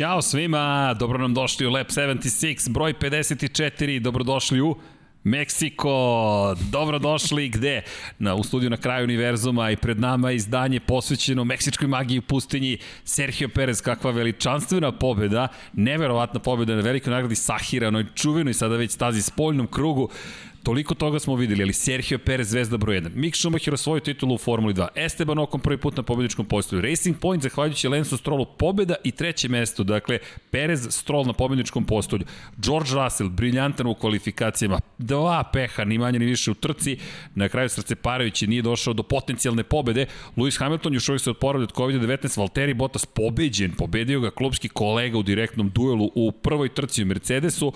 Ćao svima, dobro nam došli u Lab 76, broj 54, dobrodošli u Meksiko, dobrodošli gde? Na, u studiju na kraju univerzuma i pred nama je izdanje posvećeno meksičkoj magiji u pustinji. Sergio Perez, kakva veličanstvena pobeda, neverovatna pobeda na velikoj nagradi Sahira, onoj čuvenoj sada već stazi spoljnom krugu. Toliko toga smo videli, ali Sergio Perez zvezda broj 1. Mick Schumacher osvojio titulu u Formuli 2. Esteban Ocon prvi put na pobedničkom postolju. Racing Point zahvaljujući Lensu Strollu pobeda i treće mesto. Dakle, Perez Stroll na pobedničkom postolju. George Russell briljantan u kvalifikacijama. Dva peha, ni manje ni više u trci. Na kraju srce parajući nije došao do potencijalne pobede. Lewis Hamilton još uvijek se odporavlja od COVID-19. Valtteri Bottas pobeđen. Pobedio ga klubski kolega u direktnom duelu u prvoj trci u Mercedesu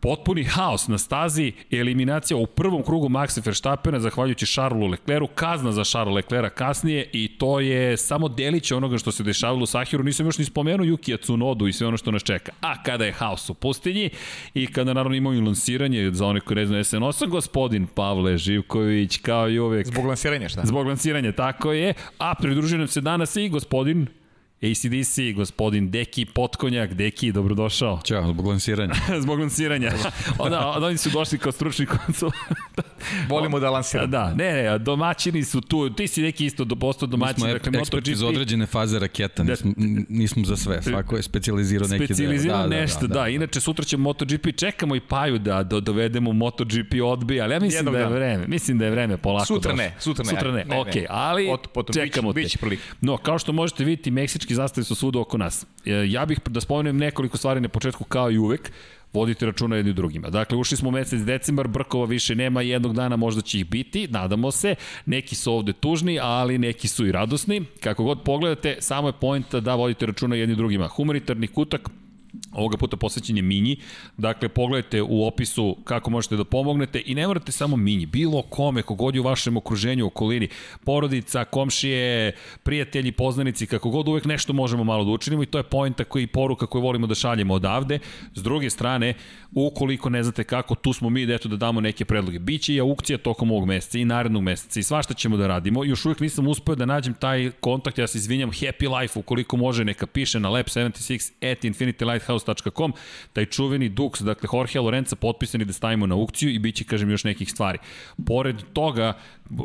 potpuni haos na stazi, eliminacija u prvom krugu Maxa Verstappena zahvaljujući Charlesu Leclercu, kazna za Charles Leclerca kasnije i to je samo delić onoga što se dešavalo u Sahiru, nisam još ni spomenuo Yukija Tsunodu i sve ono što nas čeka. A kada je haos u pustinji i kada naravno imamo i lansiranje za one koji ne znaju SN8, gospodin Pavle Živković kao i uvek. Zbog lansiranja šta? Zbog lansiranja, tako je. A pridružio nam se danas i gospodin ACDC, gospodin Deki Potkonjak. Deki, dobrodošao. Ćao, zbog lansiranja. zbog lansiranja. Onda, onda oni su došli kao stručni konsul. Volimo da lansiramo. Da, ne, ne, domaćini su tu. Ti si neki isto do posto domaćin. Mi smo dakle, eksperti za određene faze raketa, nismo, nismo za sve. Svako je specializirao neki deo. Specializirao da, nešto, da, da, da, da. Inače, sutra će MotoGP, čekamo i Paju da do, dovedemo MotoGP odbije, ali ja mislim Jednog da je vreme. Mislim da je vreme polako. Sutra ne, sutra ne. Sutra ne, ne ok, ali Ot, potom čekamo bić, te. Bić no, kao što možete vidjeti, meksički meksički zastave su svuda oko nas. E, ja bih da spomenem nekoliko stvari na početku kao i uvek vodite računa jedni drugima. Dakle, ušli smo u mesec decembar, Brkova više nema, jednog dana možda će ih biti, nadamo se. Neki su ovde tužni, ali neki su i radosni. Kako god pogledate, samo je point da vodite računa jedni drugima. Humanitarni kutak ovoga puta posvećen je Minji. Dakle, pogledajte u opisu kako možete da pomognete i ne morate samo Minji, bilo kome, kogod je u vašem okruženju, okolini, porodica, komšije, prijatelji, poznanici, kako god uvek nešto možemo malo da učinimo i to je pojenta koji poruka koju volimo da šaljemo odavde. S druge strane, ukoliko ne znate kako, tu smo mi da eto da damo neke predloge. Biće i aukcija tokom ovog meseca i narednog meseca i svašta ćemo da radimo. Još uvek nisam uspeo da nađem taj kontakt, ja se izvinjam, Happy Life, ukoliko može, neka piše na lab76 at infinitylighthouse.com, taj čuveni Dux, dakle Jorge Lorenza potpisani da stavimo na aukciju i bit će, kažem, još nekih stvari. Pored toga,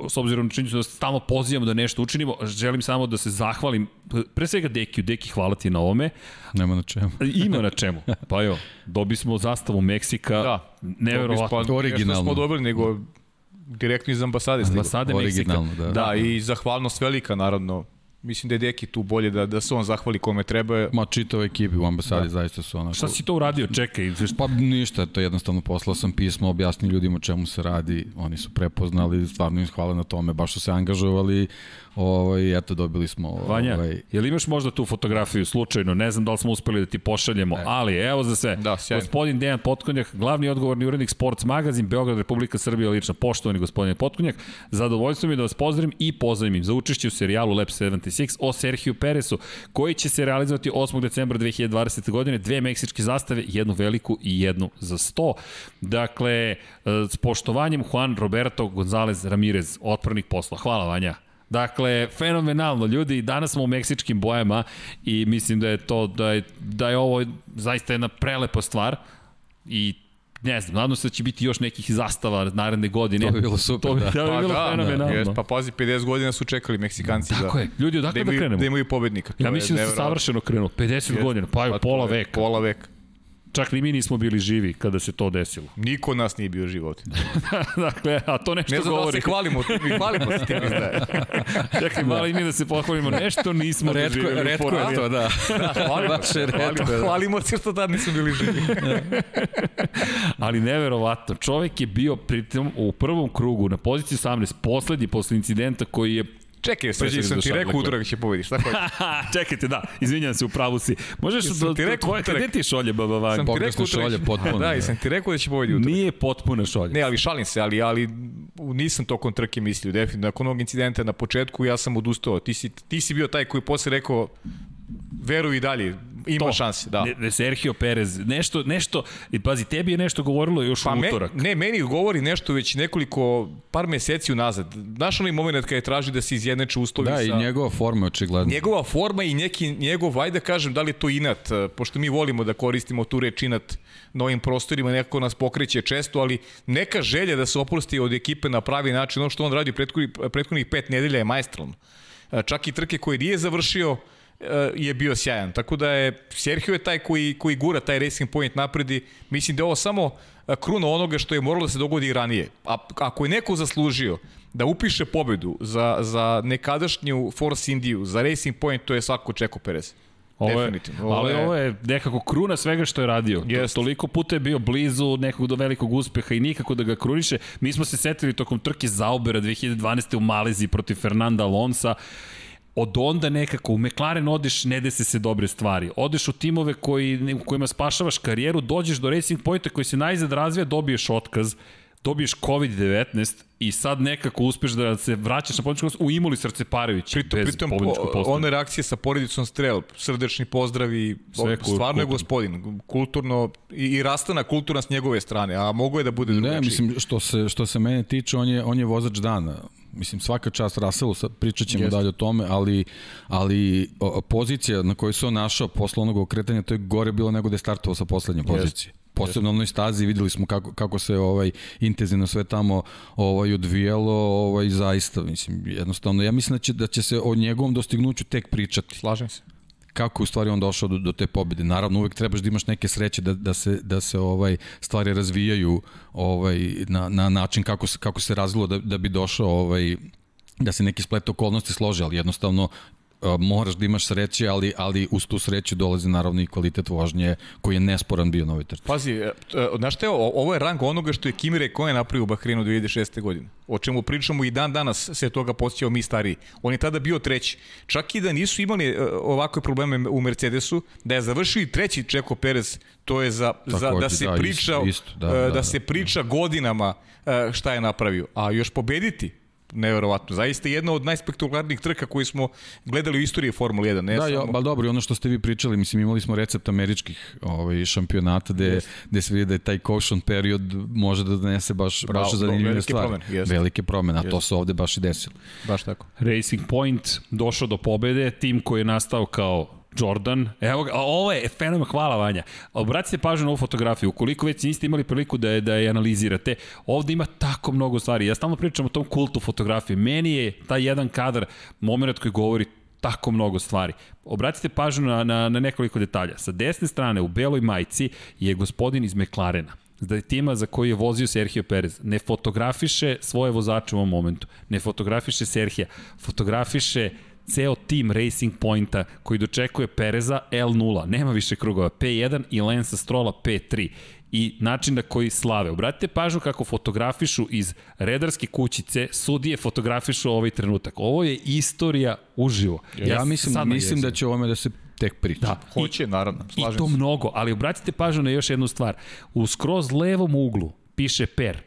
s obzirom na činjenicu da stalno pozivamo da nešto učinimo, želim samo da se zahvalim, pre svega Dekiju, Deki, hvala ti na ovome. Nema na čemu. Ima na čemu. Pa jo, dobi smo zastavu Meksika, da, neverovatno. Pa, originalno. smo dobili, nego direktno iz ambasade. Ambasade Meksika. Da. da, i zahvalnost velika, naravno, Mislim da je Deki tu bolje da, da se on zahvali kome treba. Ma čitao ekipi u ambasadi da. zaista su onako... Šta si to uradio? Čekaj. Pa ništa, to jednostavno poslao sam pismo, objasnio ljudima o čemu se radi, oni su prepoznali, stvarno im hvala na tome, baš su se angažovali, Ovaj, eto, dobili smo... Vanja, ovaj... jel imaš možda tu fotografiju slučajno? Ne znam da li smo uspeli da ti pošaljemo, ne. ali evo za sve. Da, gospodin Dejan Potkonjak, glavni odgovorni urednik Sports Magazin, Beograd, Republika Srbija, lično poštovani gospodin Potkonjak. Zadovoljstvo mi da vas pozdravim i pozdravim za učešće u serijalu Lab 76 o Sergio Peresu, koji će se realizovati 8. decembra 2020. godine. Dve meksičke zastave, jednu veliku i jednu za 100. Dakle, e, s poštovanjem Juan Roberto Gonzalez Ramirez, otpravnik posla. Hvala Vanja. Dakle, fenomenalno, ljudi, danas smo u meksičkim bojama i mislim da je to, da je, da je ovo zaista jedna prelepa stvar i ne znam, nadam se da će biti još nekih zastava naredne godine. To bi bilo super, to bi, da. To bi pa bilo da, fenomenalno. Da, pa pazi, 50 godina su čekali Meksikanci Tako da, je, ljudi, odakle da, da krenemo? Da imaju pobednika. Ja mislim da se savršeno krenuo, 50 jest, godina, pa, pa pola veka. Pola veka. Čak ni mi nismo bili živi kada se to desilo. Niko od nas nije bio živ ovde. dakle, a to nešto govori. Ne znam govori. da se hvalimo, mi hvalimo se tim izdaje. Čekaj, malo i mi da se pohvalimo, nešto nismo redko, doživjeli. Redko je to, da. da hvalimo, se, hvalimo, da. hvalimo se što tad nismo bili živi. Ali neverovatno, čovek je bio pritom u prvom krugu na poziciji 18, poslednji posle incidenta koji je Čekaj, sređi, sam ti rekao utorak će pobediš, tako je. Čekajte, da, izvinjam se, u pravu si. Možeš da, ti rekao tvoje, gde ti šolje, baba Vanja? Sam ti rekao šolje potpuno. Da, i sam ti rekao da će pobedi utorak. Nije potpuna šolja. Ne, ali šalim se, ali, ali nisam tokom trke mislio, definitivno. Nakon onog incidenta na početku ja sam odustao. Ti si, ti si bio taj koji posle rekao veruj i dalje, Ima to. šanse, da. Ne, Sergio Perez, nešto, nešto, i pazi, tebi je nešto govorilo još Pa u me, utorak. ne, meni govori nešto već nekoliko, par meseci unazad. Znaš onaj moment kada je traži da se izjednače uslovi Da, sa... i njegova forma je očigledno. Njegova forma i neki njegov, ajde da kažem, da li je to inat, eh, pošto mi volimo da koristimo tu reč inat na ovim prostorima, neko nas pokreće često, ali neka želja da se oprosti od ekipe na pravi način, ono što on radi prethodnih, pet nedelja je majstralno. Eh, Čak i trke koje nije završio, je bio sjajan. Tako da je Sergio je taj koji, koji gura taj Racing Point napredi. Mislim da je ovo samo eh, kruna onoga što je moralo da se dogodi ranije. A ako je neko zaslužio da upiše pobedu za, za nekadašnju Force Indiju, za Racing Point, to je svako Čeko Perez. Ovo je, Definitivno. ali ovo je nekako kruna svega što je radio. Jest. Toliko puta je bio blizu nekog do velikog uspeha i nikako da ga kruniše. Mi smo se setili tokom trke Zaubera 2012. u Maleziji protiv Fernanda Alonsa od onda nekako u McLaren odeš, ne dese se dobre stvari. Odeš u timove koji, u kojima spašavaš karijeru, dođeš do Racing Pointa koji se najzad razvija, dobiješ otkaz, dobiješ COVID-19 i sad nekako uspeš da se vraćaš na pobjedičku posto u Imoli srceparević Pritom, bez pritom pobjedičkog po, postava. one reakcije sa porodicom Strel, srdečni pozdravi, Sve Sve stvarno je gospodin, kulturno i, i rastana kulturna s njegove strane, a mogo je da bude drugačiji. Ne, mislim, što se, što se mene tiče, on je, on je vozač dana. Mislim, svaka čast sad pričat ćemo Jeste. dalje o tome, ali, ali o, pozicija na kojoj se on našao posle onog okretanja, to je gore bilo nego da je startovao sa poslednje pozicije. Posebno na onoj stazi videli smo kako, kako se ovaj intenzivno sve tamo ovaj odvijalo, ovaj zaista mislim jednostavno ja mislim da će da će se o njegovom dostignuću tek pričati Slažem se. Kako u stvari on došao do, do te pobede. Naravno uvek trebaš da imaš neke sreće da, da se da se ovaj stvari razvijaju ovaj na, na način kako se kako se razvilo da, da bi došao ovaj da se neki splet okolnosti slože, ali jednostavno moraš da imaš sreće, ali ali uz tu sreću dolazi naravno i kvalitet vožnje koji je nesporan bio na ovoj trci. Pazi, e, e, znaš te, o- ovo je rang onoga što je Kimi Räikkönen napravio u Bahreinu 2006. godine. O čemu pričamo i dan danas se toga posjećao mi stariji. On je tada bio treći. Čak i da nisu imali e, ovakve probleme u Mercedesu, da je završio i treći Čeko Perez, to je za, za da Takođe, se da, priča isto, isto, da, e, da, da, da. se priča godinama e, šta je napravio. A još pobediti neverovatno. Zaista jedna od najspektakularnijih trka koju smo gledali u istoriji Formule 1. Ne Da, samo... jo, ba dobro, i ono što ste vi pričali, mislim imali smo recept američkih ovaj, šampionata gde, gde se vidi da je taj caution period može da donese baš, Bravo, baš zanimljive velike stvari. promene, jeste. Velike promene, a to se ovde baš i desilo. Baš tako. Racing Point došao do pobede, tim koji je nastao kao Jordan. Evo ga, ovo je fenomen, hvala Vanja. Obratite pažnju na ovu fotografiju, ukoliko već niste imali priliku da je, da je analizirate, ovde ima tako mnogo stvari. Ja stalno pričam o tom kultu fotografije. Meni je taj jedan kadar, moment koji govori tako mnogo stvari. Obratite pažnju na, na, na nekoliko detalja. Sa desne strane, u beloj majici, je gospodin iz McLarena da je tima za koji je vozio Sergio Perez ne fotografiše svoje vozače u ovom momentu, ne fotografiše Serhija, fotografiše ceo tim Racing Pointa koji dočekuje Pereza L0, nema više krugova, P1 i Lensa Strola P3 i način na koji slave. Obratite pažnju kako fotografišu iz redarske kućice, sudije fotografišu ovaj trenutak. Ovo je istorija uživo. Ja, mislim, sad mislim da će ovome da se tek priča. Da, Hoće, naravno, I slažem to se. mnogo, ali obratite pažnju na još jednu stvar. U skroz levom uglu piše Per.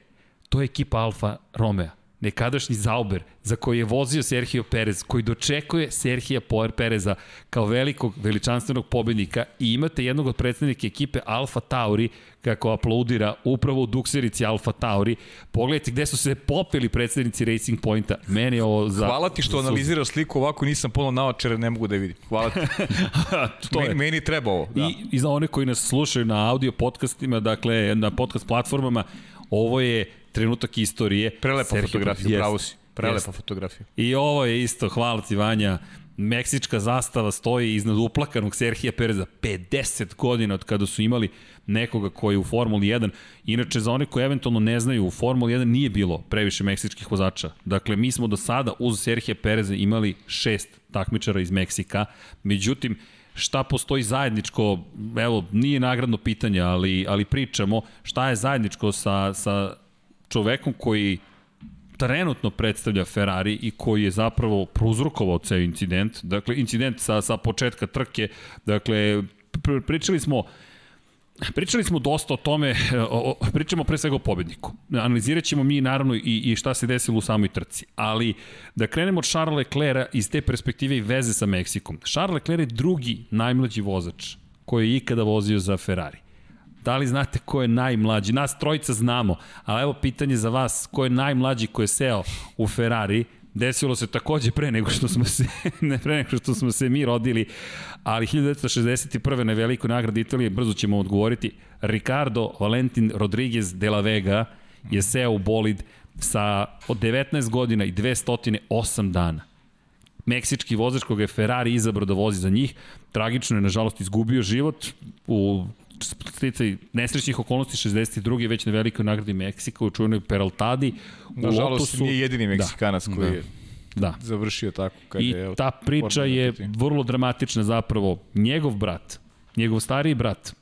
To je ekipa Alfa Romeo nekadašnji Zauber, za koji je vozio Sergio Perez, koji dočekuje Sergija Pereza kao velikog, veličanstvenog pobednika i imate jednog od predstavnika ekipe Alfa Tauri, kako aplaudira upravo u dukserici Alfa Tauri. Pogledajte gde su se popeli predstavnici Racing Pointa. Meni je ovo za... Hvala ti što analiziraš sliku ovako, nisam pola naočare, ne mogu da vidim. Hvala ti. to je. meni, meni treba ovo. Da. I, I za one koji nas slušaju na audio podcastima, dakle na podcast platformama, ovo je trenutak istorije. Prelepa Sergio fotografija, Jest. pravo si. Prelepa Jest. fotografija. I ovo je isto, hvala ti Vanja, meksička zastava stoji iznad uplakanog Serhija Pereza 50 godina od kada su imali nekoga koji je u Formuli 1. Inače, za one koji eventualno ne znaju, u Formuli 1 nije bilo previše meksičkih vozača. Dakle, mi smo do sada uz Serhija Pereza imali šest takmičara iz Meksika. Međutim, šta postoji zajedničko, evo, nije nagradno pitanje, ali, ali pričamo, šta je zajedničko sa, sa čovekom koji trenutno predstavlja Ferrari i koji je zapravo prouzrokovao ceo incident. Dakle, incident sa, sa početka trke. Dakle, pr pričali smo Pričali smo dosta o tome, o, o, pričamo pre svega o pobedniku. Analizirat ćemo mi naravno i, i šta se desilo u samoj trci. Ali da krenemo od Charles Leclerca iz te perspektive i veze sa Meksikom. Charles Leclerc je drugi najmlađi vozač koji je ikada vozio za Ferrari. Da li znate ko je najmlađi? Nas trojica znamo, ali evo pitanje za vas, ko je najmlađi ko je seo u Ferrari? Desilo se takođe pre nego što smo se, ne pre nego što smo se mi rodili, ali 1961. na velikoj nagradi Italije, brzo ćemo odgovoriti, Ricardo Valentin Rodriguez de la Vega je seo u bolid sa od 19 godina i 208 dana. Meksički vozač koga je Ferrari izabrao da vozi za njih, tragično je nažalost izgubio život u sticaj nesrećnih okolnosti 62. već na velikoj nagradi Meksika u čuvenoj Peraltadi. Nažalost, Lotusu, nije jedini Meksikanac da, koji da. je da. završio tako. Kad I je, ta priča je vrlo dramatična zapravo. Njegov brat, njegov stariji brat,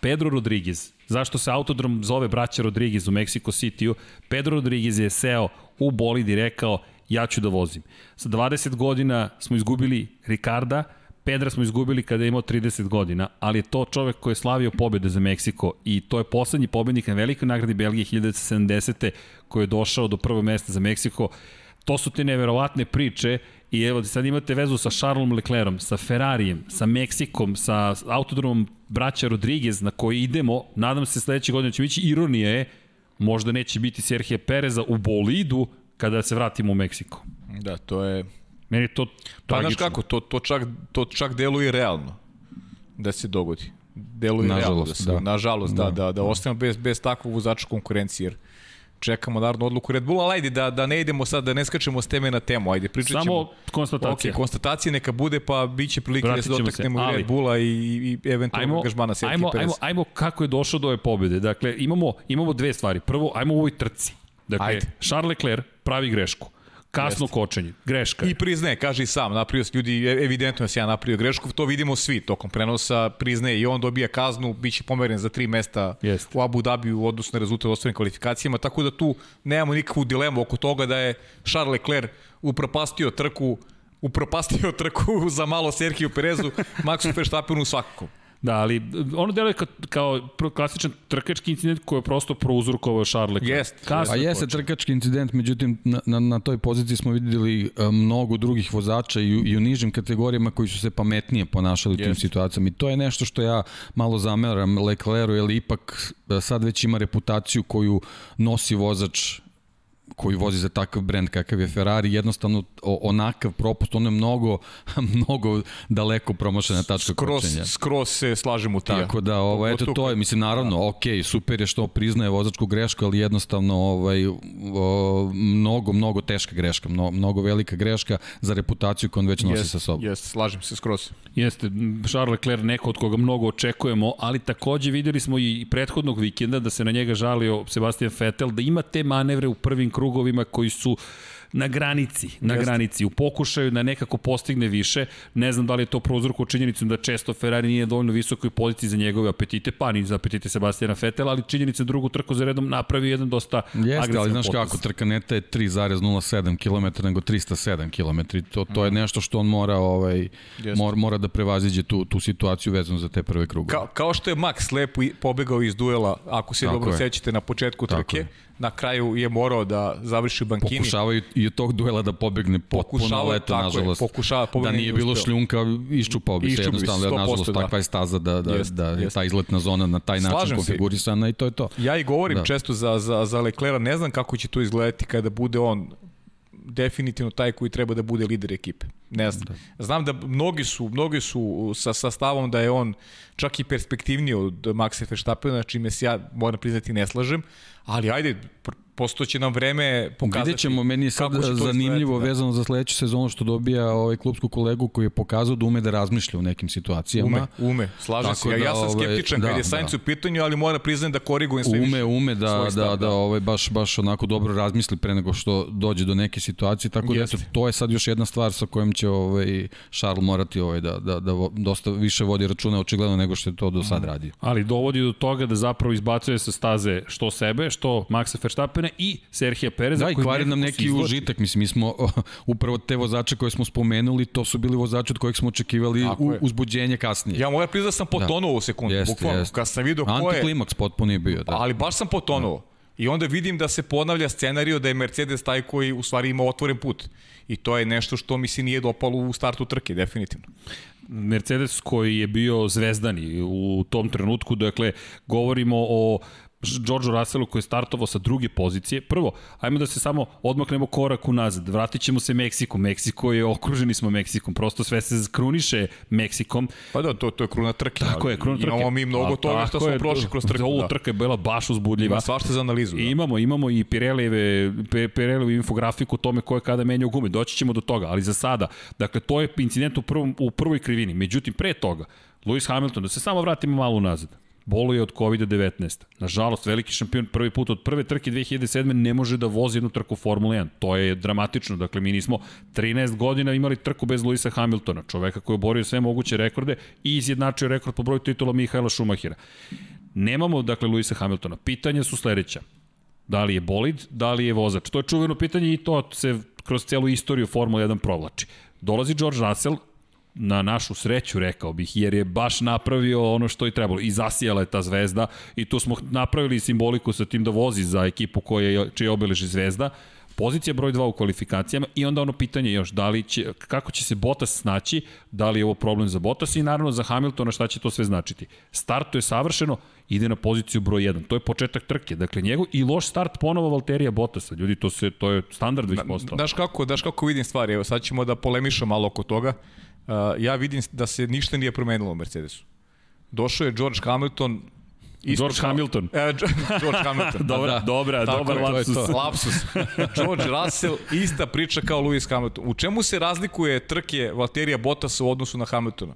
Pedro Rodriguez, zašto se autodrom zove braća Rodriguez u Mexico City-u, Pedro Rodriguez je seo u bolid i rekao ja ću da vozim. Sa 20 godina smo izgubili Ricarda, Pedra smo izgubili kada je imao 30 godina, ali je to čovek koji je slavio pobede za Meksiko i to je poslednji pobednik na velikoj nagradi Belgije 1970. koji je došao do prvog mesta za Meksiko. To su te neverovatne priče i evo sad imate vezu sa Charlesom Leclerom, sa Ferrarijem, sa Meksikom, sa autodromom braća Rodriguez na koji idemo, nadam se sledeće godine će biti ironija je, možda neće biti Serhije Pereza u bolidu kada se vratimo u Meksiko. Da, to je... Meni je to Pa znaš tragično. kako, to, to, čak, to čak deluje realno da se dogodi. Deluje realno da Nažalost, se, da. nažalost, da, da, da ostanemo bez, bez takvog vozača konkurencije, jer čekamo naravno odluku Red Bulla, ali ajde da, da ne idemo sad, da ne skačemo s teme na temu, ajde pričat ćemo. Samo konstatacija. Ok, konstatacije neka bude, pa bit će prilike da Vratit se ćemo se, dotaknemo i ali- Red Bulla i, i, i eventualno angažmana Sergio ajmo, Perez. ajmo, ajmo kako je došao do ove pobjede. Dakle, imamo, imamo dve stvari. Prvo, ajmo u ovoj trci. Dakle, Ajde. Charles Leclerc pravi grešku. Kasno Jeste. kočenje. Greška. je. I priznaje, kaže i sam, napravio se ljudi, e- evidentno je se ja napravio grešku, to vidimo svi tokom prenosa, priznaje i on dobija kaznu, bit će pomeren za tri mesta Jeste. u Abu Dhabi u odnosu na rezultat u ostvarenim kvalifikacijama, tako da tu nemamo nikakvu dilemu oko toga da je Charles Leclerc upropastio trku upropastio trku za malo Sergio Perezu, Maxu Verstappenu svakako. Da, ali ono deluje kao, kao klasičan trkački incident koji je prosto prouzrokovao Charles Leclerc. Jest, Kasno A jeste trkački incident, međutim na, na, na toj poziciji smo videli e, mnogo drugih vozača i, u- i u nižim kategorijama koji su se pametnije ponašali u tim situacijama. I to je nešto što ja malo zameram Leclercu, jer ipak e, sad već ima reputaciju koju nosi vozač koji vozi za takav brend kakav je Ferrari, jednostavno o, onakav propust, ono je mnogo, mnogo daleko promašena tačka Skroz, kočenja. skroz se slažem u tija. Tako da, ovaj, eto, to je, mislim, naravno, ok, super je što priznaje vozačku grešku, ali jednostavno, ovaj, o, mnogo, mnogo teška greška, mnogo, mnogo velika greška za reputaciju koju on već nosi sa sobom. Jest, slažem se skroz. Jeste, Charles Leclerc neko od koga mnogo očekujemo, ali takođe videli smo i prethodnog vikenda da se na njega žalio Sebastian Vettel, da ima te manevre u prvim krugovima koji su na granici, na Jeste. granici, u pokušaju da nekako postigne više. Ne znam da li je to prouzrokuo činjenicom da često Ferrari nije dovoljno visokoj poziciji za njegove apetite, pa ni za apetite Sebastiana Vettela, ali činjenica drugu trku za redom napravi jedan dosta Jeste, ali agresivan znaš potez. kako, trka neta je 3,07 km nego 307 km. To, to je nešto što on mora, ovaj, mora, mora da prevaziđe tu, tu situaciju vezano za te prve krugove. Kao, kao što je Max lepo pobegao iz duela, ako se Tako dobro je. sećate na početku Tako trke, je. Na kraju je morao da završi u bankini. Pokušavaju i od tog duela da pobegne potpuno, Pokušava, ali eto, tako je, nažalost, pokušava, da pobegne nije nije bilo uspeo. šljunka, iščupao bi se jednostavno, 100%, nažalost da. takva je staza da, da, Jeste, da je ta izletna zona na taj način Slažem se. konfigurisana i to je to. Ja i govorim Da. da. često za, za, za Leclerca, ne znam kako će to izgledati kada bude on definitivno taj koji treba da bude lider ekipe. Ne znam. Da. Znam da mnogi su, mnogi su sa, sa stavom da je on čak i perspektivniji od Maxa Verstappena, čime se ja moram priznati ne slažem, ali ajde, postoće nam vreme pokazati. Vidjet ćemo, meni je sad zanimljivo da. vezano za sledeću sezonu što dobija ovaj klubsku kolegu koji je pokazao da ume da razmišlja u nekim situacijama. Ume, ume, slažem se. Da, ja sam ovaj, skeptičan da, kad je Sainz da. u pitanju, ali moram priznati da korigujem sve ume, više. ume da, da, stav, da, da. ovaj, baš, baš onako dobro razmisli pre nego što dođe do neke situacije, tako da Jeste. eto, to je sad još jedna stvar sa kojom će ovaj, Charles morati ovaj, da, da, da dosta više vodi računa očigledno nego što je to do sad radio. Ali dovodi do toga da zapravo izbacuje sa staze što sebe, što Maxa Verstappena i Serhija Pereza. Da, i koji kvari nam neki užitak. Mislim, mi smo upravo te vozače koje smo spomenuli, to su bili vozači od kojih smo očekivali u, je. uzbuđenje kasnije. Ja moram priznati da sam potonuo u sekundu, Jeste, bukvalno. jeste. Kad sam vidio ko je, Antiklimaks potpuno je bio, da. ali baš sam potonuo. I onda vidim da se ponavlja scenario da je Mercedes taj koji u stvari ima otvoren put. I to je nešto što mi se nije dopalo u startu trke, definitivno. Mercedes koji je bio zvezdani u tom trenutku, dakle, govorimo o George Russellu koji je startovao sa druge pozicije. Prvo, ajmo da se samo odmaknemo korak unazad. Vratit ćemo se Meksiku. Meksiko je okruženi smo Meksikom. Prosto sve se kruniše Meksikom. Pa da, to, to je kruna trke. Tako je, kruna trke. Imamo mi mnogo toga što smo prošli kroz trku. Ovu da. trka je bila baš uzbudljiva. Ima svašta za analizu. Da. I imamo, imamo i Pirellijeve, Pirellijevu infografiku o tome ko je kada menjao gume. Doći ćemo do toga, ali za sada. Dakle, to je incident u, prvom, u prvoj krivini. Međutim, pre toga, Lewis Hamilton, da se samo vratimo malo unazad boluje od COVID-19. Nažalost, veliki šampion prvi put od prve trke 2007. ne može da vozi jednu trku Formule 1. To je dramatično. Dakle, mi nismo 13 godina imali trku bez Luisa Hamiltona, čoveka koji je borio sve moguće rekorde i izjednačio rekord po broju titula Mihaela Schumachera. Nemamo, dakle, Luisa Hamiltona. Pitanja su sledeća. Da li je bolid, da li je vozač? To je čuveno pitanje i to se kroz celu istoriju Formule 1 provlači. Dolazi George Russell, na našu sreću, rekao bih, jer je baš napravio ono što je trebalo. I zasijala je ta zvezda i tu smo napravili simboliku sa tim da vozi za ekipu koja je, čije obeleži zvezda. Pozicija broj 2 u kvalifikacijama i onda ono pitanje još da li će, kako će se Bottas snaći, da li je ovo problem za Bottas i naravno za Hamiltona šta će to sve značiti. Startuje savršeno, ide na poziciju broj 1. To je početak trke. Dakle, njegov i loš start ponovo Valterija Bottasa. Ljudi, to, se, to je standard već postao. Daš kako, daš kako vidim stvari. Evo, sad ćemo da polemišamo malo oko toga. Uh, ja vidim da se ništa nije promenilo u Mercedesu. Došao je George Hamilton, Isto George kao, Hamilton. E, George Hamilton. dobra, da, dobra, dobar je, lapsus. To to. lapsus. George Russell, ista priča kao Lewis Hamilton. U čemu se razlikuje trke Valterija Bottasa u odnosu na Hamiltona?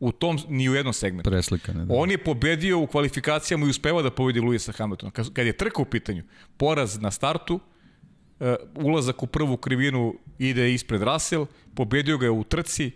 U tom, ni u jednom segmentu. Preslika, ne, da. On je pobedio u kvalifikacijama i uspeva da pobedi Lewisa Hamiltona. Kad, kad je trka u pitanju, poraz na startu, uh, ulazak u prvu krivinu ide ispred Russell, pobedio ga je u trci,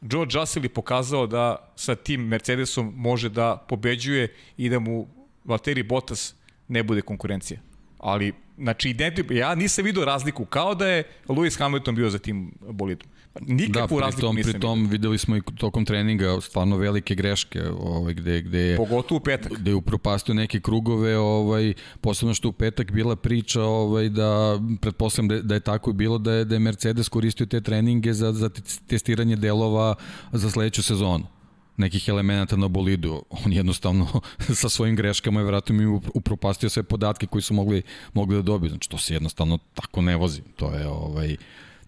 George Russell je pokazao da sa tim Mercedesom može da pobeđuje i da mu Valtteri Bottas ne bude konkurencija. Ali, znači, ja nisam vidio razliku, kao da je Lewis Hamilton bio za tim bolidom. Nikakvu da, razliku tom, nisam pri tom videli smo i tokom treninga stvarno velike greške ovaj, gde, gde je... Pogotovo u petak. Gde je upropastio neke krugove, ovaj, posebno što u petak bila priča ovaj, da, pretpostavljam da, da je tako i bilo, da je, da je Mercedes koristio te treninge za, za testiranje delova za sledeću sezonu nekih elemenata na bolidu. On jednostavno sa svojim greškama je vratno mi upropastio sve podatke koji su mogli, mogli da dobiju. Znači, to se jednostavno tako ne vozi. To je ovaj,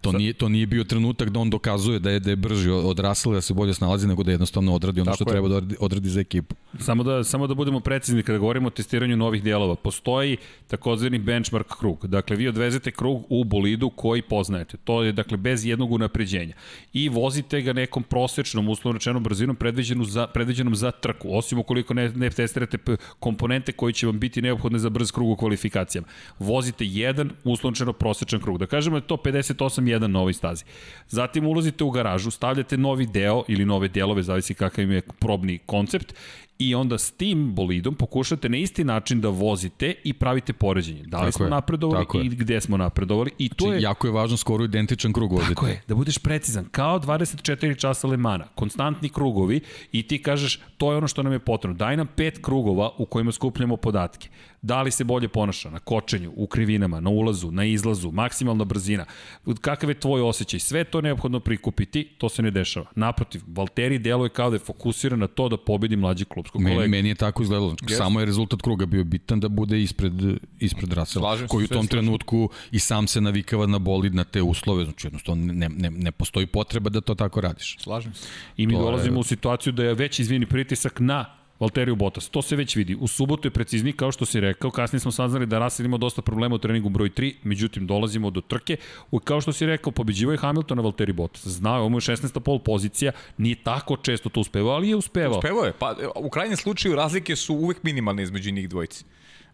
To nije, to nije bio trenutak da on dokazuje da je, da je brži od Russella, da se bolje snalazi, nego da jednostavno odradi ono Tako što je. treba da odradi, odradi za ekipu. Samo da, samo da budemo precizni kada govorimo o testiranju novih dijelova. Postoji takozvani benchmark krug. Dakle, vi odvezete krug u bolidu koji poznajete. To je, dakle, bez jednog unapređenja. I vozite ga nekom prosečnom, uslovno rečenom brzinom predviđenom za, predviđenom za trku. Osim ukoliko ne, ne testirate komponente koji će vam biti neophodne za brz krug u kvalifikacijama. Vozite jedan, uslovno rečeno prosečan krug. Da kažemo da je to 58 1 na ovoj stazi. Zatim ulazite u garažu, stavljate novi deo ili nove delove, zavisi kakav im je probni koncept i onda s tim bolidom pokušate na isti način da vozite i pravite poređenje. Da li tako smo je, napredovali i gde smo napredovali. I to znači, je jako je važno skoro identičan krug voziti. Tako je, da budeš precizan. Kao 24 časa Lemana, konstantni krugovi i ti kažeš to je ono što nam je potrebno. Daj nam pet krugova u kojima skupljamo podatke da li se bolje ponaša na kočenju, u krivinama, na ulazu, na izlazu, maksimalna brzina, kakav je tvoj osjećaj, sve to neophodno prikupiti, to se ne dešava. Naprotiv, Valtteri deluje kao da je fokusiran na to da pobedi mlađi klubskog kolega. Meni, meni je tako izgledalo, yes. samo je rezultat kruga bio bitan da bude ispred, ispred Rasela, koji u tom trenutku i sam se navikava na bolid na te uslove, znači jednostavno ne, ne, ne postoji potreba da to tako radiš. Slažem se. I mi to dolazimo je... u situaciju da je već izvini pritisak na Valteriju Bottas. To se već vidi. U subotu je precizni, kao što si rekao, kasnije smo saznali da Russell ima dosta problema u treningu broj 3, međutim dolazimo do trke. U, kao što si rekao, pobeđivo je Hamilton na Valtteri Bottas. Znao, ovo je 16. pol pozicija, nije tako često to uspevao, ali je uspevao. Uspevao je, pa u krajnjem slučaju razlike su uvek minimalne između njih dvojice.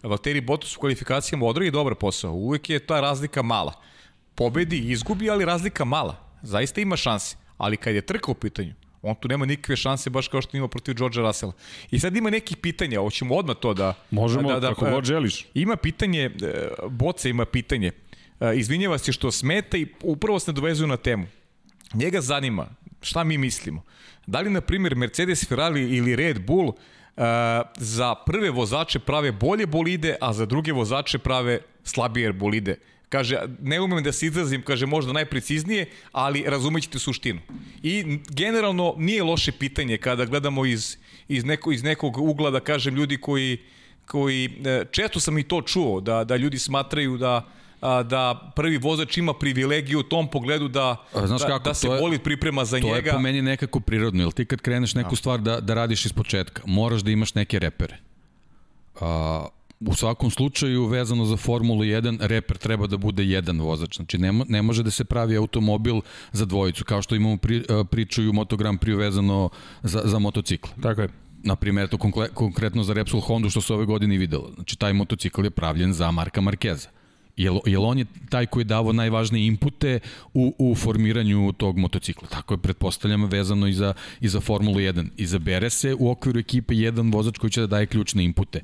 Valtteri Bottas u kvalifikacijama odradi dobar posao, uvek je ta razlika mala. Pobedi, izgubi, ali razlika mala. Zaista ima šanse. Ali kad je trka u pitanju, On tu nema nikakve šanse baš kao što ima protiv Georgea Russella. I sad ima nekih pitanja, hoćemo odmah to da... Možemo, da, da, kako god želiš. Ima pitanje, e, Boca ima pitanje, e, izvinjava se što smeta i upravo se dovezuju na temu. Njega zanima šta mi mislimo. Da li, na primjer, Mercedes, Ferrari ili Red Bull uh, za prve vozače prave bolje bolide, a za druge vozače prave slabije bolide Kaže, ne umem da se izrazim, kaže, možda najpreciznije, ali razumećete suštinu. I generalno nije loše pitanje kada gledamo iz, iz, neko, iz nekog ugla, da kažem, ljudi koji, koji e, često sam i to čuo, da, da ljudi smatraju da a, da prvi vozač ima privilegiju u tom pogledu da, A, znaš da, kako, da se to bolid priprema za To njega. je po meni nekako prirodno, jer ti kad kreneš neku stvar da, da radiš iz početka, moraš da imaš neke repere. A, u svakom slučaju, vezano za Formulu 1, reper treba da bude jedan vozač. Znači, ne, mo- ne može da se pravi automobil za dvojicu, kao što imamo pri, a, priču i u Moto Grand Prix vezano za, za motocikl. Tako je. Na primjer, to konkre- konkretno za Repsol Honda što se ove godine videlo. Znači, taj motocikl je pravljen za Marka Markeza. Jel, jel on je taj koji je davao najvažnije inpute u, u formiranju tog motocikla. Tako je, pretpostavljam, vezano i za, i za Formulu 1. Izabere se u okviru ekipe jedan vozač koji će da daje ključne inpute.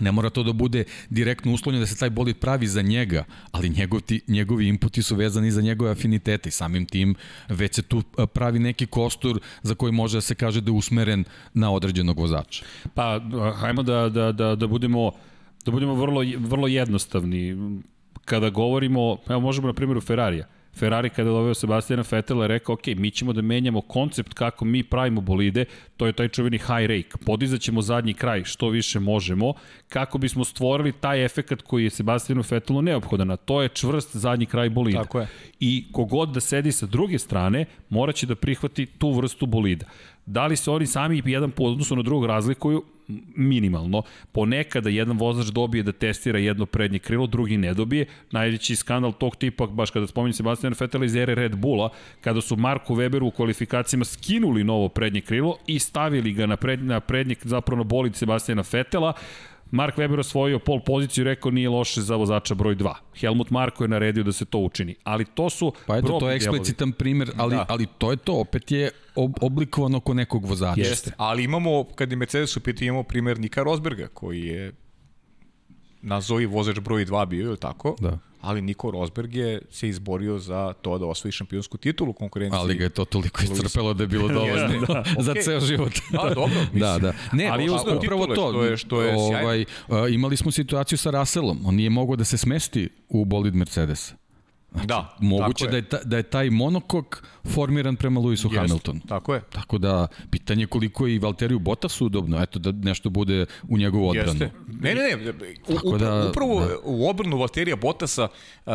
Ne mora to da bude direktno uslovljeno da se taj bolid pravi za njega, ali njegov ti, njegovi inputi su vezani za njegove afinitete i samim tim već se tu a, pravi neki kostur za koji može da se kaže da je usmeren na određenog vozača. Pa, hajmo da, da, da, da budemo da budemo vrlo, vrlo jednostavni. Kada govorimo, evo možemo na primjeru Ferrarija. Ferrari kada je doveo Sebastiana Vettela je rekao, ok, mi ćemo da menjamo koncept kako mi pravimo bolide, to je taj čuveni high rake. Podizat ćemo zadnji kraj što više možemo, kako bismo stvorili taj efekat koji je Sebastianu Vettelu neophodan, a to je čvrst zadnji kraj bolida. Tako je. I kogod da sedi sa druge strane, moraće da prihvati tu vrstu bolida. Da li se oni sami jedan po odnosu na drugog razlikuju? minimalno. Ponekada jedan vozač dobije da testira jedno prednje krilo, drugi ne dobije. Najveći skandal tog tipa, baš kada spominjem Sebastian Vettel iz ere Red Bulla, kada su Marku Weberu u kvalifikacijama skinuli novo prednje krilo i stavili ga na, pred, na prednje, zapravo na bolid Sebastiana Vettela, Mark Weber osvojio pol poziciju i rekao nije loše za vozača broj 2. Helmut Marko je naredio da se to učini. Ali to su Pa eto, to je eksplicitan primjer, ali, Da. ali to je to, opet je ob, oblikovano ko nekog vozača. Jeste. Ali imamo, kad je Mercedes u pitanju, imamo primjer Nika Rosberga, koji je nazovi vozač broj 2 bio, ili tako? Da. Ali Niko Rosberg je se izborio za to da osvoji šampionsku titulu u konkurenciji. Ali ga je to toliko iscrpelo da je bilo dovoljno Da, za okej. ceo život. Da, dobro, mislim. da, da. Ne, Ali a, uspeo. upravo Titule, to. što je- što je ovaj, a, imali smo situaciju sa Russellom. On nije mogao da se smesti u bolid Mercedesa. Da, Moguće da je, ta, da je taj monokok formiran prema Lewisu Jeste, Hamiltonu. Tako je. Tako da, pitanje je koliko je i Valteriju Bottasu udobno, eto da nešto bude u njegovu odbranu. Jeste. Ne, ne, ne. U, upravo, da- upravo da. u odbranu Valterija Botasa, uh,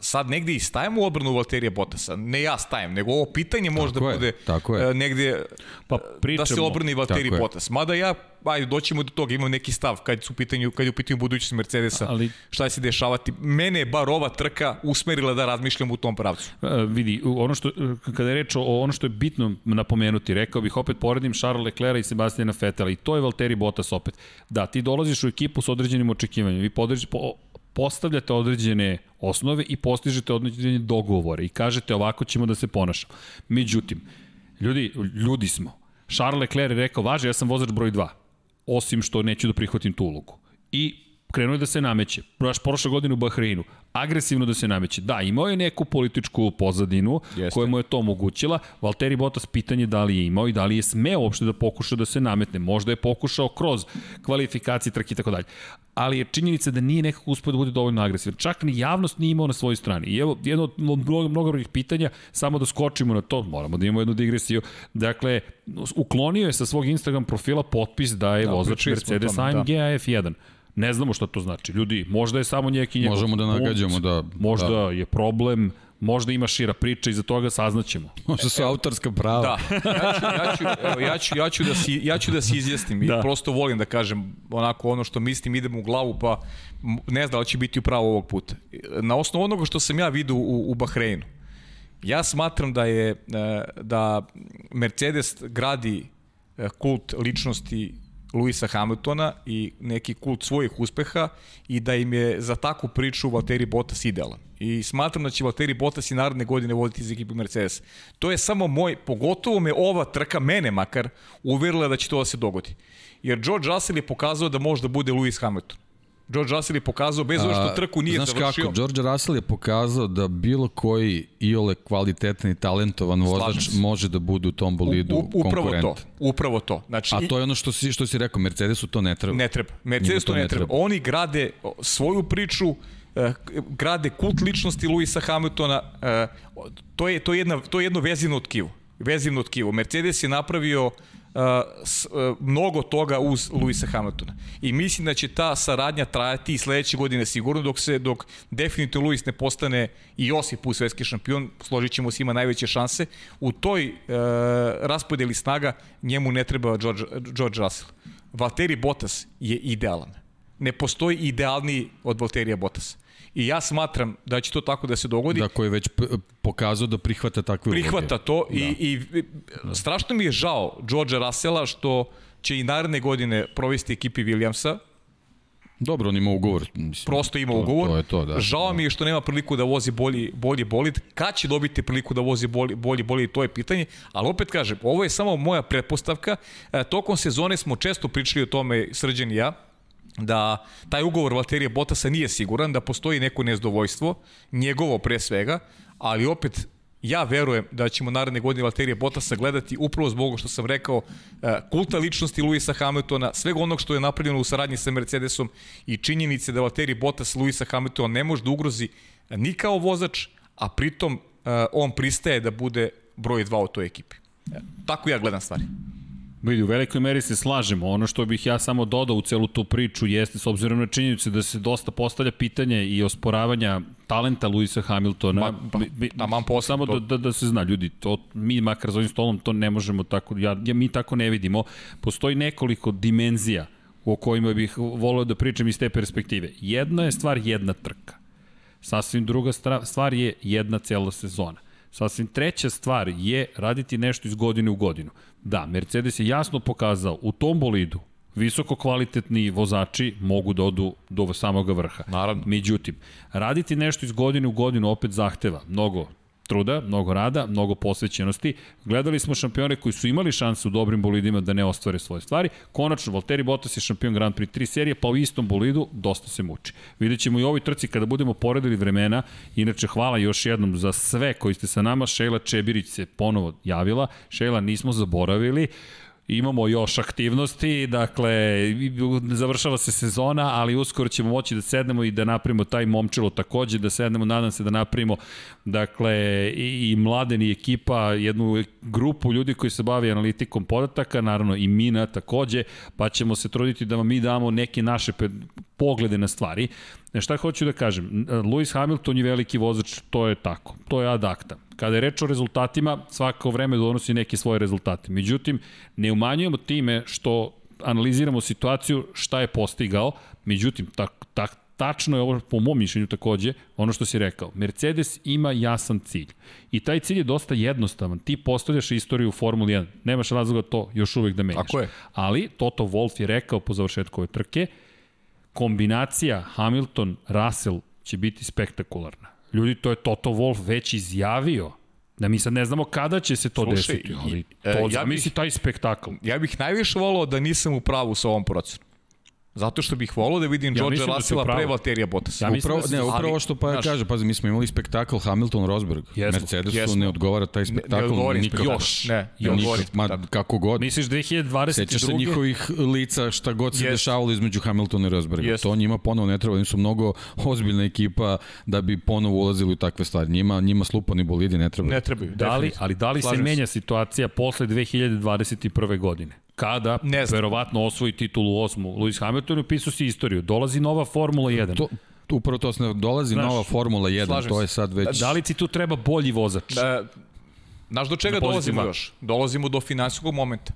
sad negde i stajem u odbranu Valterija Botasa. Ne ja stajem, nego ovo pitanje možda Tako je, bude tako je. uh, negde Pa da se pričamo. obrani Valteri Tako je. Botas. Mada ja, ajde, doćemo do toga, imam neki stav kad su u pitanju, kad je u pitanju budućnost Mercedesa, Ali- šta će se dešavati. Mene je bar ova trka usmerila da razmišljam u tom pravcu. Uh, vidi, ono što, kada je reč o ono što je bitno napomenuti, rekao bih opet poredim Charles Leclerc i Sebastiana Vettela i to je Valtteri Bottas opet. Da, ti dolaziš u ekipu s određenim očekivanjem, vi podređ, po, postavljate određene osnove i postižete određene dogovore i kažete ovako ćemo da se ponašamo. Međutim, ljudi, ljudi smo. Charles Leclerc je rekao, važe, ja sam vozač broj 2, osim što neću da prihvatim tu ulogu. I krenuo je da se nameće. Baš prošle godine u Bahreinu. Agresivno da se nameće. Da, imao je neku političku pozadinu Jeste. koja mu je to omogućila. Valtteri Bottas pitanje da li je imao i da li je smeo uopšte da pokuša da se nametne. Možda je pokušao kroz kvalifikacije, trke i tako dalje. Ali je činjenica da nije nekako uspio da bude dovoljno agresivan. Čak ni javnost nije imao na svojoj strani. I evo, jedno od mnogo, mnogo drugih pitanja, samo da skočimo na to, moramo da imamo jednu digresiju. Dakle, uklonio je sa svog Instagram profila potpis da je Da, vozač Mercedes tome, da. AMG AF1. Ne znamo šta to znači. Ljudi, možda je samo neki njegov Možemo da punkt, nagađamo, da. Možda Da. je problem, možda ima šira priča i za toga saznaćemo. Možda su autorska prava. Da, ja ću, ja ću, evo, ja ću, ja ću, da, si, ja ću da se izjasnim i Da. prosto volim da kažem onako ono što mislim, idem u glavu pa ne znam da će biti upravo ovog puta. Na osnovu onoga što sam ja vidio u, u Bahreinu, ja smatram da je e, da Mercedes gradi e, kult ličnosti Luisa Hamiltona i neki kult svojih uspeha i da im je za takvu priču Valtteri Bottas idealan. I smatram da će Valtteri Bottas i naredne godine voditi za ekipu Mercedes. To je samo moj, pogotovo me ova trka, mene makar, uverila da će to da se dogodi. Jer George Russell je pokazao da može da bude Lewis Hamilton. George Russell je pokazao, bez obzira što trku nije Znaš završio, kako, George Russell je pokazao da bilo koji iole kvalitetan i talentovan vozač može da bude u tom bolidu u, upravo konkurent. to. Upravo to. Znači, A to je ono što si, što si rekao, Mercedesu to ne treba. Ne treba. Mercedes Njemu to ne treba. Oni grade svoj priču, e, grade kult ličnosti Luisa Hamiltona, e, to je, to je, jedna, to je jedno vezivno tkivo. Vezivno tkivo. Mercedes je napravio Uh, s, mnogo toga uz Luisa Hamiltona. I mislim da će ta saradnja trajati i sledeće godine sigurno dok se dok definitivno Luis ne postane i osip put svetski šampion, složit ćemo se ima najveće šanse. U toj uh, raspodeli snaga njemu ne treba George, George Russell. Valtteri Bottas je idealan. Ne postoji idealniji od Valterija Bottasa. I ja smatram da će to tako da se dogodi. Da, koji je već pokazao da prihvata takve uloge. Prihvata to da. i, i strašno mi je žao Georgea Russella što će i naredne godine provesti ekipi Williamsa, Dobro, on ima ugovor. Mislim, Prosto ima to, ugovor. To je to, da. Žao da. mi je što nema priliku da vozi bolji, bolji bolid. Kad će dobiti priliku da vozi bolji, bolji bolid, to je pitanje. Ali opet kažem, ovo je samo moja pretpostavka. E, tokom sezone smo često pričali o tome, Srđan i ja, da taj ugovor Valterija Botasa nije siguran, da postoji neko nezdovojstvo, njegovo pre svega, ali opet ja verujem da ćemo naredne godine Valterija Botasa gledati upravo zbog što sam rekao e, kulta ličnosti Luisa Hamiltona, svega onog što je napravljeno u saradnji sa Mercedesom i činjenice da Valtteri Bottas Luisa Hamiltona ne može da ugrozi ni kao vozač, a pritom e, on pristaje da bude broj 2 u toj ekipi. E, tako ja gledam stvari. Vidi, u velikoj meri se slažemo. Ono što bih ja samo dodao u celu tu priču jeste, s obzirom na činjenicu da se dosta postavlja pitanje i osporavanja talenta Luisa Hamiltona. Ma, pa, da, man posle, samo to... da, da, da se zna, ljudi, to, mi makar za ovim stolom to ne možemo tako, ja, ja, mi tako ne vidimo. Postoji nekoliko dimenzija o kojima bih volio da pričam iz te perspektive. Jedna je stvar jedna trka. Sasvim druga stvar je jedna cela sezona. Sasvim treća stvar je raditi nešto iz godine u godinu. Da, Mercedes je jasno pokazao u tom bolidu visoko kvalitetni vozači mogu da odu do samog vrha. Naravno. Međutim, raditi nešto iz godine u godinu opet zahteva mnogo truda, mnogo rada, mnogo posvećenosti. Gledali smo šampione koji su imali šansu u dobrim bolidima da ne ostvare svoje stvari. Konačno, Valtteri Bottas je šampion Grand Prix 3 serije, pa u istom bolidu dosta se muči. Vidjet ćemo i ovoj trci kada budemo poredili vremena. Inače, hvala još jednom za sve koji ste sa nama. Šejla Čebirić se ponovo javila. Šejla, nismo zaboravili. Uh, imamo još aktivnosti, dakle, završava se sezona, ali uskoro ćemo moći da sednemo i da napravimo taj momčilo takođe, da sednemo, nadam se da napravimo, dakle, i, i mladen i ekipa, jednu grupu ljudi koji se bavi analitikom podataka, naravno i Mina takođe, pa ćemo se truditi da vam mi damo neke naše poglede na stvari. E, šta hoću da kažem? Lewis Hamilton je veliki vozač, to je tako, to je adakta. Kada je reč o rezultatima, svako vreme donosi neke svoje rezultate. Međutim, ne umanjujemo time što analiziramo situaciju šta je postigao, međutim, tak, tak, tačno je ovo po mom mišljenju takođe, ono što si rekao. Mercedes ima jasan cilj. I taj cilj je dosta jednostavan. Ti postavljaš istoriju u Formuli 1. Nemaš razloga to još uvek da menjaš. Tako je. Ali Toto Wolff je rekao po završetku ove trke, kombinacija Hamilton-Russell će biti spektakularna. Ljudi, to je Toto Wolff već izjavio Da mi sad ne znamo kada će se to Slušaj, desiti, ali to, e, ja zamisli taj spektakl. Ja bih najviše volao da nisam u pravu sa ovom procenu. Zato što bih volao da vidim ja George da Russella da pre Valterija Bottas. Ja upravo, da ne, upravo ali, što pa ja kaže, pazi, mi smo imali spektakl Hamilton-Rosberg. Mercedesu jesmo. ne odgovara taj spektakl ne, nikako. Još, ne, ne odgovori. Ma, kako god. Misliš 2022. Sećaš se njihovih lica šta god se yes. dešavalo između Hamiltona i Rosberga. Yes. To njima ponovo ne treba, oni su mnogo ozbiljna ekipa da bi ponovo ulazili u takve stvari. Njima, njima slupani bolidi ne trebaju. Ne trebaju. Da li, ali da li se menja situacija posle 2021. godine? Kada ne verovatno osvoji titulu osmu Lewis Hamilton upisao si istoriju. Dolazi nova Formula 1. To, upravo to se dolazi Znaš, nova Formula 1, to je sad već... Da li ti tu treba bolji vozač? Da, znaš do čega dolazimo još? Dolazimo do finansijskog momenta.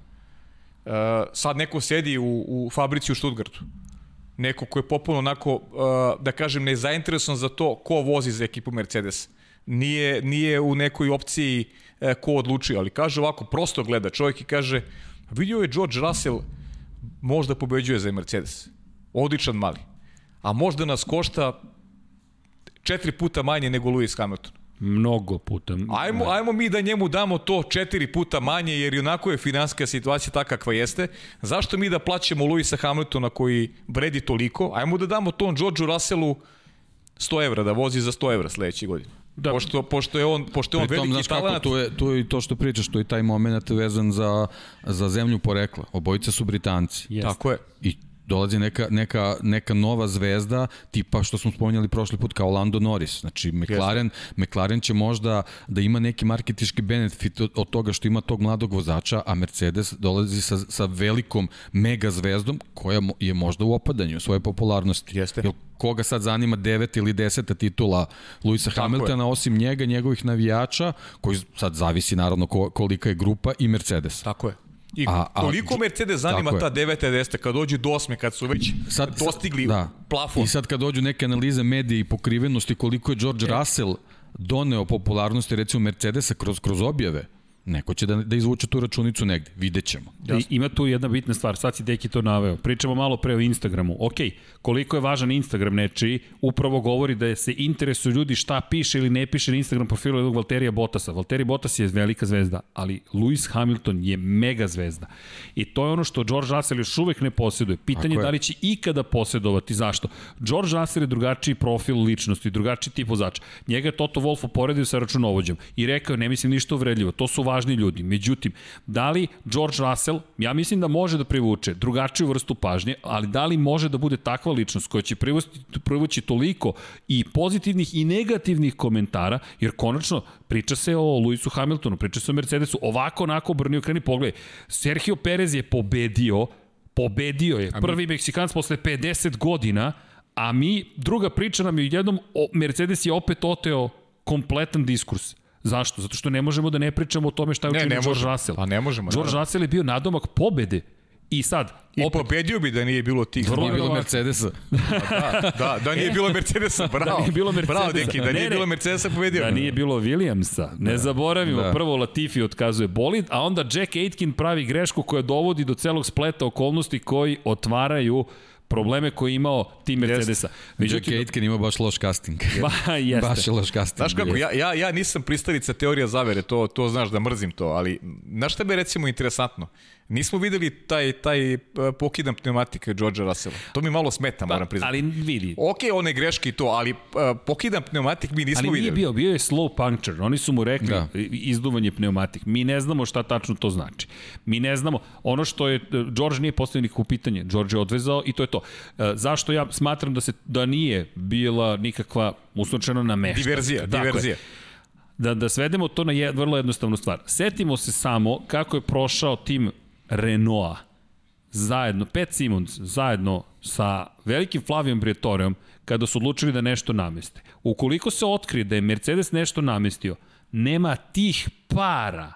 Uh, sad neko sedi u, u fabrici u Stuttgartu. Neko ko je popuno onako, uh, da kažem, nezainteresovan za to ko vozi za ekipu Mercedes. Nije, nije u nekoj opciji uh, ko odlučuje, ali kaže ovako, prosto gleda čovjek i kaže, Vidio je George Russell možda pobeđuje za Mercedes. Odličan mali. A možda nas košta četiri puta manje nego Lewis Hamilton. Mnogo puta. Ajmo, ajmo mi da njemu damo to četiri puta manje, jer onako je finanska situacija ta kakva jeste. Zašto mi da plaćamo Luisa Hamiltona koji vredi toliko? Ajmo da damo tom Georgeu Russellu 100 evra, da vozi za 100 evra sledeće godine. Da. Pošto, pošto je on, pošto je on veliki znaš talent. Kako, tu, je, tu je to što pričaš, tu je taj moment vezan za, za zemlju porekla. Obojica su Britanci. Jest. Tako je. I dolazi neka, neka, neka nova zvezda, tipa što smo spominjali prošli put kao Lando Norris. Znači, McLaren, McLaren će možda da ima neki marketički benefit od, od toga što ima tog mladog vozača, a Mercedes dolazi sa, sa velikom mega zvezdom koja je možda u opadanju svoje popularnosti. Jeste. Jer koga sad zanima deveta ili deseta titula Luisa Hamiltona, je. osim njega, njegovih navijača, koji sad zavisi naravno kolika je grupa i Mercedes. Tako je. I a, a, koliko Mercedes zanima ta deveta i deseta, kad dođe do osme, kad su već sad, dostigli da. plafon. I sad kad dođu neke analize medije i pokrivenosti, koliko je George e. Russell doneo popularnosti recimo Mercedesa kroz, kroz objave, Neko će da, da izvuče tu računicu negde, vidjet ćemo. I, ima tu jedna bitna stvar, sad si Deki to naveo. Pričamo malo pre o Instagramu. Ok, koliko je važan Instagram nečiji, upravo govori da se interesuju ljudi šta piše ili ne piše na Instagram profilu jednog Valterija Bottasa. Valtteri Bottas je velika zvezda, ali Lewis Hamilton je mega zvezda. I to je ono što George Russell još uvek ne posjeduje. Pitanje je da li će ikada posjedovati. Zašto? George Russell je drugačiji profil ličnosti, drugačiji tip vozača. Njega je Toto Wolff uporedio sa računovođom i rekao, ne mislim ništa uvredljivo. To su važni ljudi. Međutim, da li George Russell, ja mislim da može da privuče drugačiju vrstu pažnje, ali da li može da bude takva ličnost koja će privući toliko i pozitivnih i negativnih komentara, jer konačno priča se o Lewisu Hamiltonu, priča se o Mercedesu, ovako onako brnio kreni pogled. Sergio Perez je pobedio, pobedio je, prvi Meksikanac posle 50 godina, a mi, druga priča nam je jednom, Mercedes je opet oteo kompletan diskurs. Zašto? Zato što ne možemo da ne pričamo o tome šta je učinio George Russell. Pa ne možemo. George. Russell je bio nadomak pobede. I sad, I opet, pobedio bi da nije bilo tih. Da nije bilo Mercedesa. da, da, da nije bilo Mercedesa, bravo. Da nije bilo Mercedesa. Bravo, Deki, da nije ne, bilo Mercedesa, pobedio. Da nije bilo Williamsa. Ne da. zaboravimo, da. prvo Latifi otkazuje bolid, a onda Jack Aitken pravi grešku koja dovodi do celog spleta okolnosti koji otvaraju probleme koje je imao tim Mercedesa. Međutim, Jack Aitken ima baš loš casting. Ba, jeste. Baš je loš casting. Znaš kako, ja, ja, ja nisam pristalica teorija zavere, to, to znaš da mrzim to, ali znaš šta bi recimo interesantno? Nismo videli taj, taj uh, pokidan pneumatika George Russella. To mi malo smeta, pa, moram priznati. Ali vidi. Ok, one greške i to, ali uh, pokidan pneumatik mi nismo videli. Ali nije bio, bio je slow puncture. Oni su mu rekli da. izduvanje pneumatik. Mi ne znamo šta tačno to znači. Mi ne znamo. Ono što je, George nije postavio nikakvo pitanje. George je odvezao i to je to. Zašto ja smatram da se da nije bila nikakva uslučena namešta. Diverzija, Tako diverzija. Je da, da svedemo to na je, vrlo jednostavnu stvar. Setimo se samo kako je prošao tim Renaulta zajedno, Pet Simons zajedno sa velikim Flavijom Briatorijom kada su odlučili da nešto nameste. Ukoliko se otkrije da je Mercedes nešto namestio, nema tih para,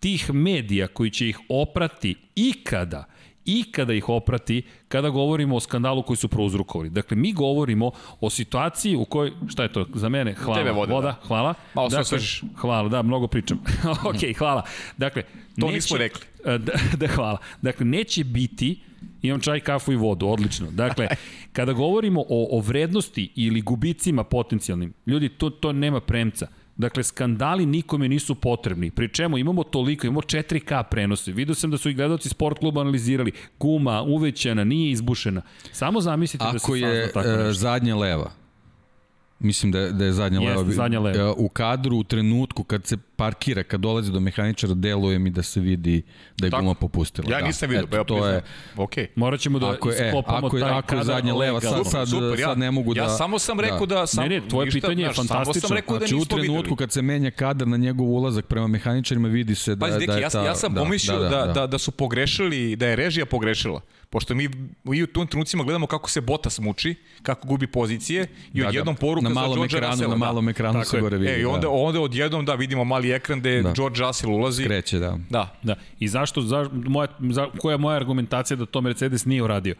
tih medija koji će ih oprati ikada i kada ih oprati kada govorimo o skandalu koji su prouzrukovali. Dakle, mi govorimo o situaciji u kojoj, šta je to za mene? Hvala. Tebe vode, Voda, da. hvala. Malo dakle, Hvala, da, mnogo pričam. ok, hvala. Dakle, to neće, nismo rekli. Da, da, hvala. Dakle, neće biti Imam čaj, kafu i vodu, odlično. Dakle, kada govorimo o, o vrednosti ili gubicima potencijalnim, ljudi, to, to nema premca. Dakle, skandali nikome nisu potrebni. Pri čemu imamo toliko, imamo 4K prenose. Vidio sam da su i gledalci sport kluba analizirali. Guma uvećana, nije izbušena. Samo zamislite Ako da se je tako nešto. E, zadnja leva, mislim da je, da je zadnja leva. zadnja leva. E, u kadru, u trenutku kad se parkira, kad dolazi do mehaničara, deluje mi da se vidi da je Tako. guma popustila. Ja da. nisam vidio, pa ja to je, okay. Morat ćemo da ako je, skopamo ako je, taj ako je zadnja leva, sad, sad, super, ja, sad ne mogu da... Ja samo sam rekao da... da sam, ne, ne, tvoje ništa, pitanje je fantastično. Samo sam rekao da znači, u trenutku videli. kad se menja kadar na njegov ulazak prema mehaničarima, vidi se da, Pazi, da je ta... Ja, ja sam da, pomislio da, da, da, da su pogrešili, da je režija pogrešila pošto mi, mi u tom trenucima gledamo kako se Bottas muči, kako gubi pozicije i da, odjednom da, poruka na malom za George ekranu, Russell. Na malom ekranu Tako se gore vidi. E, i onda, da. onda odjednom da vidimo mali ekran gde da. George Russell ulazi. Skreće, da. Da. da. I zašto, za, moja, za, koja je moja argumentacija da to Mercedes nije uradio?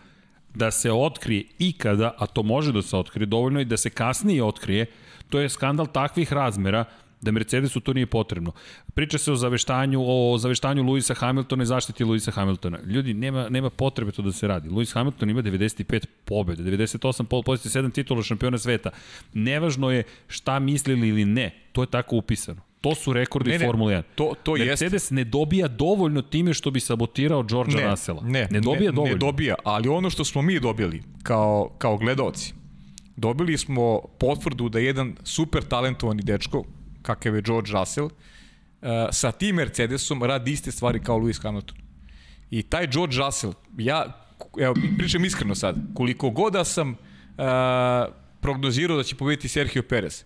Da se otkrije ikada, a to može da se otkrije, dovoljno i da se kasnije otkrije, to je skandal takvih razmera da Mercedesu to nije potrebno. Priča se o zaveštanju, o zaveštanju Luisa Hamiltona i zaštiti Luisa Hamiltona. Ljudi, nema, nema potrebe to da se radi. Luis Hamilton ima 95 pobjede, 98 pozicije, 7 titula šampiona sveta. Nevažno je šta mislili ili ne, to je tako upisano. To su rekordi ne, ne, Formule 1. To, to Mercedes jest. ne dobija dovoljno time što bi sabotirao Georgea ne, Russella. Ne, ne dobija ne, dovoljno. Ne dobija, ali ono što smo mi dobili kao, kao gledalci, dobili smo potvrdu da jedan super talentovani dečko, kakav je George Russell, uh, sa tim Mercedesom radi iste stvari kao Lewis Hamilton. I taj George Russell, ja evo, pričam iskreno sad, koliko god da sam a, prognozirao da će pobediti Sergio Perez,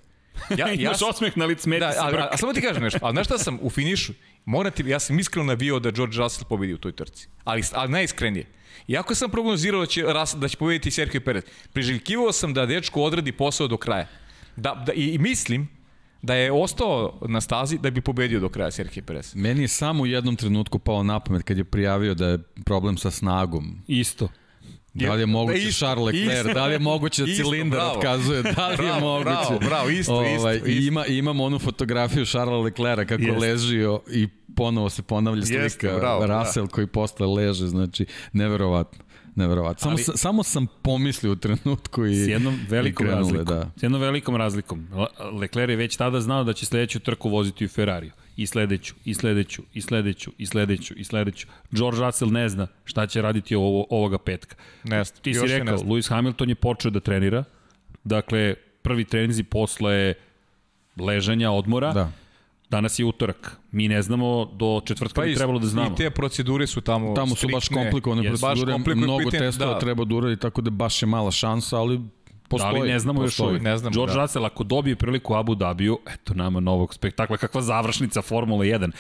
Ja, ja Imaš osmeh na lic meti da, ali, a, a, samo ti kažem nešto, ali znaš šta sam u finišu, moram ti, ja sam iskreno navio da George Russell pobedi u toj trci, ali, ali najiskrenije. Iako sam prognozirao da će, da će pobediti Sergio Perez, priželjkivao sam da dečko odradi posao do kraja. Da, da, i, I mislim da je ostao na stazi da bi pobedio do kraja Sergio Perez. Meni je samo u jednom trenutku pao na pamet kad je prijavio da je problem sa snagom. Isto. Da li je moguće isto, Charles Leclerc, isto, da li je moguće da cilindar bravo. otkazuje, da li bravo, je moguće. Bravo, bravo, isto, ovaj, isto, isto. Ima, imamo onu fotografiju Charles Leclerc kako jest. ležio i ponovo se ponavlja slika Jeste, bravo, Russell da. koji posle leže, znači neverovatno. Neverovatno. Samo, Ali, samo sam pomislio u trenutku i s jednom velikom krenule, razlikom. Da. S jednom velikom razlikom. Leclerc je već tada znao da će sledeću trku voziti u Ferrariju i sledeću, i sledeću, i sledeću, i sledeću, i sledeću. George Russell ne zna šta će raditi ovo, ovoga petka. Ne. Ti si rekao, Lewis Hamilton je počeo da trenira, dakle, prvi trenizi posle ležanja, odmora, da. Danas je utorak. Mi ne znamo do četvrtka pa bi trebalo da znamo. I te procedure su tamo Tamo su baš komplikovane yes. procedure, baš mnogo pitanje, testova da. treba da uradi, tako da baš je mala šansa, ali Postoji, da li ne znamo postoji, još uvijek. Ne znamo, George da. Russell ako dobije priliku Abu Dhabiju, eto nama novog spektakla, kakva završnica Formule 1.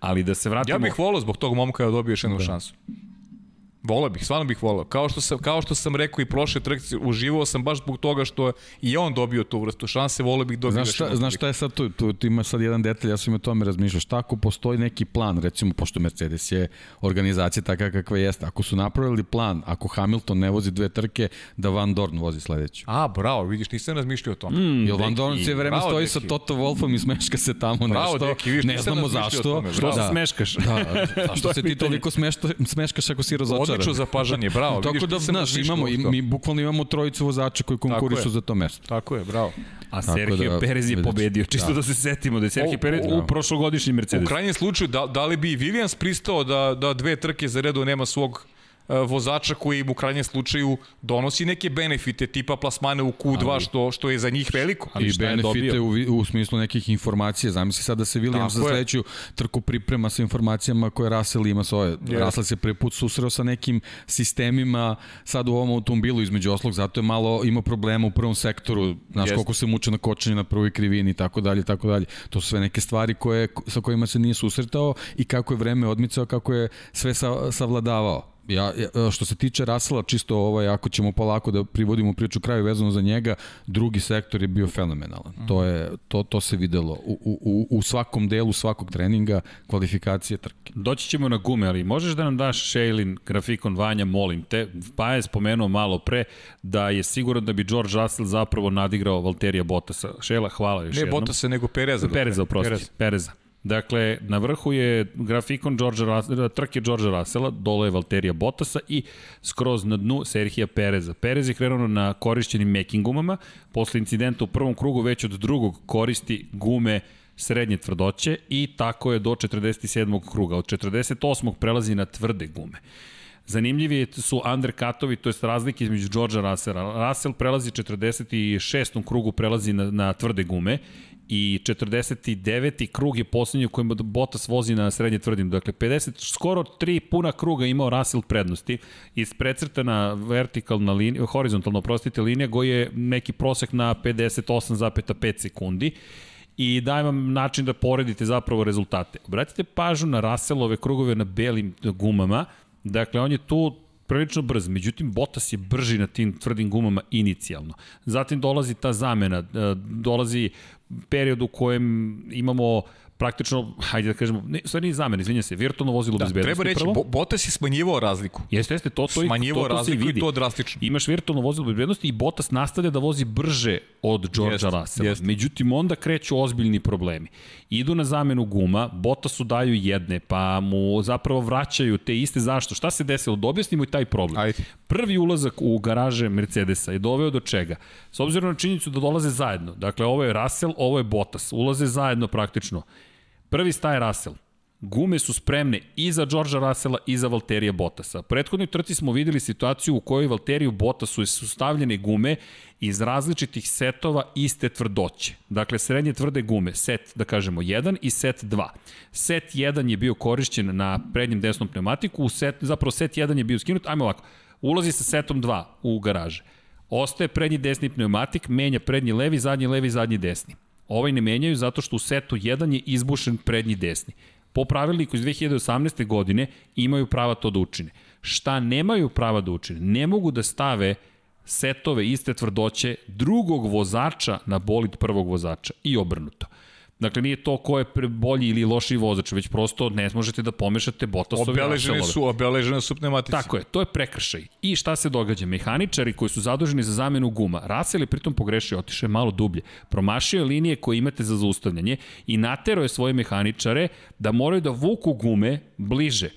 Ali da se vratimo... Ja bih volao zbog tog momka da dobije još jednu da. šansu. Volao bih, stvarno bih volao. Kao što sam, kao što sam rekao i prošle trke, uživao sam baš zbog toga što i on dobio tu vrstu šanse, volao bih dobio znaš šta, znaš šta je sad tu, tu, tu, ima sad jedan detalj, ja sam o tome razmišljao, šta ako postoji neki plan, recimo, pošto Mercedes je organizacija takva kakva jeste, ako su napravili plan, ako Hamilton ne vozi dve trke, da Van Dorn vozi sledeću. A, bravo, vidiš, nisam razmišljao o tome. Mm, Jel Van Dorn sve vreme bravo, stoji deki. sa Toto Wolfom i smeška se tamo bravo, nešto, deki, viš, ne znamo zašto. Što se smeškaš? Da, zašto se ti toliko smeškaš ako si razočaran? Odlično zapažanje, bravo. Tako da, znaš, imamo, i, mi bukvalno imamo trojicu vozača koji konkurišu za to mesto. Tako je, bravo. A Tako Sergio da, Perez je pobedio, čisto da, da se setimo da je Sergio Perez u, u prošlogodišnji Mercedes. U krajnjem slučaju, da, da li bi Williams pristao da, da dve trke za redu nema svog vozača koji u krajnjem slučaju donosi neke benefite tipa plasmane u Q2 ali, što, što je za njih veliko. Ali I benefite u, u smislu nekih informacija. Zamisli sad da se Williams za sledeću trku priprema sa informacijama koje Russell ima svoje. Yes. Russell se prvi put susreo sa nekim sistemima sad u ovom automobilu između oslog, zato je malo ima problema u prvom sektoru, znaš yes. koliko se muče na kočenju na prvoj krivini i tako dalje, tako dalje. To su sve neke stvari koje, sa kojima se nije susretao i kako je vreme odmicao, kako je sve sa, savladavao Ja, ja, što se tiče Rasela, čisto ovaj, ako ćemo polako da privodimo priču kraju vezano za njega, drugi sektor je bio fenomenalan. Mm. To, je, to, to se videlo u, u, u svakom delu svakog treninga, kvalifikacije, trke. Doći ćemo na gume, ali možeš da nam daš Shailin, grafikon Vanja, molim te. Pa je spomenuo malo pre da je siguran da bi George Russell zapravo nadigrao Valterija Bottasa. Šela, hvala još ne jednom. Ne Bottasa, nego Pereza. Pereza, oprosti. Pereza. Pereza. Dakle, na vrhu je grafikon George Russell, trke George Russella, dole je Valterija Bottasa i skroz na dnu Serhija Pereza. Perez je krenuo na korišćenim making gumama, posle incidenta u prvom krugu već od drugog koristi gume srednje tvrdoće i tako je do 47. kruga. Od 48. prelazi na tvrde gume. Zanimljivi su undercutovi, to je razlike između Georgea Russella. Russell prelazi 46. krugu, prelazi na, na tvrde gume i 49. krug je poslednji u kojem Bottas vozi na srednje tvrdim. Dakle, 50, skoro tri puna kruga imao Russell prednosti. Isprecrtana vertikalna linija, horizontalno, prostite, linija koji je neki prosek na 58,5 sekundi i daj vam način da poredite zapravo rezultate. Obratite pažnju na Russellove krugove na belim gumama, dakle on je tu prilično brz, međutim Bottas je brži na tim tvrdim gumama inicijalno. Zatim dolazi ta zamena, e, dolazi period u kojem imamo praktično, hajde da kažemo, ne, sve nije zamena, izvinja se, virtualno vozilo da, bezbednosti. Treba reći, prvo. Bottas je smanjivao razliku. Jeste, jeste, to, to, smanjivao to, to, to razliku vidi. i to drastično. Imaš virtualno vozilo bezbednosti i Bottas nastavlja da vozi brže od Georgea Russella. Jest. Međutim, onda kreću ozbiljni problemi. Idu na zamenu guma, Bottasu daju jedne, pa mu zapravo vraćaju te iste zašto. Šta se desilo? Da objasnimo i taj problem. Ajde. Prvi ulazak u garaže Mercedesa je doveo do čega? S obzirom na činjenicu da dolaze zajedno. Dakle, ovo je Russell, ovo je Bottas. Ulaze zajedno praktično. Prvi staje Russell. Gume su spremne i za Georgea Russella i za Valterija Bottasa. U prethodnoj trci smo videli situaciju u kojoj Valteriju Bottasu su stavljene gume iz različitih setova iste tvrdoće. Dakle, srednje tvrde gume, set, da kažemo, 1 i set 2. Set 1 je bio korišćen na prednjem desnom pneumatiku, set, zapravo set 1 je bio skinut, ajmo ovako, ulazi sa setom 2 u garaže. Ostaje prednji desni pneumatik, menja prednji levi, zadnji levi, zadnji desni. Ovaj ne menjaju zato što u setu 1 je izbušen prednji desni. Po pravilniku iz 2018. godine imaju prava to da učine. Šta nemaju prava da učine? Ne mogu da stave setove iste tvrdoće drugog vozača na bolid prvog vozača i obrnuto. Dakle, nije to ko je bolji ili lošiji vozač, već prosto ne možete da pomešate Bottasovi obeležene su, obeležene su pneumatici. Tako je, to je prekršaj. I šta se događa? Mehaničari koji su zaduženi za zamenu guma, Russell je pritom pogrešio, otišao je malo dublje, promašio je linije koje imate za zaustavljanje i natero je svoje mehaničare da moraju da vuku gume bliže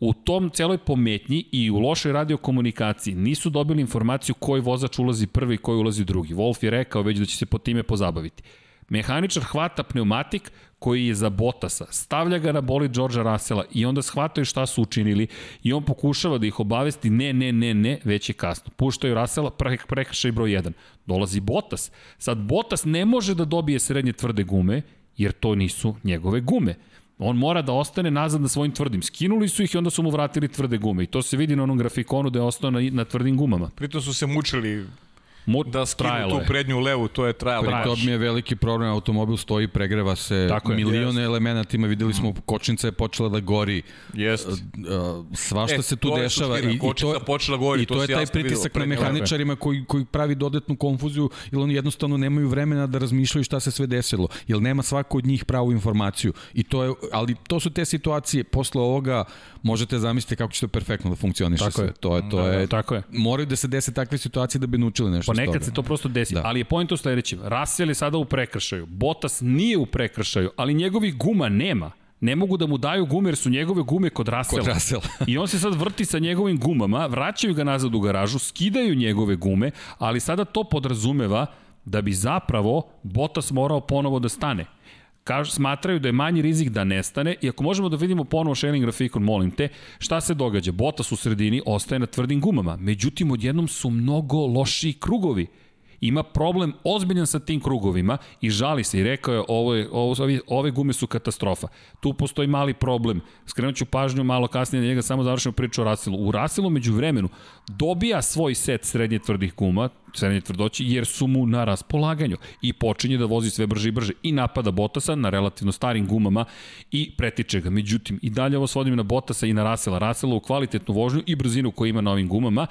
u tom celoj pometnji i u lošoj radiokomunikaciji nisu dobili informaciju koji vozač ulazi prvi i koji ulazi drugi. Wolf je rekao već da će se po time pozabaviti. Mehaničar hvata pneumatik koji je za Botasa, stavlja ga na boli Đorđa Rasela i onda shvataju šta su učinili i on pokušava da ih obavesti ne, ne, ne, ne, već je kasno. Puštaju Rasela, pre, prekršaj broj 1. Dolazi Botas. Sad Botas ne može da dobije srednje tvrde gume, jer to nisu njegove gume. On mora da ostane nazad na svojim tvrdim. Skinuli su ih i onda su mu vratili tvrde gume. I to se vidi na onom grafikonu da je ostao na, na tvrdim gumama. Pritom su se mučili Mo, da skinu tu prednju levu, to je trajalo. Pri tom je veliki problem, automobil stoji, pregreva se, Tako milione elemenata ima, videli smo, kočnica je počela da gori. Jest. Uh, svašta e, se tu dešava. I, i to, počela gori, i to, to je taj pritisak na mehaničarima koji, koji pravi dodatnu konfuziju, jer oni jednostavno nemaju vremena da razmišljaju šta se sve desilo, jer nema svako od njih pravu informaciju. I to je, ali to su te situacije, posle ovoga možete zamisliti kako će to perfektno da funkcioniše tako sve. Je. To je, to da, je, tako je. Moraju da se dese takve situacije da bi naučili nešto Pa nekad se to prosto desi, da. ali je point u sledećem. Russell je sada u prekršaju, Bottas nije u prekršaju, ali njegovih guma nema ne mogu da mu daju gume jer su njegove gume kod Rasela. Kod Rasela. I on se sad vrti sa njegovim gumama, vraćaju ga nazad u garažu, skidaju njegove gume, ali sada to podrazumeva da bi zapravo Bottas morao ponovo da stane kažu, smatraju da je manji rizik da nestane i ako možemo da vidimo ponovo Shelling grafikon, molim te, šta se događa? Botas u sredini ostaje na tvrdim gumama, međutim odjednom su mnogo lošiji krugovi ima problem ozbiljan sa tim krugovima i žali se i rekao je ovo je, ovo, ove, ove gume su katastrofa. Tu postoji mali problem. Skrenut ću pažnju malo kasnije na njega, samo završimo priču o Russellu. U Russellu među vremenu dobija svoj set srednje tvrdih guma, srednje tvrdoći, jer su mu na raspolaganju i počinje da vozi sve brže i brže i napada Botasa na relativno starim gumama i pretiče ga. Međutim, i dalje ovo svodim na Botasa i na Russella. Russella u kvalitetnu vožnju i brzinu koju ima na ovim gumama,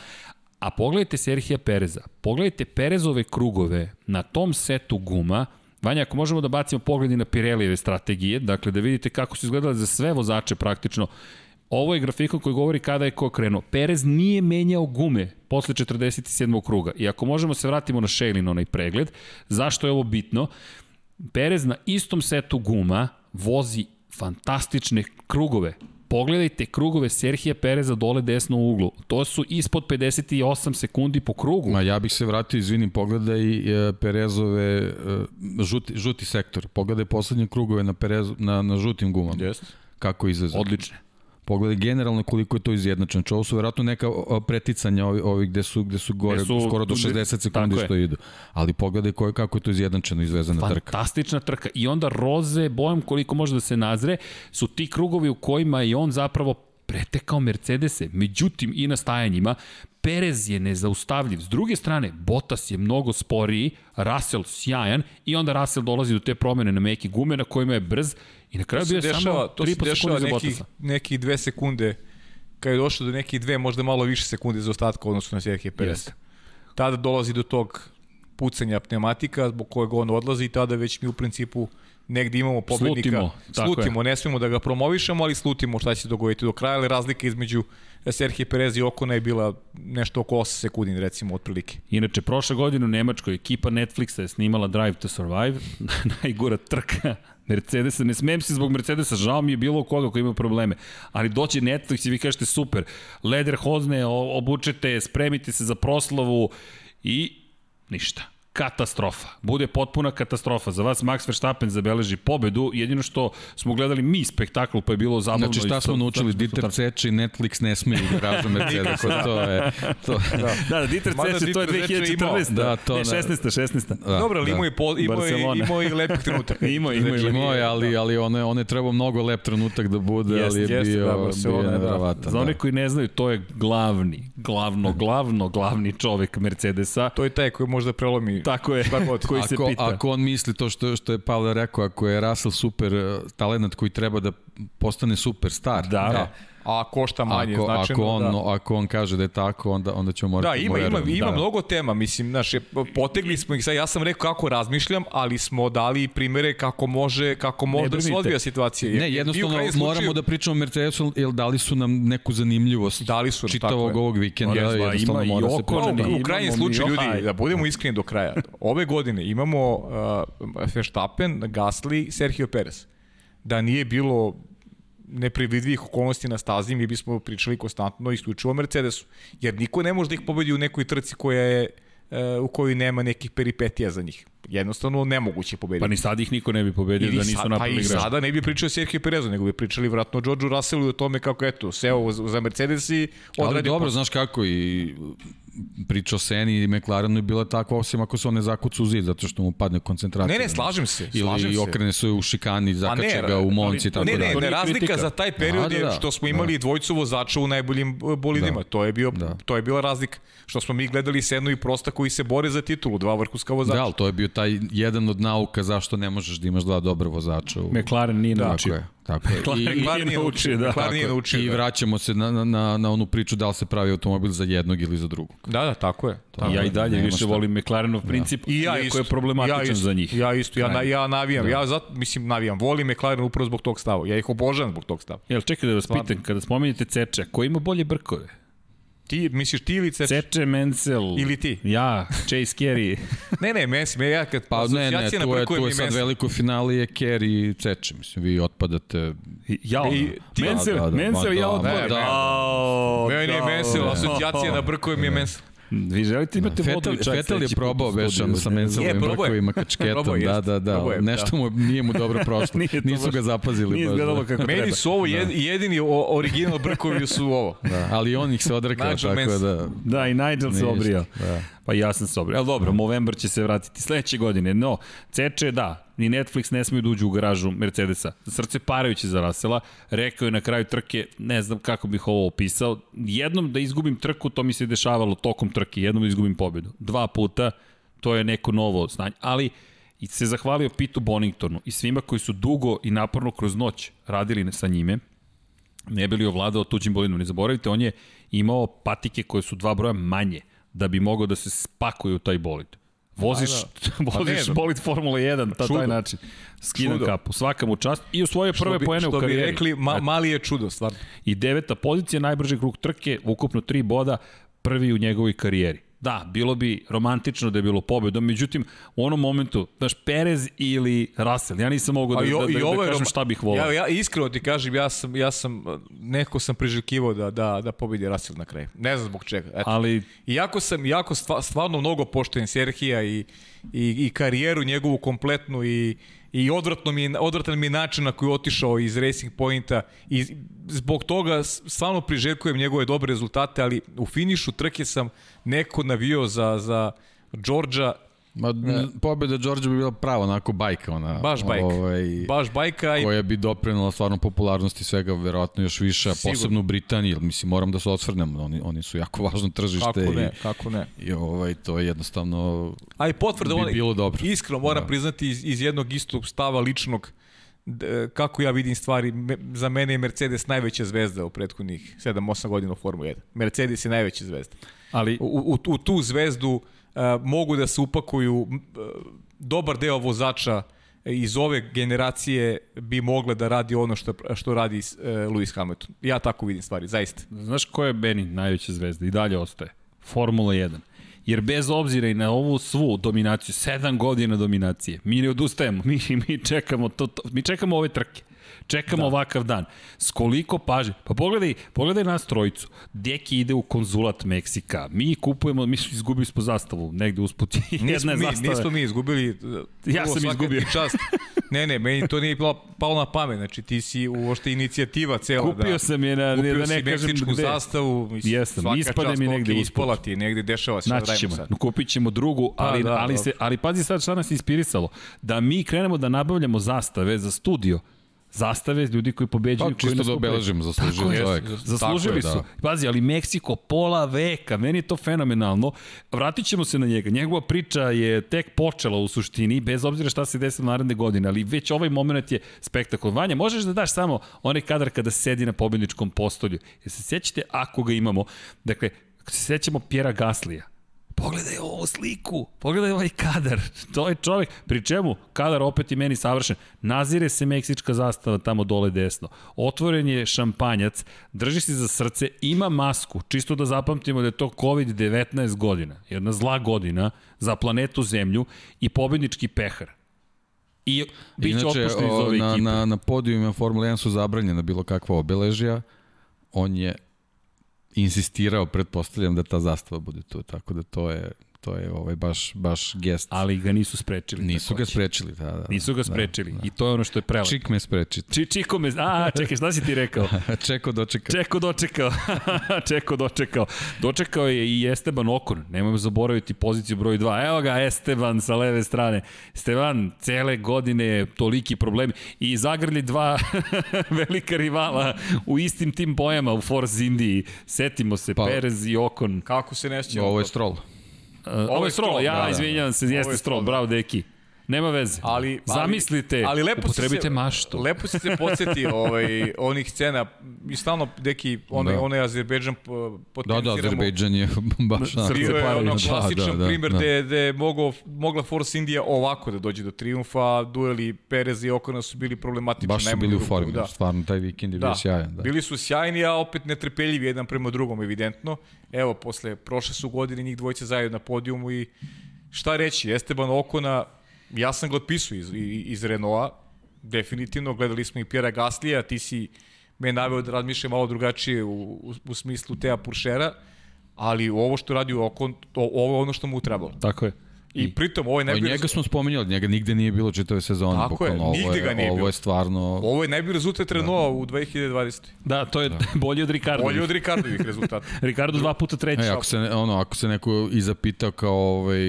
A pogledajte Serhija Pereza, pogledajte Perezove krugove na tom setu guma, Vanja, ako možemo da bacimo pogledi na Pirelijeve strategije, dakle da vidite kako su izgledale za sve vozače praktično, ovo je grafikon koji govori kada je ko krenuo. Perez nije menjao gume posle 47. kruga. I ako možemo se vratimo na Šejlin, onaj pregled, zašto je ovo bitno? Perez na istom setu guma vozi fantastične krugove. Pogledajte krugove Serhija Pereza dole desno u uglu. To su ispod 58 sekundi po krugu. Ma ja bih se vratio, izvinim, pogledaj e, Perezove e, žuti, žuti sektor. Pogledaj poslednje krugove na, Perezu, na, na žutim gumama. Jeste. Kako izvezao. Odlične. Pogledaj generalno koliko je to izjednačeno. Čo ovo su verovatno neka preticanja ovi, ovi gde su, gde su gore gde su, skoro do 60 sekundi što idu. Ali pogledaj koje, kako je to izjednačeno izvezana trka. Fantastična trka. I onda roze, bojem koliko može da se nazre, su ti krugovi u kojima i on zapravo pretekao Mercedese. Međutim, i na stajanjima, Perez je nezaustavljiv. S druge strane, Bottas je mnogo sporiji, Russell sjajan i onda Russell dolazi do te promene na meke gume na kojima je brz i na kraju bio dešava, samo 3,5 sekunde za Bottasa. Neki dve sekunde, kada je došlo do nekih dve, možda malo više sekunde za ostatka odnosno na Sergio Perez. Yes. Tada dolazi do tog pucanja pneumatika zbog kojeg on odlazi i tada već mi u principu negde imamo pobednika. Slutimo, slutimo ne smemo da ga promovišemo, ali slutimo šta će se dogoditi do kraja, ali razlika između Serhije Perez i Okona je bila nešto oko 8 sekundi, recimo, otprilike. Inače, prošle godine u Nemačkoj ekipa Netflixa je snimala Drive to Survive, najgora trka Mercedesa, ne smem se zbog Mercedesa, žao mi je bilo koga koji ima probleme, ali doći Netflix i vi kažete super, leder hozne, obučete, spremite se za proslavu i ništa katastrofa. Bude potpuna katastrofa. Za vas Max Verstappen zabeleži pobedu. Jedino što smo gledali mi spektakl, pa je bilo zabavno. Znači šta smo naučili? Dieter Ceč i Netflix ne smiju da ražu Mercedes. to je... To... Da, da, Dieter Ceč, to je 2014. Da, to ne, 16. 16. Da, Dobro, ali da. imao i, po, imao, i, imao i lepih trenutaka. imao, imao, imao, imao je, ali, ali on je, on je trebao mnogo lep trenutak da bude, jest, ali je jest, bio, da, bio. Za one koji ne znaju, to je glavni, glavno, glavno, glavni čovek Mercedesa. To je taj koji možda prelomi Tako je, koji se ako, pita. Ako on misli to što, što je Pavle rekao, ako je Russell super uh, talent koji treba da postane superstar, da, da a košta manje ako, značajno. Ako on, da. ako on kaže da je tako, onda, onda ćemo morati da, ima, ima, ima da. mnogo tema, mislim, znaš, potegli smo ih, sad ja sam rekao kako razmišljam, ali smo dali primere kako može, kako može da se odvija situacija. Ne, jednostavno slučaju, moramo da pričamo o Mercedesu, jer dali su nam neku zanimljivost dali su, čitavog ovog vikenda, yes, jednostavno ima mora se pričati. U, u krajnjem slučaju, ljudi, da budemo iskreni do kraja, ove godine imamo uh, Verstappen, Gasly, Sergio Perez. Da nije bilo neprevidivih okolnosti na stazi, mi bismo pričali konstantno isključivo o Mercedesu. Jer niko ne može da ih pobedi u nekoj trci koja je u kojoj nema nekih peripetija za njih. Jednostavno nemoguće pobediti. Pa ni sad ih niko ne bi pobedio da nisu sad, napravili grešku. Pa i sada ne bi pričao o Sergio Perezu, nego bi pričali vratno o Georgeu Russellu i o tome kako, eto, seo za Mercedes i odradio... Ali dobro, posle. znaš kako, i priča o Seni i McLarenu je bila takva, osim ako se on ne zakucu u zid, zato što mu padne koncentracija. Ne, ne, slažem se. Slažem Ili se. okrene se u šikani, zakače ga u monci i tako ne, ne, ne, ne, razlika kritika. za taj period da, da, da. je što smo imali da. dvojcu vozača u najboljim bolidima. Da. To, je bio, da. to je bila razlika. Što smo mi gledali Senu i Prosta koji se bore za titulu, dva vrhunska vozača. Da, ali to je bio taj jedan od nauka zašto ne možeš da imaš dva dobra vozača. U... McLaren nije naučio. Tako je. Tako je. I, McLaren nije naučio, da. McLaren nije naučio, I da. vraćamo se na, na, na onu priču da li se pravi automobil za jednog ili za drugog. Da, da, tako je. Tako ja i dalje više šta. volim McLarenov da. princip, da. I ja isto, je problematičan ja isto, za njih. Ja isto, ja, na, ja navijam, da. ja zato, mislim, navijam, volim McLaren upravo zbog tog stava. Ja ih obožavam zbog tog stava. Jel, čekaj da vas Stvarno. pitam, kada spomenete Ceča, ko ima bolje brkove? Ti, misliš ti ili Ceče? Ceče, Mencel. Ili ti? Ja, Chase Carey. ne, ne, Mencel, ja kad pa, ne, ne, tu je, tu je sad veliko finale je Carey i Ceče, mislim, vi otpadate. Ja, I, ti, Mencel, da, da, Mencel, ja otpadam. Da, da. Meni je Mencel, asocijacija na brkovima je Mencel. Vi želite imate vodu i čaj Fetal je probao već sa mencelovim brkovima kačketom, da, da, da, probao nešto mu nije mu dobro prošlo, nisu ga zapazili. Nije izgledalo kako Meni treba. su ovo da. jedini original brkovi su ovo. Da, ali on ih se odrekao, tako da... Da, i Nigel se obrio. Da. Pa ja sam se obrio. Ali dobro, Movember će se vratiti sledeće godine. No, Ceče, da, ni Netflix ne smiju da uđu u garažu Mercedesa. Srce parajući za Rasela, rekao je na kraju trke, ne znam kako bih ovo opisao, jednom da izgubim trku, to mi se dešavalo tokom trke, jednom da izgubim pobedu. Dva puta, to je neko novo znanje, ali i se zahvalio Pitu Boningtonu i svima koji su dugo i naporno kroz noć radili sa njime, ne bili ovladao tuđim bolidom. Ne zaboravite, on je imao patike koje su dva broja manje da bi mogao da se spakuje u taj bolid. Voziš, da, da. voziš ne, bolid Formula 1 ta, taj način. Skidam čudo. kapu, svaka mu čast. I u svoje prve poene u karijeri. Što bi rekli, ma, mali je čudo, stvarno. I deveta pozicija, najbrži krug trke, ukupno tri boda, prvi u njegovoj karijeri. Da, bilo bi romantično da je bilo pobedom, međutim, u onom momentu, daš Perez ili Russell, ja nisam mogao da, da, da, da kažem šta bih volao. Ja, ja iskreno ti kažem, ja sam, ja sam neko sam priželjkivao da, da, da pobedi Russell na kraju. Ne znam zbog čega. Eto. Ali... Iako sam jako stvarno mnogo poštojen Serhija i, i, i karijeru njegovu kompletnu i i odvratno mi, odvratan mi je način na koji je otišao iz Racing Pointa i zbog toga stvarno priželjkujem njegove dobre rezultate, ali u finišu trke sam neko navio za, za Đorđa Ma, ne. pobjeda Đorđa bi bila pravo onako bajka ona. Baš bajka. Ovaj, Baš bajka. I... Koja bi doprinala stvarno popularnosti svega, verovatno još više, a posebno u Britaniji, mislim, moram da se osvrnem, oni, oni su jako važno tržište. Kako ne, i, kako ne. I ovaj, to je jednostavno A i potvrda, bi bilo dobro. Iskreno moram da. priznati iz, iz jednog istog stava ličnog, kako ja vidim stvari, za mene je Mercedes najveća zvezda u prethodnih 7-8 godina u Formula 1. Mercedes je najveća zvezda. Ali u, u, u tu zvezdu mogu da se upakuju dobar deo vozača iz ove generacije bi mogle da radi ono što, što radi uh, Lewis Hamilton. Ja tako vidim stvari, zaista. Znaš ko je Beni najveća zvezda i dalje ostaje? Formula 1. Jer bez obzira i na ovu svu dominaciju, sedam godina dominacije, mi ne odustajemo, mi, mi čekamo to, to mi čekamo ove trke. Čekamo da. ovakav dan. S koliko paže? Pa pogledaj, pogledaj nas trojicu. Deki ide u konzulat Meksika. Mi kupujemo, mi smo izgubili smo zastavu negde usput. Nismo mi, zastava. nismo mi izgubili. Ja sam izgubio. Čast. Ne, ne, meni to nije palo na pamet. Znači ti si uošte inicijativa cela. Kupio da, sam je na, kupio da ne kažem gde. zastavu. Mislim, Jesam, ispade mi negde okay, ispala ti, negde dešava se. Naći ćemo, sad. kupit ćemo drugu, pa ali, da, ali, se, ali pazi sad šta nas inspirisalo. Da mi krenemo da nabavljamo zastave za studio zastave ljudi koji pobeđuju. Pa, čisto da obeležimo, zaslužili čovjek. Zaslužili su. Da. Pazi, ali Meksiko pola veka, meni je to fenomenalno. Vratit ćemo se na njega. Njegova priča je tek počela u suštini, bez obzira šta se desilo naredne godine, ali već ovaj moment je spektakul. Vanja, možeš da daš samo onaj kadar kada sedi na pobedničkom postolju. Jer se sjećate, ako ga imamo, dakle, se sećamo Pjera Gaslija, pogledaj ovu sliku, pogledaj ovaj kadar, to je čovek, pri čemu? Kadar opet i meni savršen, nazire se meksička zastava tamo dole desno, otvoren je šampanjac, drži se za srce, ima masku, čisto da zapamtimo da je to COVID-19 godina, jedna zla godina za planetu Zemlju i pobednički pehar. I bit će Inače, iz ove na, ekipe. Na, na podijumima Formula 1 su zabranjena bilo kakva obeležja, on je insistirao, pretpostavljam da ta zastava bude tu, tako da to je to je ovaj baš baš gest. Ali ga nisu sprečili. Nisu ga sprečili, da, da. Nisu ga sprečili. Da, da. I to je ono što je prelepo. Čik me spreči. Či, čiko me, a, čekaj, šta si ti rekao? Čeko dočekao. Čeko dočekao. Čeko dočekao. Dočekao je i Esteban Okon. Nemojmo zaboraviti poziciju broj 2. Evo ga Esteban sa leve strane. Esteban, cele godine toliki problemi. I zagrli dva velika rivala u istim tim bojama u Force Indiji. Setimo se, pa, Perez i Okon. Kako se ne Ovo je Stroll. Ovo je Stroll, ja da, da, izvinjam se, jeste Stroll, bravo deki. Nema veze. Ali, Zamislite, ali lepo upotrebite se, maštu. Lepo se se podsjeti ovaj, onih scena, i stalno neki, onaj, da. onaj Azerbejdžan potenciramo. Da, da, Azerbejdžan je baš na Bio je ono klasičan da, da, primer da. gde, gde je mogo, mogla Force India ovako da dođe do triumfa, dueli Perez i Okona su bili problematični. Baš su bili u formi, da. stvarno taj vikend je da. bio sjajan. Da. Bili su sjajni, a opet netrpeljivi jedan prema drugom, evidentno. Evo, posle prošle su godine njih dvojice zajedno na podijumu i šta reći, Esteban Okona ja sam ga otpisao iz, iz Renaulta, definitivno, gledali smo i Pjera Gaslija, ti si me naveo da razmišljam malo drugačije u, u, u smislu Teja Puršera, ali ovo što radi oko, ovo je ono što mu trebalo. Tako je. I pritom ovo je najbolji njega smo spominjali, njega nigde nije bilo čitave sezone. Tako je, nigde ga nije ovo bilo. je stvarno... Ovo je najbolji rezultat Renaulta u 2020. Da, to je da. bolje od Ricardo. Bolje od Ricardovih rezultata. Ricardo dva puta treći. E, ako se, ono, ako se neko i zapita kao ovaj,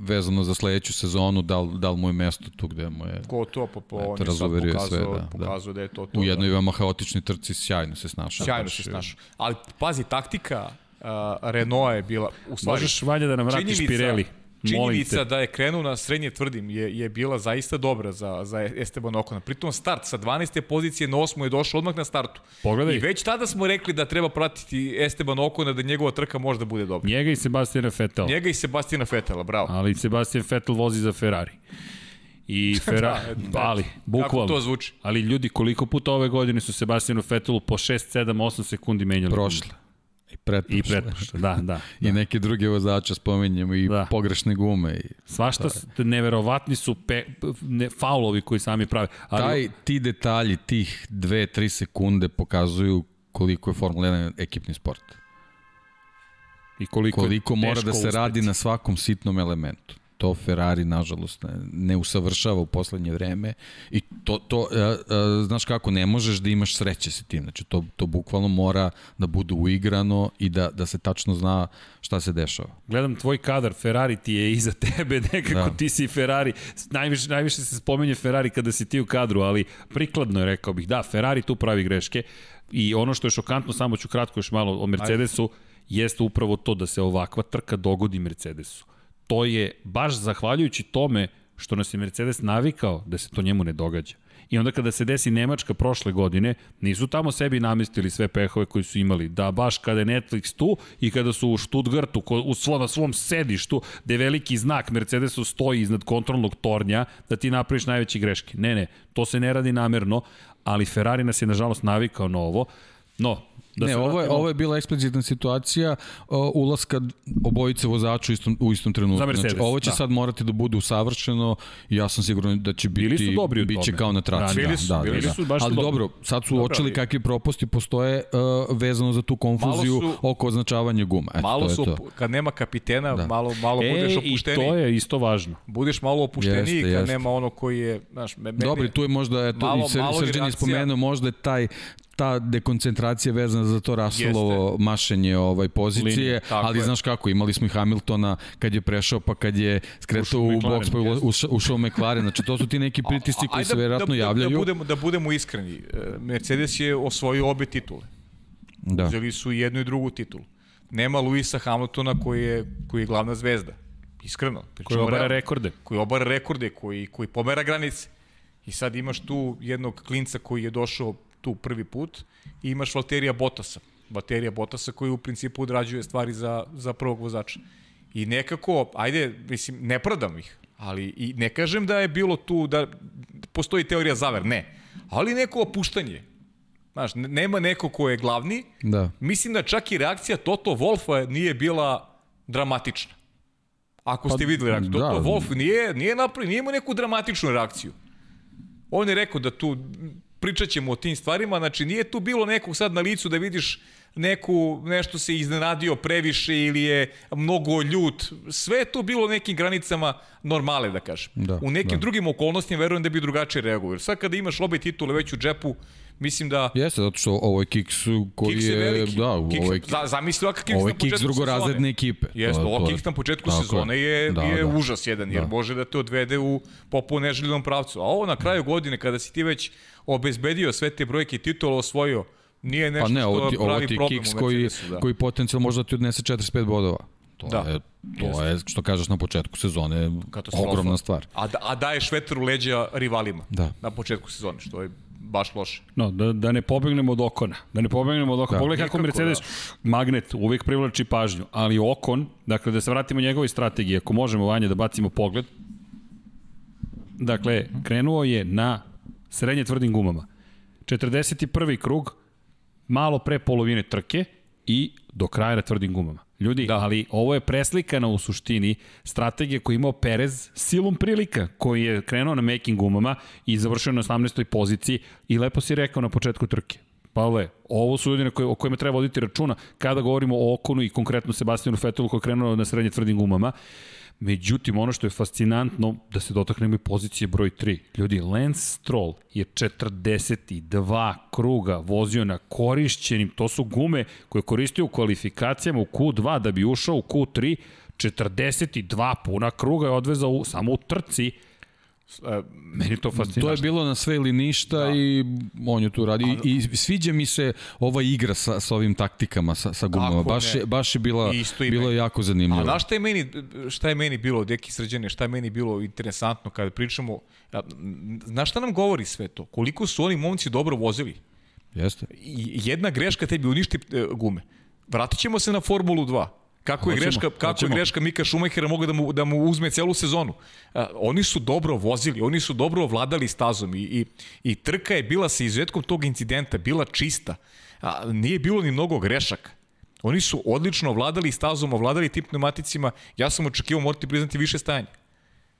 vezano za sledeću sezonu, da li, da li mu je mesto tu gde mu je... Ko to, pa po, on je sad pokazao, sve, da, pokazao da. da je to to. U jednoj da. veoma haotičnoj trci sjajno se snašao. Sjajno se snašao. Ali pazi, taktika uh, Renault je bila... U stvari, Možeš, Vanja, da nam vratiš Pirelli. Činjenica da je krenuo na srednje tvrdim je, je bila zaista dobra za, za Esteban Okona. Pritom start sa 12. pozicije na 8. je došao odmah na startu. Pogledaj. I već tada smo rekli da treba pratiti Esteban Okona da njegova trka možda bude dobra. Njega i Sebastina Vettel. Njega i Sebastina Vettela, bravo. Ali Sebastian Vettel vozi za Ferrari. I Ferrari, da, ali, bukvalno. Kako to zvuči? Ali ljudi, koliko puta ove godine su Sebastianu Vettelu po 6, 7, 8 sekundi menjali? Prošle. I pretprošle. I pretprošle, da, da. I da. neke druge vozače spominjemo i da. pogrešne gume. I Svašta, je. neverovatni su pe, ne, faulovi koji sami prave. Ali... Taj, ti detalji, tih 2-3 sekunde pokazuju koliko je Formula 1 ekipni sport. I koliko, koliko mora da se uspeti. radi na svakom sitnom elementu to Ferrari nažalost ne, ne usavršava u poslednje vreme i to, to a, a, znaš kako, ne možeš da imaš sreće sa tim, znači to, to bukvalno mora da bude uigrano i da, da se tačno zna šta se dešava. Gledam tvoj kadar, Ferrari ti je iza tebe, nekako da. ti si Ferrari, najviše, najviše se spomenje Ferrari kada si ti u kadru, ali prikladno je rekao bih, da, Ferrari tu pravi greške i ono što je šokantno, samo ću kratko još malo o Mercedesu, Ajde. jeste upravo to da se ovakva trka dogodi Mercedesu to je baš zahvaljujući tome što nas je Mercedes navikao da se to njemu ne događa. I onda kada se desi Nemačka prošle godine, nisu tamo sebi namestili sve pehove koji su imali. Da baš kada je Netflix tu i kada su u Stuttgartu, u svom, na svom sedištu, gde veliki znak Mercedesu stoji iznad kontrolnog tornja, da ti napraviš najveće greške. Ne, ne, to se ne radi namerno, ali Ferrari nas je nažalost navikao na ovo No, Da ne, ovo je, ovo je bila eksplicitna situacija uh, ulaska obojice vozača u istom, u istom trenutku. Znači, ovo će da. sad morati da bude usavršeno i ja sam siguran da će biti, bili su dobri biće kao na traci. Bili su, da, bili da, su baš Ali dobro, dobro, sad su uočili kakvi propusti postoje uh, vezano za tu konfuziju su, oko označavanja guma. Eto, malo to su, to. kad nema kapitena, da. malo, malo e, budeš opušteniji. i to je isto važno. Budeš malo opušteniji jeste, kad jeste. nema ono koji je, znaš, me, me, Dobri, tu je možda, eto, malo, i Srđan je spomenuo, možda je taj ta dekoncentracija vezana za to Russellovo mašenje ovaj pozicije, Linije, ali je. znaš kako, imali smo i Hamiltona kad je prešao, pa kad je skretao u boks, pa ušao, ušao u McLaren, znači to su ti neki pritisci koji se verovatno da, javljaju. Da, da, budemo, da budemo iskreni, e, Mercedes je osvojio obe titule. Da. Uzeli su jednu i drugu titulu. Nema Luisa Hamiltona koji je, koji je glavna zvezda. Iskreno. Koji obara rekorde. Koji obara rekorde, koji, koji pomera granice. I sad imaš tu jednog klinca koji je došao tu prvi put i imaš Valterija Botasa. Valterija Botasa koji u principu odrađuje stvari za, za prvog vozača. I nekako, ajde, mislim, ne prodam ih, ali i ne kažem da je bilo tu, da postoji teorija zaver, ne. Ali neko opuštanje. Znaš, nema neko ko je glavni. Da. Mislim da čak i reakcija Toto Wolfa nije bila dramatična. Ako ste pa, videli reakciju. Da. Toto Wolf nije, nije napravio, nije imao neku dramatičnu reakciju. On je rekao da tu pričat ćemo o tim stvarima, znači nije tu bilo nekog sad na licu da vidiš neku, nešto se iznenadio previše ili je mnogo ljut. Sve je to bilo nekim granicama normale, da kažem. Da, u nekim da. drugim okolnostima verujem da bi drugačije reagovao. Jer sad kada imaš obe titule već u džepu, Mislim da... Jeste, zato što ovo je Kiks koji Kiks je... veliki. Da, ovo je... Za, zamisli ovakav Kiks ovo je Kiks drugorazredne ekipe. Jeste, ovo Kiks na početku Tako sezone je, da, je da. užas jedan, jer da. može da te odvede u popu neželjenom pravcu. A ovo na kraju godine, kada si ti već obezbedio sve te brojke titula osvojio, nije nešto pa ne, ovo ti, što pravi problem Kiks koji, da. koji potencijal možda ti odnese 45 bodova. To da. je to Jeste. je što kažeš na početku sezone ogromna stvar. A da, a daješ vetar u leđa rivalima da. na početku sezone, što je baš loše. No, da, da ne pobegnemo od Okona. Da ne pobegnemo od Okona. Da. Pogledaj kako Mercedes, da. magnet, uvijek privlači pažnju. Ali Okon, dakle da se vratimo njegovoj strategiji, ako možemo vanje da bacimo pogled, dakle, krenuo je na srednje tvrdim gumama. 41. krug, malo pre polovine trke i do kraja na tvrdim gumama. Ljudi, da. ali ovo je preslikana u suštini strategija koju imao Perez silom prilika, koji je krenuo na making gumama i završio na 18. poziciji i lepo si rekao na početku trke. Pavle, ovo su ljudi koje, o kojima treba voditi računa kada govorimo o Okonu i konkretno Sebastijanu Fetelu koji je krenuo na srednje tvrdim gumama. Međutim, ono što je fascinantno, da se dotaknemo i pozicije broj 3. Ljudi, Lance Stroll je 42 kruga vozio na korišćenim, to su gume koje koristio u kvalifikacijama u Q2 da bi ušao u Q3, 42 puna kruga je odvezao u, samo u trci meni to fascinantno. To je bilo na sve ili ništa da. i on je tu radi. I, I sviđa mi se ova igra sa, sa ovim taktikama, sa, sa gumama. Baš je, baš je bila, bilo jako zanimljivo. A znaš šta je meni, šta je meni bilo, deki srđane, šta je meni bilo interesantno kada pričamo, znaš šta nam govori sve to? Koliko su oni momci dobro vozili? Jeste. Jedna greška tebi uništi e, gume. Vratit ćemo se na Formulu 2. Kako je hoćemo, greška, kako hoćemo. je greška Mika Šumahera mogla da mu, da mu uzme celu sezonu. A, oni su dobro vozili, oni su dobro ovladali stazom i, i, i trka je bila sa izuzetkom tog incidenta, bila čista. A, nije bilo ni mnogo grešaka. Oni su odlično ovladali stazom, ovladali tip pneumaticima. Ja sam očekivao, morate priznati, više stajanja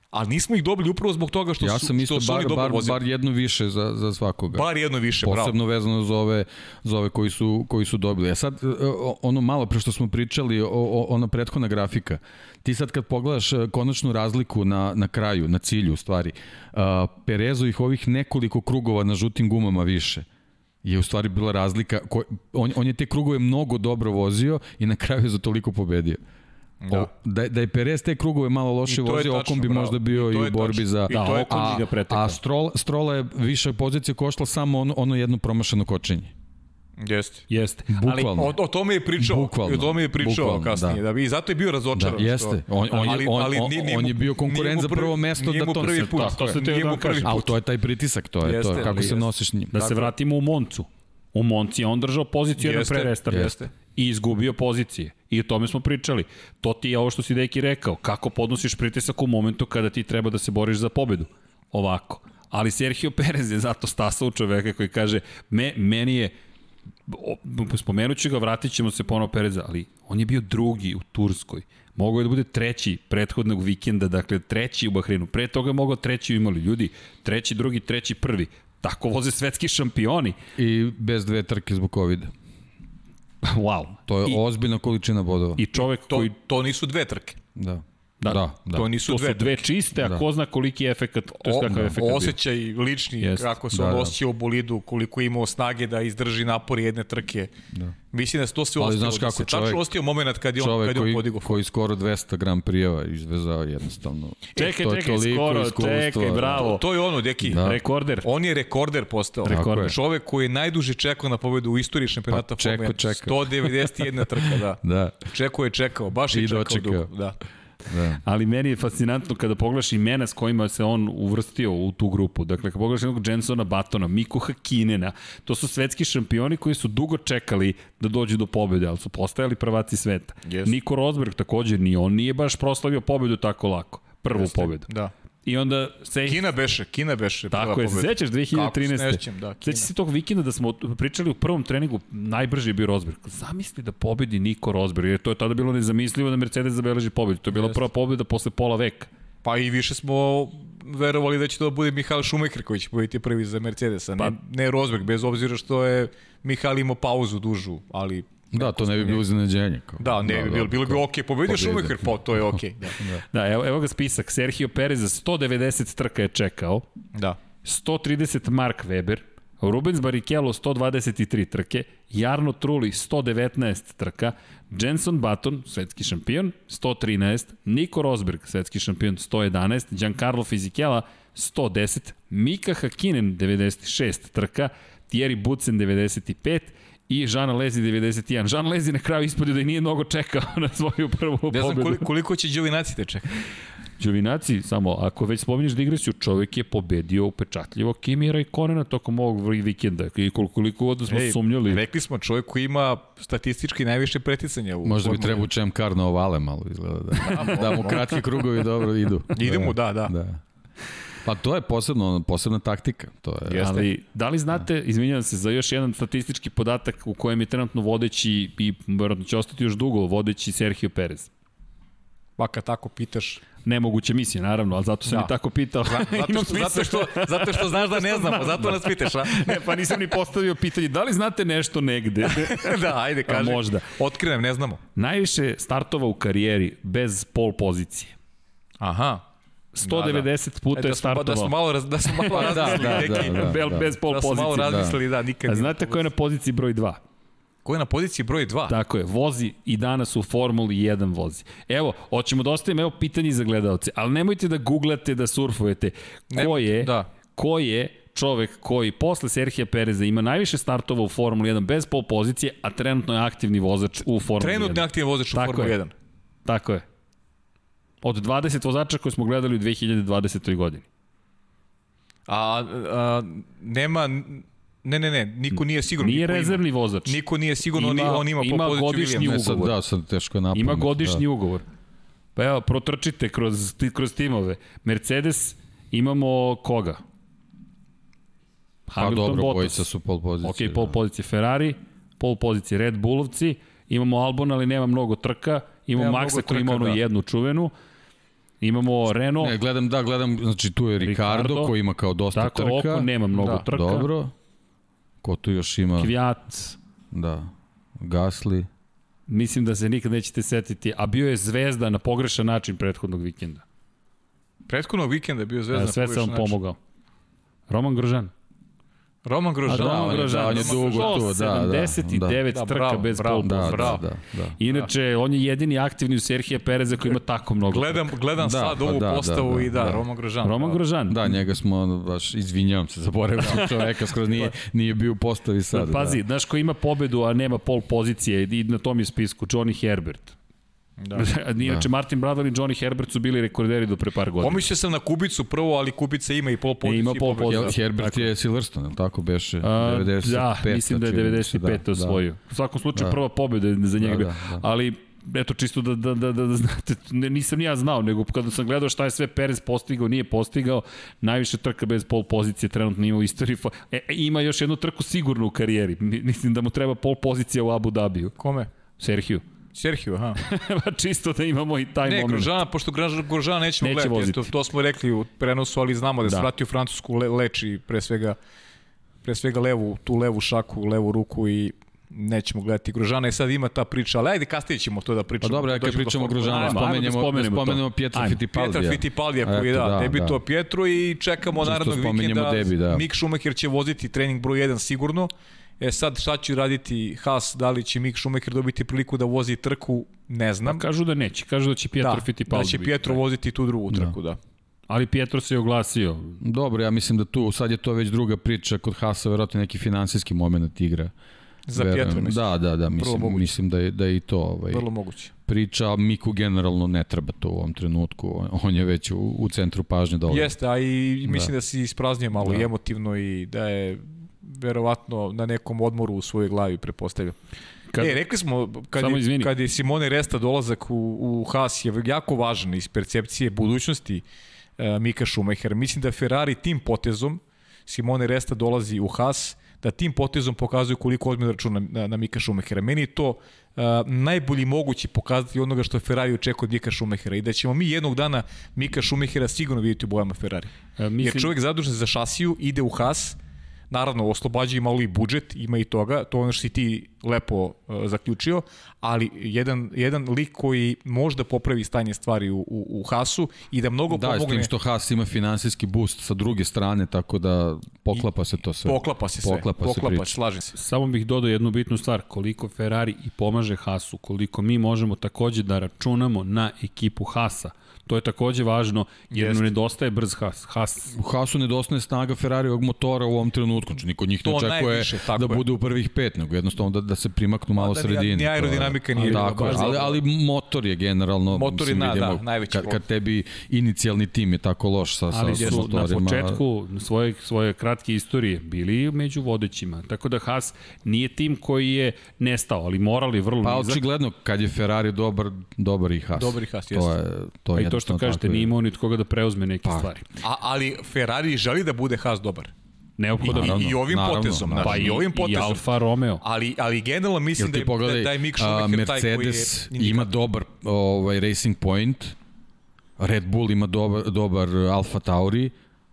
ali nismo ih dobili upravo zbog toga što ja su sam isto što su bar, bar, bar jedno više za, za svakoga. Bar jedno više, Posebno bravo. Posebno vezano za ove, za ove koji, su, koji su dobili. A sad, e, ono malo pre što smo pričali, o, o, ona prethodna grafika, ti sad kad pogledaš e, konačnu razliku na, na kraju, na cilju u stvari, Perezo ih ovih nekoliko krugova na žutim gumama više je u stvari bila razlika, ko, on, on je te krugove mnogo dobro vozio i na kraju je za toliko pobedio. Da. O, da, da je Perez te krugove malo loše vozio, Okon bi bravo. možda bio i, i u borbi tačno. za... Da, Okon bi ga pretekao. A Stroll, Stroll je više pozicije košla samo ono, ono jedno promašeno kočenje. Jeste. Jeste. Bukvalno. Ali o, o tome je pričao. Bukvalno. O tome je pričao Bukvalno, kasnije. Da. da. I zato je bio razočaran. Da, jeste. On, on, ali, on, ali, on, on, on je bio konkurent za prvo mesto da to prvi put. To se te da kažem. Ali to je taj pritisak, to je jeste, to, kako se nosiš njim. Da se vratimo u Moncu. U Monci je on držao poziciju jedan pre restart. Jeste. I izgubio pozicije. I o tome smo pričali. To ti je ovo što si Deki rekao. Kako podnosiš pritisak u momentu kada ti treba da se boriš za pobedu. Ovako. Ali Sergio Perez je zato stasao u čoveka koji kaže me, meni je spomenut ću ga, vratit ćemo se ponovo Pereza, ali on je bio drugi u Turskoj. Mogao je da bude treći prethodnog vikenda, dakle treći u Bahreinu. Pre toga je mogao treći imali ljudi, treći, drugi, treći, prvi. Tako voze svetski šampioni. I bez dve trke zbog covid -a. Wow. To je I, ozbiljna količina bodova. I čovek To, koji to nisu dve trke. Da. Da, Da, da. To nisu to dve su dve čiste, a Da. ko zna koliki je efekat, to je kakav je efekat bio. osjećaj lični, Jeste. kako se Da, on da. osjećao u bolidu, koliko je imao snage da izdrži napor jedne trke. Da. Mislim da se to sve Ali ostalo. znaš da kako se čovek- tačno ostio moment kad je on, kad je on podigao. koji skoro 200 gram prijeva izvezao jednostavno. Čekaj, to čekaj, skoro, čekaj, da. bravo. To je ono, deki. Da. Rekorder. On je rekorder postao. Je. Čovek koji je najduže čekao na pobedu u istoriji šampionata Pa 1. čekao. 191 trka, da. Da, Čekao je čekao, baš je čekao dugo. Da. Da. Ali meni je fascinantno kada pogledaš imena s kojima se on uvrstio u tu grupu. Dakle, kada pogledaš jednog Jensona Batona, Miku Hakinena, to su svetski šampioni koji su dugo čekali da dođu do pobede, ali su postajali prvaci sveta. Jeste. Niko Rosberg takođe ni on nije baš proslavio pobedu tako lako. Prvu pobedu. Da. I onda se Kina beše, Kina beše. prva Tako je, pobeda. sećaš Kako se 2013. ne sećam, da, Kina. Sećaš se tog vikenda da smo pričali u prvom treningu, najbrži je bio Rosberg. Zamisli da pobedi Niko Rosberg, jer to je tada bilo nezamislivo da Mercedes zabeleži pobedu. To je bila Jeste. prva pobeda posle pola veka. Pa i više smo verovali da će to bude Mihael Schumacher koji će pobediti prvi za Mercedesa, Pa- ne, ne Rosberg, bez obzira što je Mihael imao pauzu dužu, ali Da, to ne bi bilo iznenađenje. kao. da, ne bi bilo, bilo bi okej, pobedio Pobedio. Schumacher, pa to je okej. Da. Da, evo, evo ga spisak. Sergio Perez za 190 trka je čekao, da. 130 Mark Weber, Rubens Barrichello 123 trke, Jarno Trulli 119 trka, Jenson Button, svetski šampion, 113, Nico Rosberg, svetski šampion, 111, Giancarlo Fisichella, 110, Mika Hakkinen, 96 trka, Thierry Butzen, 95, i Žana Lezi 91. Žan Lezi na kraju ispodio da i nije mnogo čekao na svoju prvu Ne znam pobedu. koliko, koliko će Đovinaci te čekati. Đovinaci, samo, ako već spominješ digresiju, čovjek je pobedio upečatljivo Kimira i Konena tokom ovog vikenda. I koliko, koliko god da smo Ej, sumnjali. Rekli smo čovjek koji ima statistički najviše preticanja. U Možda bi trebao čem kar na ovale malo izgleda. Da, da mu kratki krugovi dobro idu. Idemo, da, da. da. Pa to je posebno, posebna taktika. To je, Jeste. Ali, da li znate, izvinjam se, za još jedan statistički podatak u kojem je trenutno vodeći i verovatno će ostati još dugo vodeći Sergio Perez. Pa kad tako pitaš. Nemoguće misije, naravno, ali zato sam Da. i tako pitao. Zato što, zato, što, zato što znaš da ne znamo, zato nas pitaš, a? ne, pa nisam ni postavio pitanje, da li znate nešto negde? da, ajde, Pa kaži. možda. Otkrivam, ne znamo. Najviše startova u karijeri bez pol pozicije. Aha. 190 puta E, je da smo, da smo startovao. malo, raz, da smo malo da, razmislili, da, neki, da, da. Bel- bez pol da smo malo pozicije. razmislili, da, nikad A znate ko je na poziciji broj 2? Ko je na poziciji broj 2? Tako je, vozi i danas u Formuli 1 vozi. Evo, hoćemo da ostavimo evo pitanje za gledalce, ali nemojte da googlate, da surfujete. Ko je, da. ko je čovek koji posle Serhija Pereza ima najviše startova u Formuli 1 bez pol pozicije, a trenutno je aktivni vozač u Formuli 1. Trenutni aktivan vozač u Tako Formuli je. 1. Tako je. Od 20 vozača koje smo gledali u 2020. godini. A, a nema, ne, ne, ne, niko nije sigurno. Nije niko rezervni vozač. Ima. Niko nije sigurno, Ima- on ima, ima po poziciju godišnji Williams. Ne, sad, ugovor. da, sad teško je napamet. Ima godišnji da. ugovor. Pa evo, protrčite kroz, ti- kroz timove. Mercedes imamo koga? Pa dobro, bojica su pol pozicije. Ok, pol da. pozicije Ferrari, pol pozicije Red Bullovci, imamo Albon, ali nema mnogo trka, imamo Nema Maxa koji ima onu da. jednu čuvenu, imamo Renault, Ne, gledam, da, gledam, znači tu je Ricardo, Ricardo, koji ima kao dosta tako, trka. oko nema mnogo Da. trka, Dobro. Ko tu još ima? Kvyat, Da. Gasly. mislim da se nikad nećete setiti, a bio je zvezda na pogrešan način prethodnog vikenda. Prethodnog vikenda je bio E, zvezdan. sve sam pomogao. Roman Grožan. Roman Grožan. da, on je- Grožan, da, on je dugo tu, da, da, 79 da. Da, trka bravo, bez bravo, Da, pozicije. da, Bravo. da, da. Inače, on je jedini aktivni u Serhija Pereza koji ima tako mnogo. Gledam, gledam Da, sad pa ovu da, da, postavu da, i da, da. Roman Grožan. Roman da. Grožan. Da, njega smo, baš, izvinjavam se, zaboravio sam čoveka, skroz nije, nije bio u postavi sad. Pazi, da. znaš ko ima pobedu, a nema pol pozicije i na tom je spisku, Johnny Herbert. Da. Inače, Martin Bradley i Johnny Herbert su bili rekorderi do pre par godina. Pomislio sam na Kubicu prvo, ali Kubica ima i pol poziciju. ima pol pozicije. Herbert je Silverstone, je li tako beše? A, 95. da, mislim da je čini mi se, 95. da, osvojio. U svakom slučaju Da. prva pobeda za njega Da, da, da. Ali eto čisto da, da, da, da, da znate, ne, nisam ni ja znao, nego kada sam gledao šta je sve Perez postigao, nije postigao, najviše trka bez pol pozicije trenutno ima u istoriji. E, e, ima još jednu trku sigurno u karijeri. Mislim da mu treba pol pozicija u Abu Dhabiju. Kome? Serhiju. Serhiju, aha. pa čisto da imamo i taj ne, moment. Ne, Grožana, pošto Grožana nećemo Neće gledati, to, to smo rekli u prenosu, ali znamo da, da. se vrati u Francusku, le, leči pre svega pre svega levu, tu levu šaku, levu ruku i nećemo gledati Grožana i sad ima ta priča, ali ajde kasnije ćemo to da pričamo. Pa dobro, ja kad pričamo Grožana, spomenemo, spomenemo, spomenemo Pietra Fittipaldija. Pietra Fittipaldija koji da, da debi to Pietro i čekamo Čisto narednog vikenda. Debi, da. Mick Schumacher će voziti trening broj 1 sigurno. E sad šta će raditi Haas, da li će Mick Schumacher dobiti priliku da vozi trku, ne znam. Pa kažu da neće, kažu da će Pietro da, Fittipaldi. Da će Pietro voziti tu drugu trku, da. da. Ali Pietro se je oglasio. Dobro, ja mislim da tu, sad je to već druga priča, kod Hasa verovatno neki finansijski moment igra. Za Pietro, misliš? Da, da, da, mislim, mislim da je, da je i to ovaj, Vrlo moguće. priča, Miku generalno ne treba to u ovom trenutku, on je već u, u centru pažnje dole. Jeste, a i mislim da, da si ispraznio malo da. i emotivno i da je verovatno na nekom odmoru u svojoj glavi prepostavio. Kad, e, rekli smo, kad, je, kad je Simone Resta dolazak u, u Haas je jako važan iz percepcije budućnosti uh, Mika Schumacher. Mislim da Ferrari tim potezom, Simone Resta dolazi u Haas, da tim potezom pokazuju koliko ozbiljno računa na, na Mika Schumachera. Meni je to uh, najbolji mogući pokazati onoga što Ferrari očekuje od Mika Schumachera i da ćemo mi jednog dana Mika Schumachera sigurno vidjeti u bojama Ferrari. Uh, mislim... Jer čovjek zadužen za šasiju, ide u Haas, Naravno, oslobađa malo i budžet, ima i toga, to ono što si ti lepo uh, zaključio, ali jedan, jedan lik koji možda popravi stanje stvari u, u, u Hasu i da mnogo da, pomogne... Da, s tim što Has ima finansijski boost sa druge strane, tako da poklapa se to sve. Poklapa se sve, poklapa, poklapa se, slažem se. Samo bih dodao jednu bitnu stvar, koliko Ferrari i pomaže Hasu, koliko mi možemo takođe da računamo na ekipu Hasa. To je takođe važno, jer Jeste. nedostaje brz Haas. Haas. U Haasu nedostaje snaga Ferrarijog motora u ovom trenutku. Znači, niko njih ne očekuje najviše, da je. bude u prvih pet, nego jednostavno da, da se primaknu malo da, sredini. Ni aerodinamika nije. Tako, je, ali, ali motor je generalno, motor je na, vidimo, da, najveći kad, kad tebi inicijalni tim je tako loš sa, ali sa, sa motorima. Na početku svoje, svoje kratke istorije bili među vodećima. Tako da Haas nije tim koji je nestao, ali morali vrlo pa, nizak. Pa očigledno, kad je Ferrari dobar, dobar i Haas. Dobar i Haas, to je, to je to što kažete, nije imao ni koga da preuzme neke pa. stvari. A, ali Ferrari želi da bude Haas dobar. Neophodno. I, I, i ovim naravno, potezom, naravno. pa i, ovim potezom. I Alfa Romeo. Ali, ali generalno mislim da je, pogledaj, da je Mick Schumacher taj koji je... Mercedes ima dobar ovaj, racing point, Red Bull ima dobar, dobar Alfa Tauri,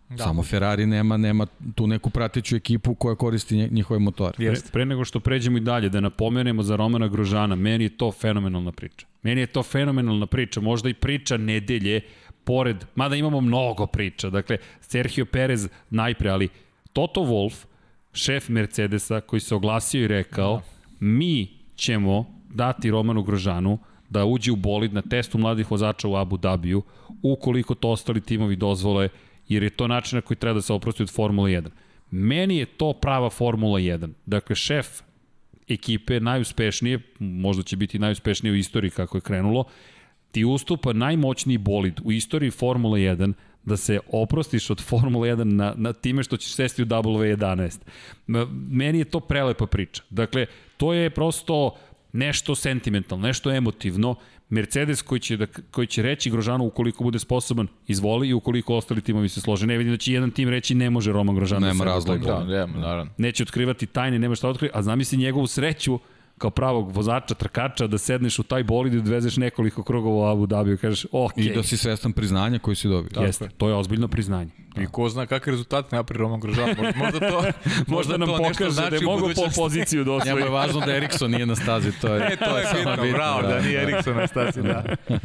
Da. Samo Ferrari nema nema tu neku prateću ekipu koja koristi njihove motore. Pre, pre nego što pređemo i dalje, da napomenemo za Romana Grožana, meni je to fenomenalna priča. Meni je to fenomenalna priča, možda i priča nedelje, pored, mada imamo mnogo priča, dakle, Sergio Perez najpre, ali Toto Wolff, šef Mercedesa, koji se oglasio i rekao, da. mi ćemo dati Romanu Grožanu da uđe u bolid na testu mladih vozača u Abu Dhabiju, ukoliko to ostali timovi dozvole jer je to način na koji treba da se oprosti od Formula 1. Meni je to prava Formula 1. Dakle, šef ekipe najuspešnije, možda će biti najuspešnije u istoriji kako je krenulo, ti ustupa najmoćniji bolid u istoriji Formula 1 da se oprostiš od Formula 1 na, na time što ćeš sesti u W11. Meni je to prelepa priča. Dakle, to je prosto nešto sentimentalno, nešto emotivno Mercedes koji će, da, koji će reći Grožanu ukoliko bude sposoban, izvoli i ukoliko ostali timovi se slože. Ne vidim da će jedan tim reći ne može Roman Grožan. Nema da razloga. Da, nema, naravno. Neće otkrivati tajne, nema šta otkrivati, a zamisli njegovu sreću kao pravog vozača, trkača, da sedneš u taj bolid i odvezeš nekoliko krugova u Abu Dhabi i kažeš, ok. I da si svestan priznanja koji si dobio. Jeste, to je ozbiljno priznanje. I ko zna kakve rezultate napri Roman Grožan. Možda to, možda nam to pokaže znači da je mogo po poziciju da osvoji. Njemu je važno da Erikson nije na stazi. To je, e, to, to je, je bitno, bravo, da, da nije Erikson na stazi. Da.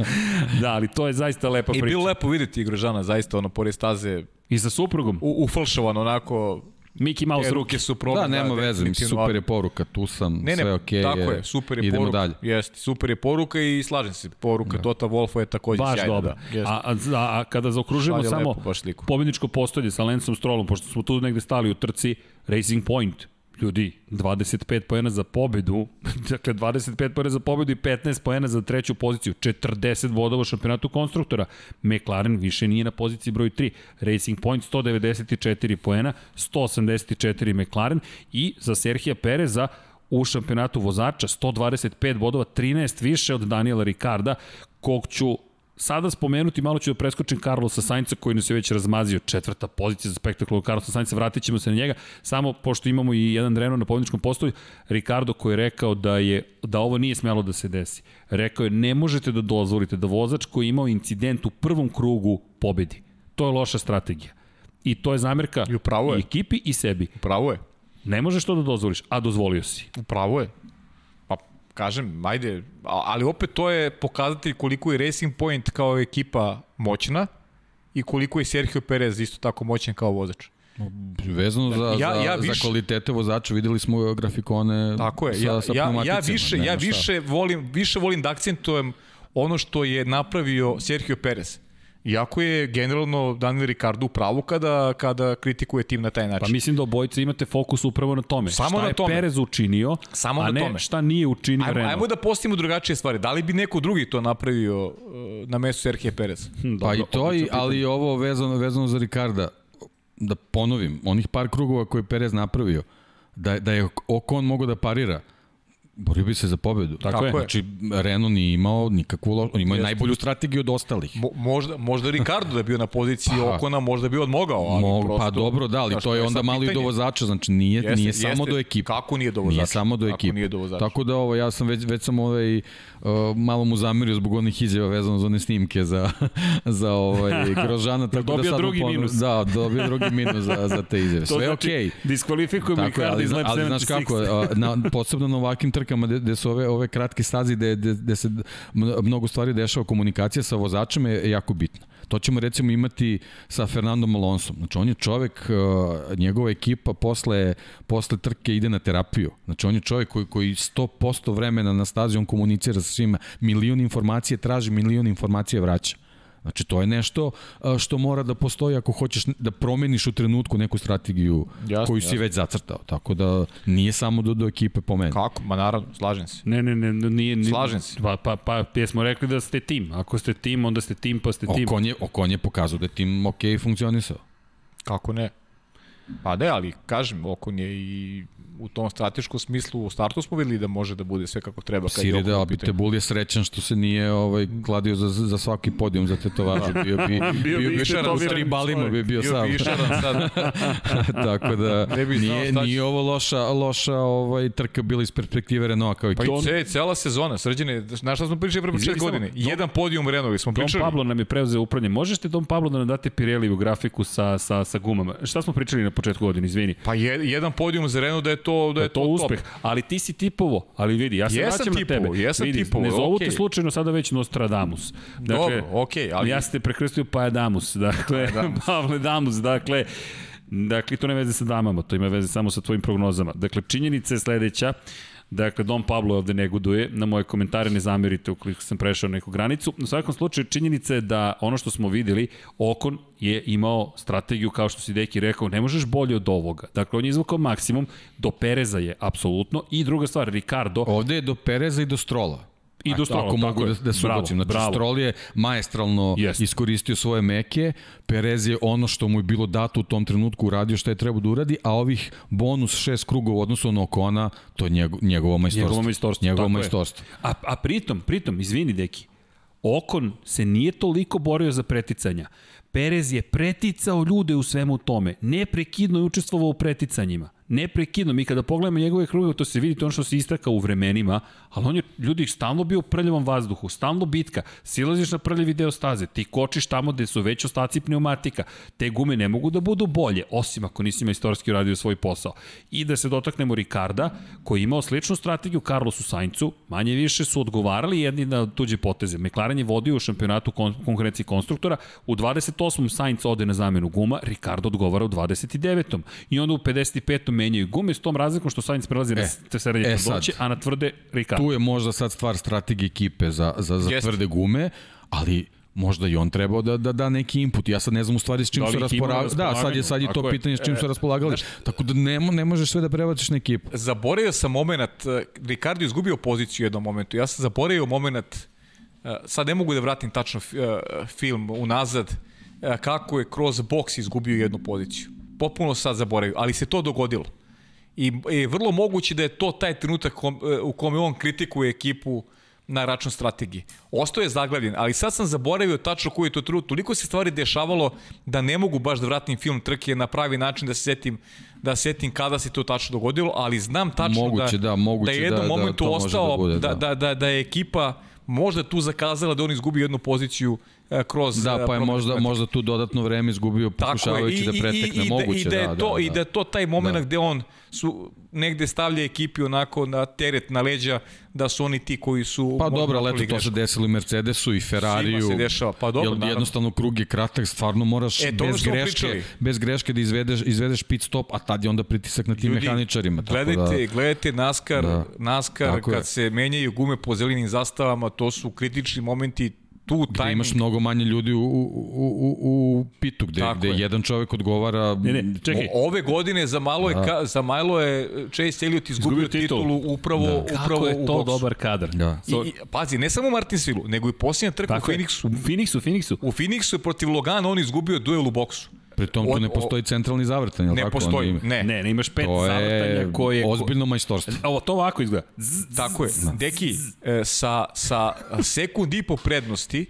da, ali to je zaista lepa priča. I bilo lepo videti Grožana, zaista, ono, pored staze. I sa suprugom. U, ufalšovan, onako, Mickey Mouse e, ruke su problem. Da, nema da, veze, mislim, super je poruka, tu sam, ne, ne, sve okej. Okay, tako je, super je idemo poruka. dalje. Jeste, super je poruka i slažem se, poruka da. Tota Wolfa je takođe Baš sjajna. Dobro. Da, a, a, a, kada zaokružimo samo lepo, pobjedničko postolje sa Lencom Strollom, pošto smo tu negde stali u trci, Racing Point, ljudi, 25 poena za pobedu, dakle 25 poena za pobedu i 15 poena za treću poziciju, 40 bodova u šampionatu konstruktora. McLaren više nije na poziciji broj 3. Racing Point 194 poena, 184 McLaren i za Serhija Pereza u šampionatu vozača, 125 bodova, 13 više od Daniela Ricarda, kog ću sada spomenuti, malo ću da preskočim Carlosa Sainca koji nas je već razmazio četvrta pozicija za spektakulu Carlosa Sainca, vratit ćemo se na njega, samo pošto imamo i jedan Renault na pobjedičkom postoju, Ricardo koji je rekao da je da ovo nije smelo da se desi. Rekao je ne možete da dozvolite da vozač koji je imao incident u prvom krugu pobedi. To je loša strategija. I to je zamerka I je. i ekipi i sebi. Upravo je. Ne možeš to da dozvoliš, a dozvolio si. Upravo je. Kažem, ajde, ali opet to je pokazatelj koliko je Racing Point kao ekipa moćna i koliko je Sergio Perez isto tako moćan kao vozač. Vezano za, Ja- za, ja za više- kvalitete vozača, videli smo grafikone Tako je. sa, Ja, sa ja, ja više, ja više volim, više volim da akcentujem ono što je napravio Sergio Perez. Iako je generalno Daniel Ricardo u pravu kada, kada kritikuje tim na taj način. Pa mislim da obojica imate fokus upravo na tome. Samo šta na je tome. Perez učinio, Samo a na ne tome. šta nije učinio Ajmo, Renault. ajmo da postavimo drugačije stvari. Da li bi neko drugi to napravio uh, na mestu Sergio Perez? Hm, Pa i to, i, ali i ovo vezano, vezano za Ricarda, da ponovim, onih par krugova koje je Perez napravio, da, da je Okon mogao da parira, borio bi se za pobedu. Tako je. Znači, Renault nije imao nikakvu lošu, on imao je Jeste. najbolju strategiju od ostalih. Mo, možda, možda Ricardo da je bio na poziciji Pa. Okona, možda bi odmogao. Ali Mo, prosto, pa dobro, da, ali znaš, to je onda malo i pitanje. do vozača, znači nije, Jeste, nije samo jeste. do ekipe. Kako nije do vozača? Nije samo do Kako ekipe. nije do vozača? Tako da ovo, ja sam već, već sam ovaj, uh, malo mu zamerio zbog onih izjava vezano za one snimke za, za ovaj, Grožana. Tako Dobio da sad drugi ponu- minus. Da, dobio drugi minus za, za te izjave. Sve znači, okej. diskvalifikujemo Tako je, Ricardo ali, iz Lab ali znaš 76. kako, na, posebno na ovakvim trkama gde, gde su ove, ove kratke stazi, gde, gde, gde se mno- mnogo stvari dešava, komunikacija sa vozačem je jako bitna. To ćemo recimo imati sa Fernandom Alonsom. Znači on je čovek, uh, njegova ekipa posle, posle trke ide na terapiju. Znači on je čovek koji, koji 100% vremena na stazi on komunicira sa svima. Milion informacije traži, milion informacije vraća. Znači, to je nešto što mora da postoji ako hoćeš da promeniš u trenutku neku strategiju Jasno, koju si jasno. već zacrtao. Tako da nije samo do, do ekipe po meni. Kako? Ma naravno, slažem se. Ne, ne, ne, nije... nije Slažem se. Pa, pa, pa, jesmo rekli da ste tim. Ako ste tim, onda ste tim, pa ste tim. Okon je, Okon je pokazao da je tim ok funkcionisao. Kako ne? Pa ne, ali kažem, Okon je i u tom strateškom smislu u startu smo videli da može da bude sve kako treba. kad je Siri da, u ali pitanju. Tebul je srećan što se nije ovaj, kladio za, za svaki podijum za tetovažu. Bio bi, bio, bi bi, išaran u tri balima bi bio Bio sam. bi išaran sad. Tako da Ne bi nije, nije ovo loša, loša ovaj, trka bila iz perspektive Renaulta kao Pa ekipa. i ce, cela sezona, srđene, znaš šta smo pričali pre Izvini, početka samo, godine? Dom- Jedan podijum Renault smo Dom pričali. Pablo nam je preuzeo upravljanje. Možete Dom Pablo da nam date Pirelli u grafiku sa, sa, sa gumama? Šta smo pričali na početku godine, izvini? Pa je, jedan podijum za Renault da je to, da Da je je to to, uspeh, ali ti si tipovo, ali vidi, ja se Jesam vraćam na tipovo, tebe. jesam vidi, tipovo, ne zovu te okej. slučajno sada već Nostradamus. Dakle, Dobro, okej, ali- Ja se te prekrstio Pajadamus, dakle, Pavle Damus, dakle, Dakle, to nema veze sa damama, to ima veze samo sa tvojim prognozama. Dakle, činjenica je sledeća, Dakle, Dom Pablo ovde neguduje, na moje komentare ne zamerite ukoliko sam prešao neku granicu. U svakom slučaju, činjenica je da ono što smo videli, Okon je imao strategiju, kao što si Deki rekao, ne možeš bolje od ovoga. Dakle, on je izvukao maksimum, do Pereza je apsolutno. I druga stvar, Ricardo, Ovde je do Pereza i do Strola. I do Ako- mogu da, da ubacim. Znači, bravo. Stroll je maestralno Jeste. iskoristio svoje meke, Perez je ono što mu je bilo dato u tom trenutku uradio što je trebao da uradi, a ovih bonus šest krugova u odnosu na Okona, to je njego, njegovo majstorstvo. Njegovo majstorstvo, Njegovo tako je. majstorstvo. A, a pritom, pritom, izvini deki, Okon se nije toliko borio za preticanja. Perez je preticao ljude u svemu tome. Neprekidno je učestvovao u preticanjima. Neprekidno. Mi kada pogledamo njegove kruge, to se vidi to ono što se istrakao u vremenima, ali on je, ljudi, stalno bio u prljavom vazduhu, stalno bitka. Silaziš na prljavi deo staze, ti kočiš tamo gde su već ostaci pneumatika. Te gume ne mogu da budu bolje, osim ako nisi majstorski uradio svoj posao. I da se dotaknemo Ricarda, koji je imao sličnu strategiju Carlosu Saincu, manje više su odgovarali jedni na tuđe poteze. McLaren je vodio u šampionatu kon konkurenciji konstruktora, u 28. Sainz ode na zamenu guma, Ricardo odgovara u 29. I onda u 55. menjaju gume s tom razlikom što Sainz prelazi na E, srednje e tvrdoće, a na tvrde Ricardo. Tu je možda sad stvar strategije ekipe za, za, za tvrde gume, ali možda i on trebao da, da da neki input. Ja sad ne znam u stvari s čim Da na raspolagali. Da, sad je, sad je raspolaganju? to je. pitanje s čim su raspolagali. Tako da ne, ne možeš sve da prebaciš na ekipu. Zaboravio sam moment, eh, Ricardo je izgubio poziciju u jednom momentu. Ja sam zaboravio moment, eh, sad ne mogu da vratim tačno eh, film unazad, kako je kroz boks izgubio jednu poziciju. Popuno sad zaboravio, ali se to dogodilo. I, I vrlo moguće da je to taj trenutak kom, e, u kome on kritikuje ekipu na račun strategije. Ostao je zaglavljen, ali sad sam zaboravio tačno koji je to trud. Toliko se stvari dešavalo da ne mogu baš da vratim film trke na pravi način da se setim da setim kada se to tačno dogodilo, ali znam tačno moguće, da, da, moguće da je jednom da, momentu da, to može ostao da, bude, da, da. da, da, da je ekipa možda tu zakazala da on izgubi jednu poziciju kroz Da, pa je možda, možda tu dodatno vreme izgubio pokušavajući da pretekne. i, Moguće, i, da, je da, to, da, I da je to taj moment Da. gde on su negde stavlja ekipi onako na teret na leđa da su oni ti koji su Pa dobro, ali napravili eto, to se desilo i Mercedesu i Ferrariju. Svima se dešava, pa dobro, Jel, naravno. jednostavno krug je kratak, stvarno moraš E, bez greške, pričali. bez greške da izvedeš, izvedeš pit stop, a tad je onda pritisak na tim Ljudi, mehaničarima. Tako Gledajte, da, gledajte NASCAR, Da. NASCAR Tako kad je. se menjaju gume po zelenim zastavama, to su kritični momenti tu gde timing. imaš mnogo manje ljudi u, u, u, u, u pitu, gde, Tako gde je. jedan čovek odgovara... Ne, ne, čekaj. O- Ove godine za malo je, Da. ka, za malo je Chase Elliot izgubio, Izgubio titulu. titulu upravo, Da. upravo Kako je u to boksu. dobar kadar. Da. So, I, i, pazi, ne samo u Martinsvilu, nego i posljednja trka u je. Phoenixu. U Phoenixu, Phoenixu. U Phoenixu je protiv Logana on izgubio duel u boksu. Pri tom tu ne postoji centralni zavrtanj, jel Ne tako? postoji, ne. Ne, ne imaš pet To zavrtanja je koje... ozbiljno majstorstvo. Ovo, to ovako izgleda. Zzz, Tako je. zzz, Deki, e, sa, sa sekund i po prednosti,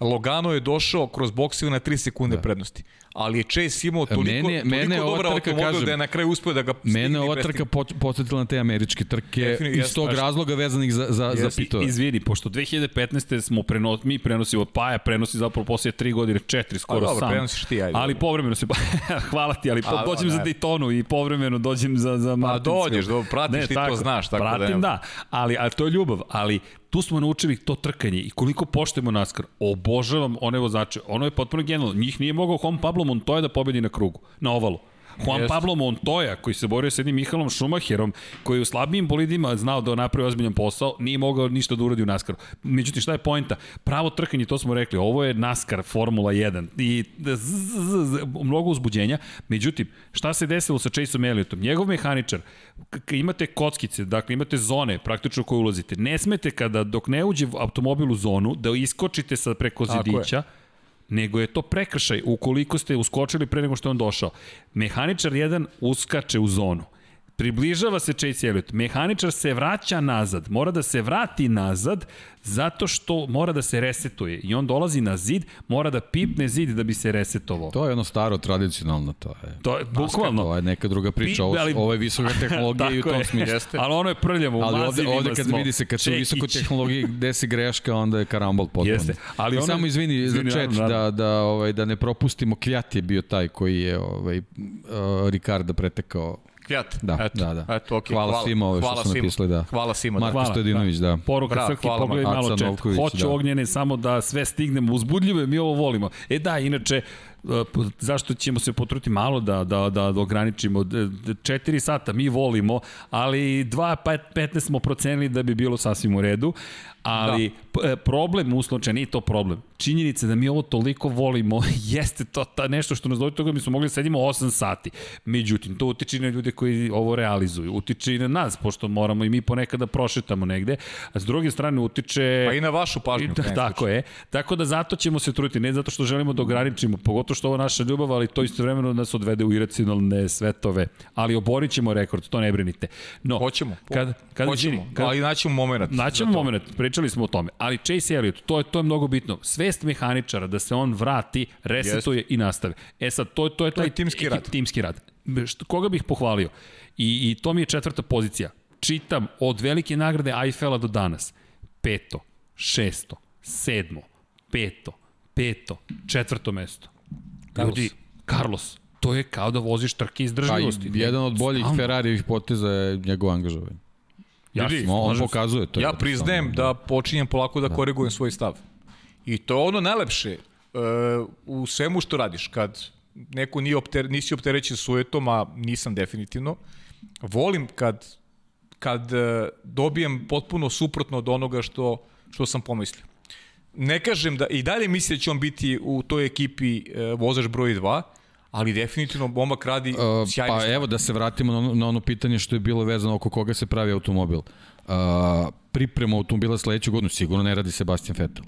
Logano je došao kroz bokseve na 3 sekunde da. prednosti. Ali je Chase imao toliko, Mene toliko mene dobar automobil kažem, da je na kraju uspeo da ga stigne Mene ova trka podsjetila na te američke trke Definitivno, iz tog razloga vezanih za, za, za Jeste. pitove. Izvini, pošto 2015. smo preno, mi prenosimo, Paja prenosi zapravo poslije 3 godine, 4 skoro dobro, sam. prenosiš ti, ajde. Ali povremeno se, hvala ti, ali po, A, dođem za ne. Daytonu i povremeno dođem za, za Martinsville. dođeš, dobro, pratiš, ti to znaš, tako da Pratim, nema. da, ali, ali to je ljubav, ali tu smo naučili to trkanje i koliko poštujemo NASCAR. Obožavam one vozače. Ono je potpuno genijalno. Njih nije mogao Juan Pablo Montoya da pobedi na krugu, na ovalu. Juan Jeste. Pablo Montoya, koji se borio sa jednim Mihalom Schumacherom, koji je u slabijim bolidima znao da napravi ozbiljan posao, nije mogao ništa da uradi u NASCAR. Međutim, šta je poenta? Pravo trkanje, to smo rekli, ovo je NASCAR Formula 1 i z, z, z, z, mnogo uzbuđenja. Međutim, šta se desilo sa Chaseom Elliotom? Njegov mehaničar, imate kockice, dakle imate zone praktično koje ulazite. Ne smete kada, dok ne uđe automobil u zonu, da iskočite sa preko Tako je. Nego je to prekršaj ukoliko ste uskočili pre nego što je on došao. Mehaničar 1 uskače u zonu. Približava se Chase Elliot. Mehaničar se vraća nazad. Mora da se vrati nazad zato što mora da se resetuje. I on dolazi na zid, mora da pipne zid da bi se resetovao. To je ono staro, tradicionalno, to je. To je bukvalno. To je neka druga priča, Pi- ovo, ali- ovo je visoka tehnologija i u tom smislu. Jeste. Ali ono je prljavo, Ali ovde, ovde kad smo. vidi se kad se u Čekić. visokoj tehnologiji desi greška, onda je karambol potpuno. Jeste. Ali ono- samo izvini, izvini, za chat da, da, ovaj, da ne propustimo, Kvjat je bio taj koji je ovaj, uh, Ricarda pretekao Kvjat. Da, Eto, da, da. Eto, okay. Hvala svima ove što hvala su svima. napisali, da. Hvala svima. Marko da. Hvala, Stojadinović, da. Poruka Bravo, Srki, hvala, pogledaj malo Aca chat. Novković, Hoću da. ognjene samo da sve stignemo uzbudljivo i mi ovo volimo. E da, inače, e, zašto ćemo se potruti malo da, da, da, da ograničimo? D- d- Četiri sata mi volimo, ali 2 pa 15 smo procenili da bi bilo sasvim u redu, ali da. p- problem uslovče, nije to problem. Činjenica da mi ovo toliko volimo jeste to ta, nešto što nas dođe toga mi smo mogli da sedimo 8 sati. Međutim, to utiče i na ljude koji ovo realizuju. Utiče i na nas, pošto moramo i mi ponekad da prošetamo negde. A s druge strane utiče... Pa i na vašu pažnju. I, krajnjem tako je. Tako da zato ćemo se truditi, ne zato što želimo da ograničimo, pogotovo što ovo naša ljubav, ali to istovremeno nas odvede u iracionalne svetove. Ali oborit ćemo rekord, to ne brinite. No, Hoćemo. Kad, kad, Hoćemo, kad, ali naćemo moment. Naćemo moment, pričali smo o tome, ali Chase Elliot, to je, to je mnogo bitno. Svest mehaničara da se on vrati, resetuje i nastave. E sad, to, to je taj je timski rad. Timski rad. Koga bih pohvalio? I, I to mi je četvrta pozicija. Čitam od velike nagrade Eiffela do danas. Peto, šesto, sedmo, peto, peto, četvrto mesto. Carlos. Ljudi, Carlos, to je kao da voziš trke izdržljivosti. i jedan od boljih Stalno. Ferrarijevih poteza je njegov angažovanje. Jasno, On, pokazuje to. Ja priznajem da počinjem polako da korigujem svoj stav. I to je ono najlepše uh, u svemu što radiš. Kad neko nije opter, nisi opterećen sujetom, a nisam definitivno, volim kad, kad uh, dobijem potpuno suprotno od onoga što, što sam pomislio. Ne kažem da, i dalje mislim da će on biti u toj ekipi uh, vozač broj 2, ali definitivno momak radi Uh, sjajno. pa evo da se vratimo na ono, na ono pitanje što je bilo vezano oko koga se pravi automobil. Uh, priprema automobila sledeću godinu sigurno ne radi Sebastian Vettel.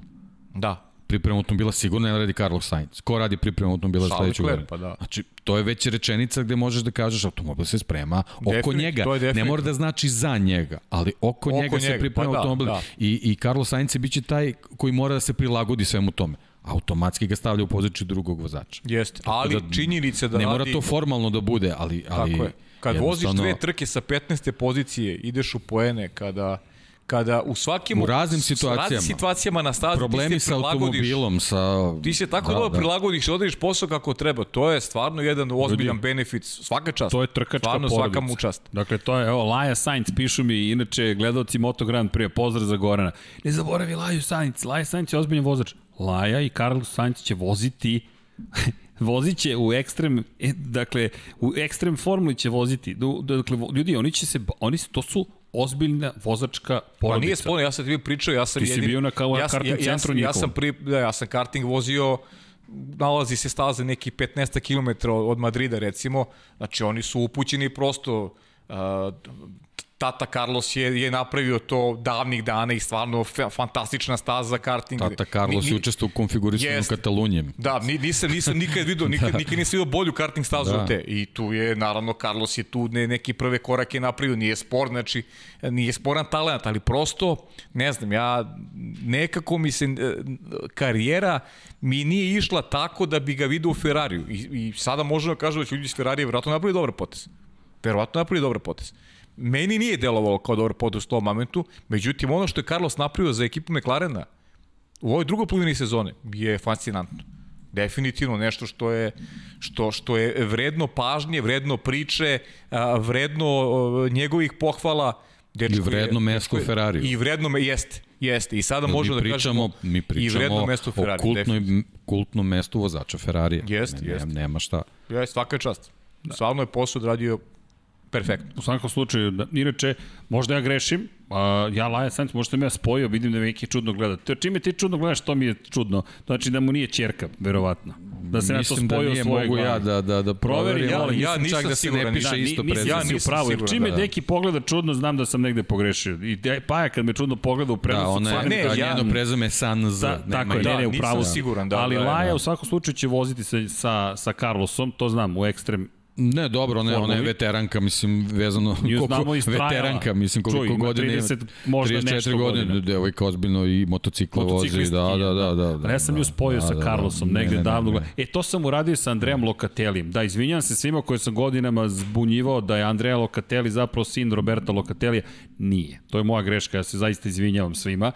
Da. pripremu automobila sigurno ne radi Carlos Sainz. Ko radi pripremu automobila Charles sledeću Leclerc, godinu? pa da. Znači, to je već rečenica gde možeš da kažeš automobil se sprema oko Definitivno, njega. je Ne mora da znači za njega, ali oko, Oko njega, se njega, priprema pa da, automobil. da. I, I Carlos Sainz će biće taj koji mora da se prilagodi svemu tome. Automatski ga stavlja u poziciju drugog vozača. Jeste, ali da činjenica da ne mora radi... to formalno da bude, ali, ali Tako je. Kad voziš jednostavno- dve trke sa 15. pozicije, ideš u poene, kada kada u svakim U raznim s- s raznim situacijama. situacijama na stazi problemi sa automobilom, sa... Ti se tako da, dobro prilagodiš, odrediš posao kako treba. To je stvarno jedan ozbiljan benefit. Svaka čast. To je trkačka stvarno, porodica. svaka mu čast. Dakle, to je, evo, Laja Sainz, pišu mi, inače, gledalci Moto Grand Prix, pozdrav za Gorana. Ne zaboravi Laju Sainz, Laja Sainz je ozbiljan vozač. Laja i Carlos Sainz će voziti vozit će u ekstrem, e, dakle, u ekstrem formuli će voziti. Dakle, ljudi, oni će se, oni to su ozbiljna vozačka porodica. Pa nije sporno, ja sam ti pričao, ja sam Ti si jedin, bio na kao- ja, sam- karting ja, ja, centru sam, ja sam njihovom. pri, da, ja sam karting vozio nalazi se staza neki 15 km od Madrida recimo, znači oni su upućeni prosto uh, Tata Carlos je, je napravio to davnih dana i stvarno fa- fantastična staza za karting. Tata Carlos Ni- je ni- učestvo u konfigurisanju. Da, ni- nisam, nisam nikad vidio, nikad, nikad nisam vidio bolju karting stazu Da. od te. I tu je, naravno, Carlos je tu ne, neki prve korake napravio, nije spor, znači, nije sporan talent, ali prosto, ne znam, ja, nekako mi se, e, karijera mi nije išla tako da bi ga vidio u Ferrariju. I, i sada možemo da kažemo da će ljudi iz Ferrarija vjerojatno napravili dobar potez. Verovatno napravili dobar potez. Meni nije delovalo kao dobar potez u tom momentu, međutim, ono što je Carlos napravio za ekipu McLarena, u ovoj drugoj polovini sezone je fascinantno. Definitivno nešto što je što što je vredno pažnje, vredno priče, vredno njegovih pohvala. Dečko I vredno je- mesto u Ferrariju. I vredno me jeste. Jeste. I sada možemo da pričamo, kažemo mi i pričamo vredno mesto u o Ferrari. kultnoj, kultnom mestu vozača Ferrarija. Jeste, jeste. Nema, nema šta. Ja, svaka čast. Stvarno je posao odradio perfektno. U svakom slučaju, da, inače, možda ja grešim, a, ja Laja Sainz, možda sam ja spojio, vidim da me neki čudno gleda. To, čime ti čudno gledaš, to mi je čudno. Znači da mu nije čerka, verovatno. Da se na to da spojio nije svoje mogu ja da, da, da Proveri, proverim, ja- ali ja nisam čak da se ne piše da, isto prezime. ja Ja nisam pravu, jer siguran, čime da, da. neki pogleda čudno, znam da sam negde pogrešio. I de, Paja kad me čudno pogleda u prenosu, Da, ona je, ne, ja- njeno prezime je San Z. Da, nema tako je, i- ne, ne, Da, u nisam pravu si. siguran, da, Ali da, da, Laja da. u svakom slučaju će voziti sa, sa, sa Carlosom, to znam, u ekstrem Ne, dobro, je, ona je veteranka, mislim, vezano Nju koliko, veteranka, mislim, koliko Čuj, ima godina 30, možda 34 nešto godine, godina. devojka ozbiljno i motocikle vozi, da, da, da, da. da ja sam da, ju spojio da, sa da, da. Carlosom Ne, negde ne, ne, davno. ne. E, to sam uradio sa Andrejem Lokatellijem. Da, izvinjam se svima koje sam godinama zbunjivao da je Andreja Lokatelli zapravo sin Roberta Lokatellija. Nije. To je moja greška, ja se zaista izvinjavam svima.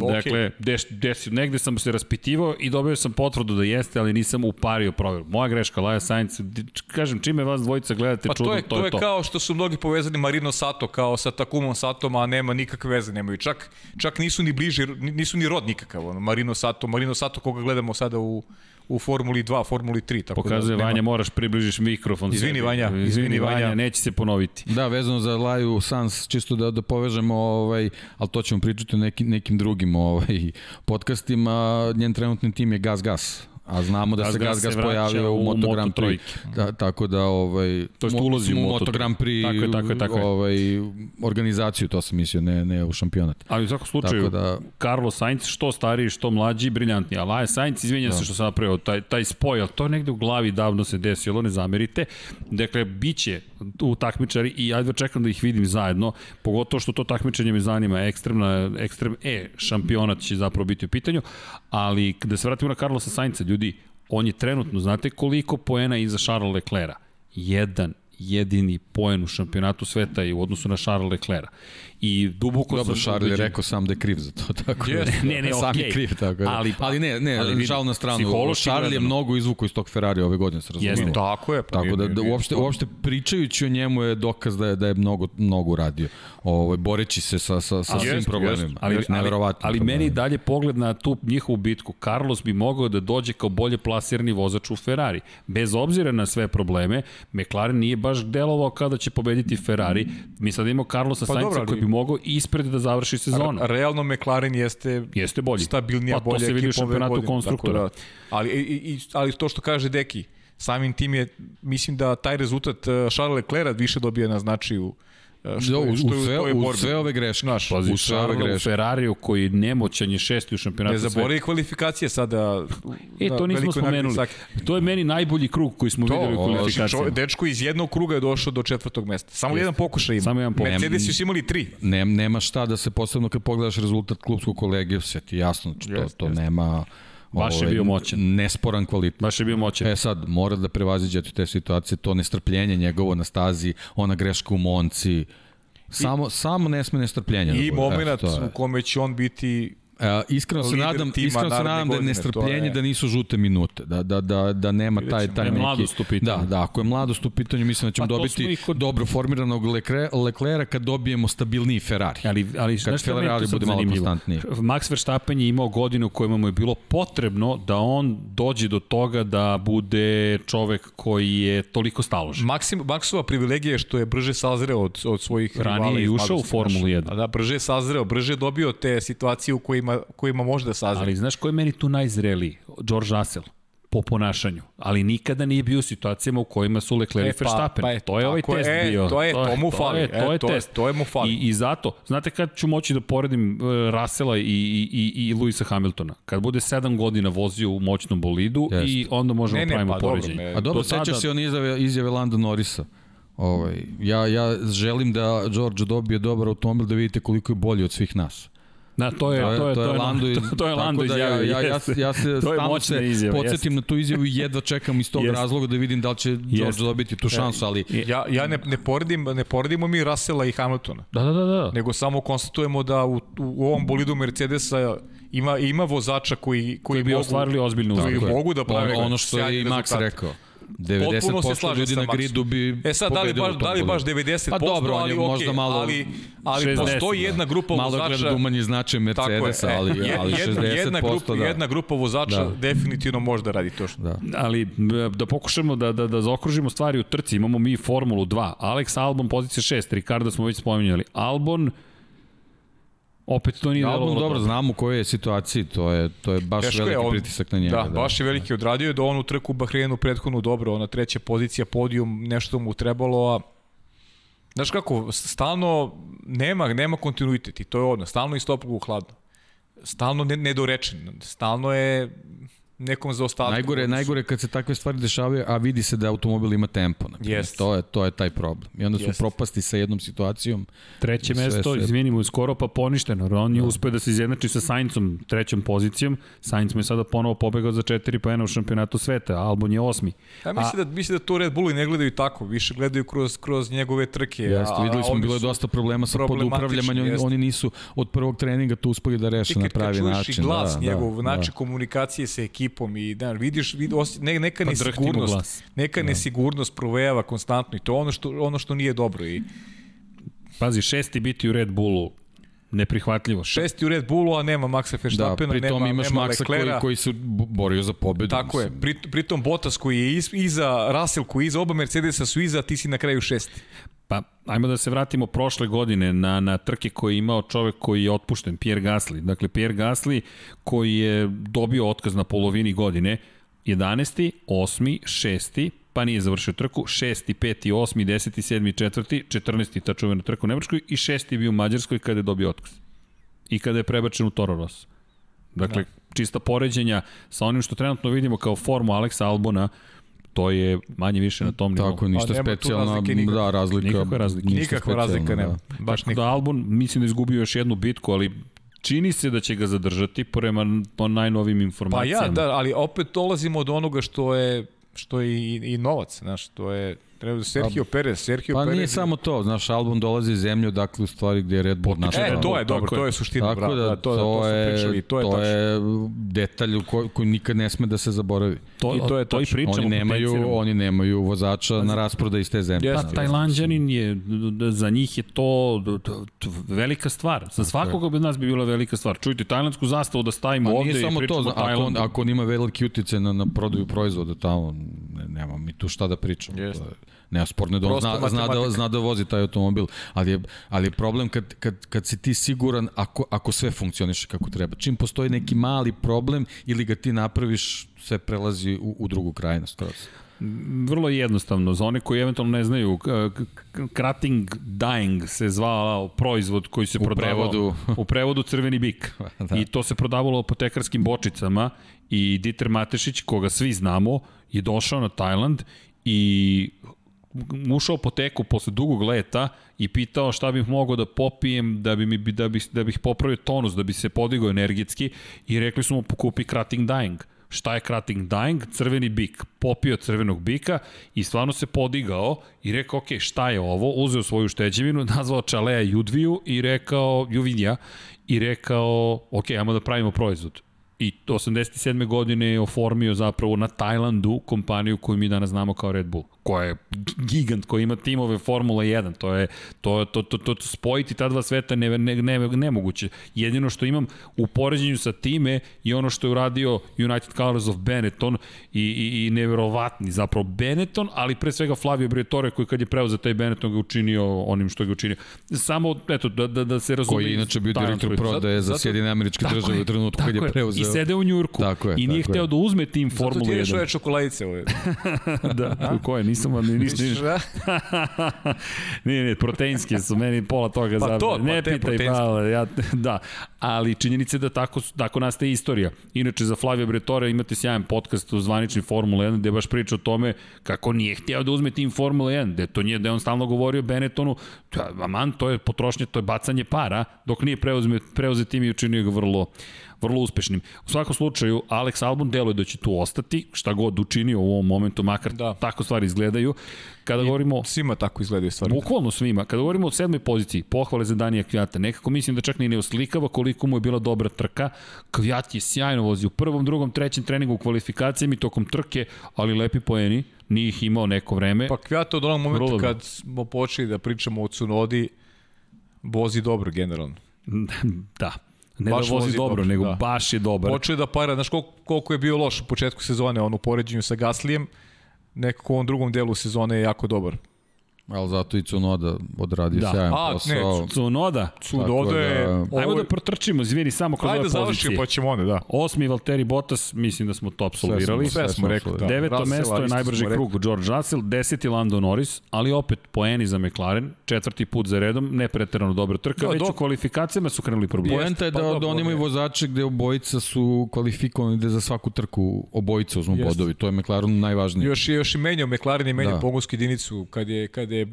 Okej. Dakle, des, des, negde sam se raspitivao i dobio sam potvrdu da jeste, ali nisam upario proveru. Moja greška, Laja Sainz, kažem, čime vas dvojica gledate Pa čudno, to je, to je kao što su mnogi povezani Marino Sato kao sa Takumom Satom, a nema nikakve veze, nemaju. Čak, čak nisu ni bliži, nisu ni rod nikakav. Ono, Marino Sato, Marino Sato koga gledamo sada u, u Formuli 2, Formuli 3. Tako Pokazuje, da, nema- Vanja, moraš približiš mikrofon. Izvini, sebi. Vanja, Izvini, izvini, Vanja, Vanja. neće se ponoviti. Da, vezano za Laju Sans, čisto da, da povežemo, ovaj, ali to ćemo pričati u neki, nekim drugim ovaj, podcastima. Njen trenutni tim je Gas Gas. A znamo da Gas se Gas Gas se Gas pojavio u Moto Grand Prix. trojke. Da, tako da, ovaj, To jest ulazi u Moto Grand Prix Tako je, tako je, tako je. Ovaj, organizaciju, to sam mislio, ne, ne u šampionat. Ali u svakom slučaju, Tako da- Carlos Sainz što stariji, što mlađi, briljantni. A Laje Sainz, izvinjam Da. se što sam napravio taj, taj spoj, to negde u glavi davno se desilo, ne zamerite. Dakle, bit će u takmičari i ja jedva čekam da ih vidim zajedno, pogotovo što to takmičenje me zanima, ekstremna, ekstrem E šampionat će zapravo biti u pitanju, ali da se vratimo na Carlosa Sainza, ljudi, on je trenutno, znate koliko poena iza Charles Leclerca? Jedan jedini poen u šampionatu sveta i u odnosu na Charles Leclerca. I duboko Dobro, sam je ubeđen- rekao sam da je kriv za to, tako da. Jeste. Ne, ne, sam okej. je kriv, tako da. Ali- Ali, ali ne, ne, ali ali vidi, žal na stranu. psihološki Charles je mnogo izvukao iz tog Ferrari ove godine, se Jeste. razumije. Tako je. Pa Tako da, da uopšte, uopšte pričajući o njemu je dokaz da je, da je mnogo, mnogo uradio. Ovaj, boreći se sa, sa, sa Ali svim jeste, problemima. Ali, ali, Neverovatnim ali meni dalje pogled na tu njihovu bitku. Carlos bi mogao da dođe kao bolje plasirani vozač u Ferrari. Bez obzira na sve probleme, McLaren nije baš delovao kada će pobediti Ferrari. Mi sad imamo Carlosa Pa ali- koji bi mogao ispred da završi sezonu. Re- Realno McLaren jeste Jeste bolji. stabilnija, Pa to bolja se vidi u ekipa ove šampionatu konstruktora. Da, ali, i, i, ali to što kaže Deki, samim tim je, mislim da taj rezultat uh, Charles Leclerc više dobija na značaju e, Što, je, u, što u, sve, u borbi. sve ove greške. Znaš, Pazi, u sve ove Charles u greške. Ferrariju koji nemoćan je šesti u šampionatu Ne zaboravi kvalifikacije sada. E, to nismo spomenuli. To je meni najbolji krug koji smo To, videli u kvalifikacijama. dečko iz jednog kruga je došao do četvrtog mesta. Samo jedan pokušaj ima. Samo jedan pokušaj. Mercedes su imali tri. Nem, nema šta da se posebno kad pogledaš rezultat klubskog kolege, sve ti jasno, znači, to, Jest, to jest. nema Baš je ovaj, bio moćan. nesporan kvalitet. Baš je bio moćan. E sad, mora da prevaziđe te situacije, to nestrpljenje njegovo na stazi, ona greška u Monci, samo, samo ne sme nestrpljenje. I da moment u kome će on biti E, iskreno se nadam, tima iskreno se nadam da je nestrpljenje je- da nisu žute minute, da da da da nema Vidjet taj taj Da je neki mladost u pitanju. Da, da, ako je mladost u pitanju, mislim da ćemo Pa dobiti kod- dobro formiranog Leclerc, Leclerca kad dobijemo stabilniji Ferrari. Ali, ali znaš šta meni Ferrari bude malo zanimljivo? konstantniji. Max Verstappen je imao godinu u kojima mu je bilo potrebno da on dođe do toga da bude čovek koji je toliko staložen. Maksim, Maksova privilegija je što je brže sazreo od, od svojih Ranije rivala je iz ušao u Formulu znaš. 1. A Da, brže je sazreo, brže je dobio te situacije u kojima, kojima može da sazre. Ali znaš ko je meni tu najzreliji? George Russell po ponašanju, ali nikada nije bio u situacijama u kojima su Leclerc i E, pa- Verstappen. pa je to je ovaj je, test e, bio. to je, to mu fali, To je, e, to je to je- test. to je mu fali. I, I zato, znate kad ću moći da poredim uh, Russella i, i, i, i Luisa Hamiltona? Kad bude 7 godina vozio u moćnom bolidu Jeste. i onda možemo Ne, ne, pravimo pa dobro, poređenje. ne. A dobro, tada- sećaš se on izjave, izjave Landa Norisa. Ovaj, ja, ja želim da George dobije dobar automobil da vidite koliko je bolji od svih nas. Da, to je, to je, to je, Lando, iz- to, je Lando tako da ja, izjavio. ja, ja, ja se stalno se izjava, podsjetim na tu izjavu i jedva čekam iz tog Jeste. razloga da vidim da li će George Jeste. dobiti tu šansu, ali Ja, ja ne, ne, poredim, ne poredimo mi Russella i Hamiltona, Da, da, da, da. nego samo konstatujemo da u, u ovom bolidu Mercedesa ima, ima vozača koji, koji, Koji bi mogu, ostvarili ozbiljnu koji uspehe. mogu da prave ono, ono što je i Max rezultate. rekao. Potpuno se 90% slažem ljudi na gridu bi E sad, da li baš, da li baš bolidu. 90%, Pa dobro, ali, je okay, možda malo- ali, ali 60, postoji da. jedna grupa Malo vozača... gleda umanji značaj Tako je, Mercedesa, e, ali, je- ali 60% jedna, jedna, grupa, da. jedna grupa vozača Da. definitivno može da radi to što. Da. ali da pokušamo da, da, da zaokružimo stvari u trci. Imamo mi Formulu 2. Alex Albon pozicija 6, Ricardo smo već spominjali. Albon opet to nije Album delovalo dobro, znamo u kojoj je situaciji, to je, to je baš Teško je, veliki on- pritisak na njega. Da, baš je veliki odradio je da on u trku u Bahreinu prethodnu dobro, ona treća pozicija, podijum, nešto mu trebalo, a Znaš kako, stalno nema, nema kontinuitet i to je odno, stalno iz toplog u hladno. Stalno ne, nedorečen, stalno je nekom za ostatku. Najgore, najgore kad se takve stvari dešavaju, a vidi se da automobil ima tempo. Na. Jest. To je to je taj problem. I onda su Jest. propasti sa jednom situacijom. Treće Sve, mesto, sve. izvinimo, je skoro pa poništeno. On je uspeo da se izjednači sa Saincom trećom pozicijom. Sainz mu je sada ponovo pobegao za 4 poena u šampionatu sveta, a Albon je osmi. Ja mislim, da, mislim da to Red Bulli ne gledaju tako, više gledaju kroz, kroz njegove trke. Jeste, a- videli a smo, bilo je dosta problema sa podupravljanjem, oni, oni nisu od prvog treninga to uspeli da reše na kad, kad pravi čuješ način. i glas da, njegov, da, način da. komunikacije sa ekipom i da, vidiš, vid, os, ne, neka Pa nesigurnost, glas. neka nesigurnost provejava konstantno i to je ono što, ono što nije dobro. I Pazi, šesti biti u Red Bullu, neprihvatljivo. šesti u Red Bullu, a nema Maxa Da, Verstappena, pri tom nema, imaš nema Maxa koji, Leclerca. koji su bo- borio za pobedu. Tako je, mislim. pri, pritom Bottas koji je iz, iza, Russell koji je iza, oba Mercedesa su iza, ti si na kraju šesti. Pa, ajmo da se vratimo prošle godine na, na trke koje je imao čovek koji je otpušten, Pierre Gasly. Dakle, Pierre Gasly koji je dobio otkaz na polovini godine, 11. 8. 6. pa nije završio trku, 6. 5. 8. 10. 7. 4. 14. ta čuvena trka u Nemačkoj i 6. bio u Mađarskoj kada je dobio otkaz. I kada je prebačen u Toro Rosso. Dakle, da. čista poređenja sa onim što trenutno vidimo kao formu Aleksa Albona, to je manje više na tom nivou. Tako, ništa razlike nikakve. da, razlika. Nikakve razlike. ništa Nikakva razlika nema. Da. Baš nikakva. da Albon mislim da je izgubio još jednu bitku, ali čini se da će ga zadržati prema po najnovim Pa informacijama. ja, da, ali opet dolazimo do onoga što je što je i, i novac, znaš, to je treba da Sergio Perez, Sergio Pa Perez. nije samo to, znaš, album dolazi iz zemlje odakle u stvari gde je Red Bull naš. E, to je dobro, to je suština, Tako bravo, da, da, to, to, je, pričali, to je to je detalj u ko, koji nikad ne sme da se zaboravi. to, i to je to i pričamo. Oni nemaju, oni nemaju vozača na rasproda iz te zemlje. Jeste. Pa, Tajlanđanin je, za njih je to velika stvar. Za svakoga od nas bi bila velika stvar. Čujte, tajlandsku zastavu da stavimo Pa ovde i pričamo to, ako, on, Tajlandu. ako on ima veliki utice na, na prodaju proizvoda tamo, ne, nema mi tu šta da pričamo. Jeste. Neosporno je da on zna, zna, da, zna da vozi taj automobil, ali je, ali je problem kad, kad, kad si ti siguran ako, ako sve funkcioniše kako treba. Čim postoji neki mali problem ili ga ti napraviš, sve prelazi u, u drugu krajnost. Skroz. Vrlo jednostavno, za one koji eventualno ne znaju, cutting dying se zvao proizvod koji se U prodavao prevodu. u prevodu crveni bik. Da. I to se prodavalo apotekarskim bočicama i Dieter Matešić, koga svi znamo, je došao na Tajland i ušao po teku posle dugog leta i pitao šta bih mogao da popijem da bi mi da bih da bih popravio tonus, da bi se podigao energetski i rekli su mu pokupi Cutting Dying. Šta je Cutting Dying? Crveni bik. Popio crvenog bika i stvarno se podigao i rekao, ok, šta je ovo? Uzeo svoju šteđevinu, nazvao Čalea Judviju i rekao, Juvinja, i rekao, ok, ajmo da pravimo proizvod. I 87. godine je oformio zapravo na Tajlandu kompaniju koju mi danas znamo kao Red Bull, koja je gigant, koja ima timove Formula 1. To je to, to, to, to, to spojiti ta dva sveta ne, ne, ne, nemoguće. Jedino što imam u poređenju sa time i ono što je uradio United Colors of Benetton i, i, i neverovatni zapravo Benetton, ali pre svega Flavio Briatore koji kad je preuzeo taj Benetton ga učinio onim što ga učinio. Samo, eto, da, da, da se razume. Koji je inače bio direktor prodaje za zato- Sjedine američke države je, u trenutku kad je je. preuzeo. I sede u Njurku. Tako je, I nije tako je. hteo da uzme tim Zato Formulu ti ješ 1. ove čokoladice. Ove. da, koje, nisam vam, nisam, nisam, Da? nije, nije, proteinske su meni pola toga Pa to, pa ne te pitaj, pa, ja, da, ali činjenica je da tako, tako nastaje istorija. Inače, za Flavio Bretore imate sjajan podcast u zvanični Formula 1 gde baš priča o tome kako nije hteo da uzme tim Formula 1, gde to nije, da je on stalno govorio Benettonu, to je, aman, to je potrošnje, to je bacanje para, dok nije preuzme, preuzet tim i učinio ga vrlo, vrlo uspešnim. U svakom slučaju, Alex Albon deluje da će tu ostati, šta god učinio u ovom momentu, makar da. Da. tako stvari izgledaju. Kada govorimo... Svima tako izgledaju stvari. Bukvalno svima. Kada govorimo o sedmoj poziciji, pohvale za Danija Kvijata. Nekako mislim da čak ni ne oslikava koliko mu je bila dobra trka. Kvijat je sjajno vozio u prvom, drugom, trećem treningu u kvalifikacijama i tokom trke, ali lepi poeni. Nije ih imao neko vreme. Pa Kviat od onog Vrlo momenta dobro. kad smo počeli da pričamo o Cunodi, vozi dobro generalno. da. Ne Baš da vozi, vozi dobro, dobro, nego da. baš je dobar. Počeo je da para, znaš koliko, koliko je bio loš u početku sezone, on u poređenju sa Gaslijem, nekako u ovom drugom delu sezone je jako dobar. Ali zato i Cunoda odradio Da. sjajan A, ne. Cunoda. Cunoda je... da- ovo Ajmo da protrčimo, izvini, samo Ajde ove da završimo, pozicije. pa ćemo onda, da. Osmi Valtteri Bottas, mislim da smo to apsolvirali. Sve smo rekli, da. Deveto Russella mesto je najbrži smo krug George Russell, deseti Lando Norris, ali opet poeni za McLaren, četvrti put za redom, ne preterano dobra trka, Da, već u dok- kvalifikacijama su krenuli problemi. Poenta je pa da, dobro, da oni imaju vozače gde obojica su kvalifikovani da za svaku trku obojica uzmu bodovi. To je McLaren najvažnije. Još još i menjao McLaren je menjao Da. da. pogonsku jedinicu kad je kad je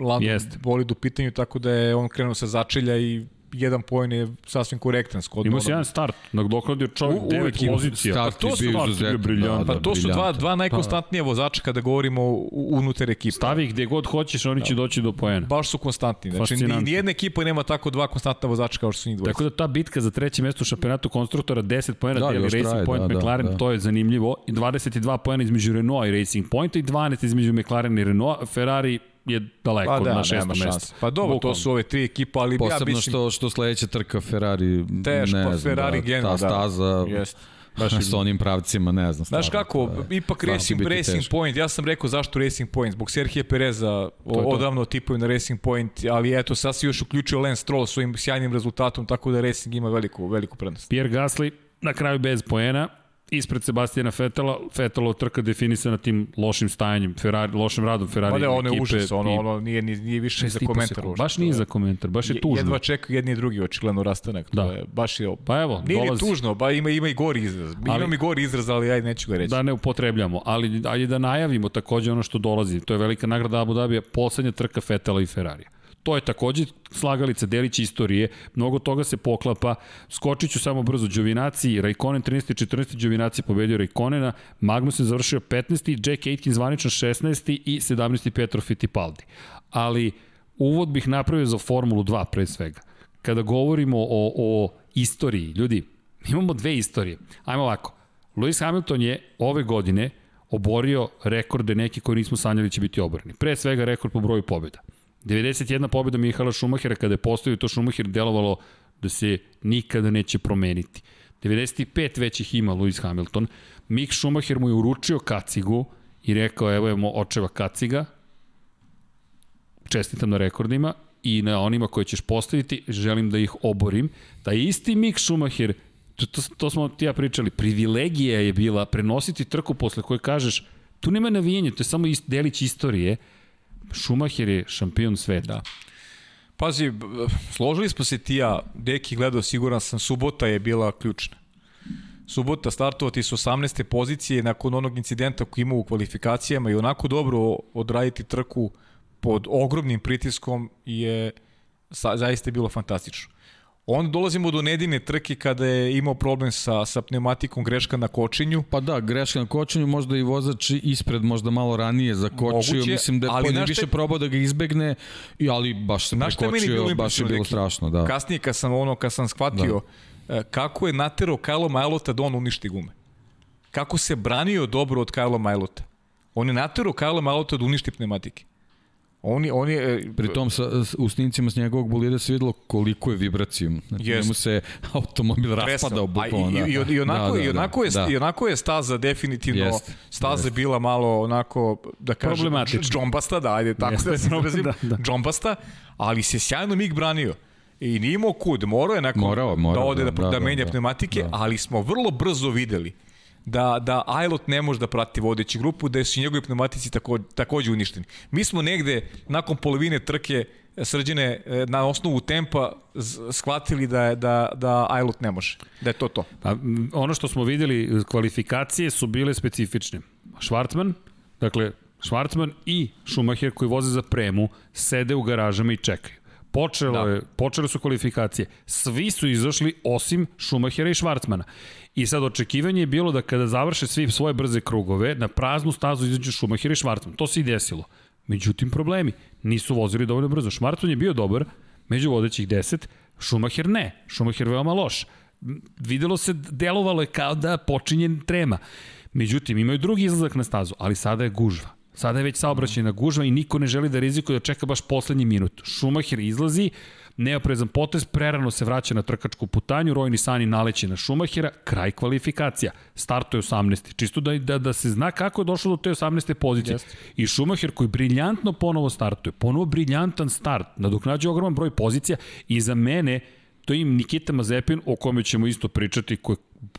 Lando Jeste. bolid u pitanju tako da je on krenuo sa začelja i jedan poen je sasvim korektan skodno. Imao onom- si jedan start, nadoknadio čovjek U- devet ima. pozicija. Start Pa to su bio start bio briljant. da, Pa to su dva, dva najkonstantnija vozača kada govorimo unutar ekipe. Stavi ih gde god hoćeš, oni će doći do poena. Baš su konstantni. Znači, nijedna ekipa nema tako dva konstantna vozača kao što su njih dvojica. Tako da ta bitka za treće mesto u šampionatu konstruktora 10 poena Da, deli Racing traje, Point da, da, McLaren, da. to je zanimljivo. I 22 poena između Renault i Racing Pointa i 12 između McLaren i Renault. Ferrari je daleko Pa da, na šestom mestu. Pa dobro, to Bukvalno. su ove tri ekipa, ali ja Posebno mislim... što, što sledeća trka Ferrari, Teško, ne znam, Ferrari da, generalno, ta da. staza, Jeste. baš sa onim pravcima, ne znam. Znaš stvarno, kako, to je- ipak Racing, Racing teško. Point, ja sam rekao zašto Racing Point, zbog Serhije Pereza, to. odavno tipuju na Racing Point, ali eto, sad si još uključio Lance Stroll svojim sjajnim rezultatom, tako da Racing ima veliku, veliku prednost. Pierre Gasly na kraju bez poena, ispred Sebastijana Fetela, Fetelova trka definisana tim lošim stajanjem, Ferrari, lošim radom Ferrari ne, ono je ekipe užas, ono, ono nije, nije, nije više za komentar. uopšte. Baš nije za komentar, baš je tužno. Jedva čekaju jedni i drugi očigledno rastanak. Da. To je, baš je, Pa evo, nije dolazi. tužno, ba ima, ima i gori izraz. Ali- mi gori izraz, ali ajde neću ga reći. da ne upotrebljamo, ali ajde da najavimo takođe ono što dolazi. To je velika nagrada Abu Dhabija, poslednja trka Fetela i Ferrarija. To je takođe slagalica, delić istorije, mnogo toga se poklapa. Skočit ću samo brzo, Đovinaci, Raikkonen 13. i 14. Đovinaci pobedio Raikonena, Magnus je završio 15. Jack Aitken zvanično 16. i 17. Petro Fittipaldi. Ali uvod bih napravio za Formulu 2 pre svega. Kada govorimo o, o istoriji, ljudi, imamo dve istorije. Ajmo ovako, Lewis Hamilton je ove godine oborio rekorde neki koji nismo sanjali će biti oboreni. Pre svega rekord po broju pobjeda. 91 pobjeda Mihala Šumahira kada je postavio to Šumahir delovalo da se nikada neće promeniti. 95 već ih ima Lewis Hamilton. Mick Schumacher mu je uručio kacigu i rekao evo je očeva kaciga, čestitam na rekordima i na onima koje ćeš postaviti, želim da ih oborim. Taj isti Mick Schumacher, to, to, to smo ti ja pričali, privilegija je bila prenositi trku posle koje kažeš Tu nema navijenja, to je samo delić istorije. Schumacher je šampion sveta. Da. Pazi, složili smo se ti ja, deki gledao, siguran sam, subota je bila ključna. Subota startovati s 18. pozicije nakon onog incidenta koji ima u kvalifikacijama i onako dobro odraditi trku pod ogromnim pritiskom je zaista bilo fantastično. Onda dolazimo do nedine trke kada je imao problem sa, sa pneumatikom greška na kočenju. Pa da, greška na kočenju, možda i vozač ispred, možda malo ranije zakočio, Moguće, mislim da je znaš više probao da ga izbegne, i, ali baš se prekočio, baš je bilo strašno, da. Kasnije kad sam ono, kad sam shvatio da. kako je naterao Kajlo Majlota da on uništi gume. Kako se branio dobro od Kajlo Majlota. On je naterao Kajlo Majlota da uništi pneumatike. On je, on je, e, Pri tom sa, u snimcima s njegovog bolida se videlo koliko je vibracijom. Znači, Jest. njemu se automobil raspadao bukvalno. i, Da. i, i, onako, da, da, i, onako je, da. i onako je staza definitivno, Jest, staza je bila malo onako, da kažem, Problematična. džombasta, da, ajde, tako Jeste, da se izrazim, da, da. džombasta, ali se sjajno mig branio. I nije imao kud, morao je nakon Morao, morao, da ode da, da, da, da, menja da, pneumatike, da. ali smo vrlo brzo videli da, da Ailot ne može da prati vodeći grupu, da su njegovi pneumatici tako, takođe uništeni. Mi smo negde, nakon polovine trke, srđene e, na osnovu tempa shvatili da, je, da, da Ailot ne može. Da je to to. Pa, ono što smo videli, kvalifikacije su bile specifične. Schwartzman, dakle, Schwartzman i Schumacher koji voze za premu, sede u garažama i čekaju. Počelo Da. je, počele su kvalifikacije. Svi su izašli osim Schumachera i Schwartzmana. I sad očekivanje je bilo da kada završe svi svoje brze krugove, na praznu stazu izađu Schumacher i Schwartzman. To se i desilo. Međutim, problemi. Nisu vozili dovoljno brzo. Schwartzman je bio dobar, među vodećih 10, Schumacher ne. Schumacher veoma loš. Videlo se, delovalo je kao da počinje trema. Međutim, imaju drugi izlazak na stazu, ali sada je gužva. Sada je već saobraćena gužva i niko ne želi da rizikuje da čeka baš poslednji minut. Schumacher izlazi, neoprezan potez, prerano se vraća na trkačku putanju, Rojni Sani naleće na Schumachera, kraj kvalifikacija. Startuje 18. Čisto da, da, da se zna kako je došlo do te 18. pozicije. Jeste. I Schumacher koji briljantno ponovo startuje, ponovo briljantan start, nadoknađuje ogroman broj pozicija i za mene to je im Nikita Mazepin o kome ćemo isto pričati ko je,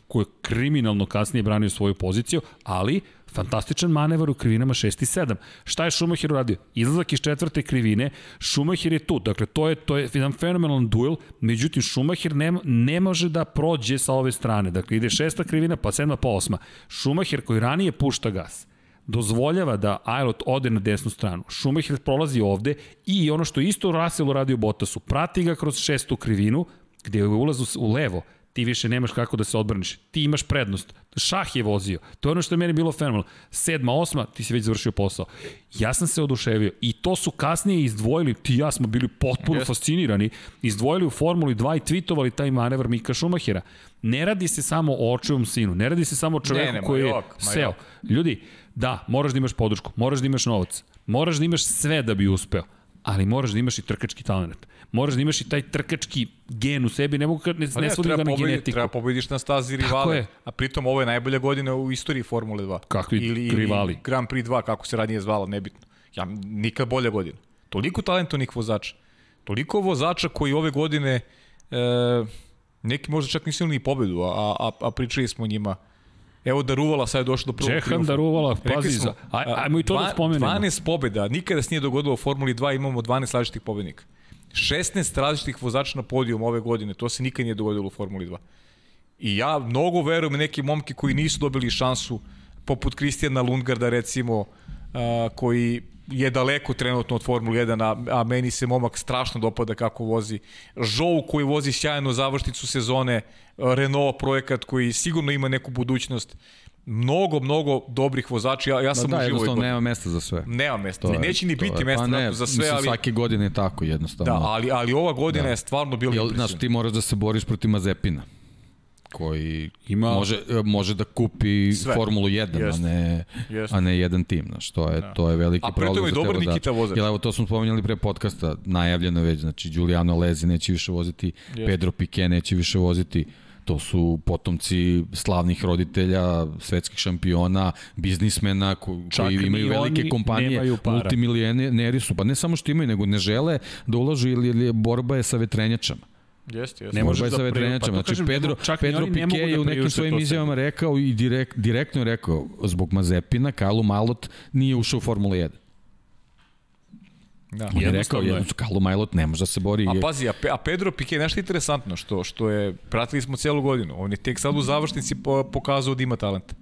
ko je kriminalno kasnije branio svoju poziciju, ali fantastičan manevar u krivinama 6 i 7. Šta je Schumacher uradio? Izlazak iz četvrte krivine, Schumacher je tu, dakle to je, to je jedan fenomenalan duel, međutim Schumacher ne, ne može da prođe sa ove strane, dakle ide šesta krivina, pa sedma, pa osma. Schumacher koji ranije pušta gas, dozvoljava da Ailot ode na desnu stranu. Schumacher prolazi ovde i ono što isto Russell uradio Bottasu, prati ga kroz šestu krivinu, gde je ulaz u levo, ti više nemaš kako da se odbraniš. Ti imaš prednost. Šah je vozio. To je ono što je meni bilo fenomenalno. Sedma, osma, ti si već završio posao. Ja sam se oduševio i to su kasnije izdvojili, ti i ja smo bili potpuno Jeste. fascinirani, izdvojili u Formuli 2 i tweetovali taj manevar Mika Schumachera. Ne radi se samo o očevom sinu, ne radi se samo o čoveku ne, ma koji je jok, ma seo. jok. Ljudi, da, moraš da imaš podršku, moraš da imaš novac, moraš da imaš sve da bi uspeo, ali moraš da imaš i trkački talent. Moraš da imaš i taj trkački gen u sebi, ne mogu kad ne, Pa ne, ne svodim ga na pobedi- genetiku. Treba pobediš na stazi rivale. A pritom ovo je najbolja godina u istoriji Formule 2. Kakvi ili, rivali? Ili Grand Prix 2, kako se ranije zvala, nebitno. Ja, nikad bolja godina. Toliko talentovnih vozača. Toliko vozača koji ove godine e, neki možda čak nisu imali ni pobedu, a, a, a pričali smo o njima. Evo Daruvala sad je došlo do prvog Čehan triumfa. Daruvala, pazi, smo, za, aj, ajmo i to da dva- spomenemo. 12 pobeda, nikada se nije dogodilo u Formuli 2, imamo 12 različitih pobednika. 16 različitih vozača na podijum ove godine, to se nikad nije dogodilo u Formuli 2. I ja mnogo verujem neke momke koji nisu dobili šansu, poput Kristijana Lundgarda recimo, koji je daleko trenutno od Formule 1, a, a meni se momak strašno dopada kako vozi. Žou koji vozi sjajno završnicu sezone, Renault projekat koji sigurno ima neku budućnost. Mnogo, mnogo dobrih vozača. Ja, ja sam da, uživao. ove jednostavno nema mesta za sve. Nema mesta. To je- neće ni biti je- mesta pa ne, za sve, ali... Svake godine je tako jednostavno. Da, ali, ali ova godina Da. je stvarno bila Jel, impresivna. znaš, ti moraš da se boriš protiv Mazepina koji Ima- može, može da kupi Sve. Formulu 1, Jest. a ne, Jest. a ne jedan tim. Znaš, to, je, to je veliki A pritom problem je za dobar. Nikita vozač. Jel, evo, to smo spomenjali pre podcasta, najavljeno već, znači Giuliano Lezi neće više voziti, Jest. Pedro Piquet neće više voziti, to su potomci slavnih roditelja, svetskih šampiona, biznismena ko, Čak koji imaju velike kompanije, multimilijoneri su, pa ne samo što imaju, nego ne žele da ulažu ili, ili borba je sa vetrenjačama. Jeste, jeste. Ne možeš je da sa pa Znači, kažem, Pedro, čak Pedro Piquet mogu da je u nekim svojim izjavama rekao i direkt, direktno je rekao, zbog Mazepina, Kalu Malot nije ušao u Formulu 1. Da. On je rekao, je. Kalu Malot ne može da se bori. A pazi, a, Pe, a Pedro Piquet, nešto interesantno, što, što je, pratili smo celu godinu, on je tek sad u završnici po, pokazao da ima talent.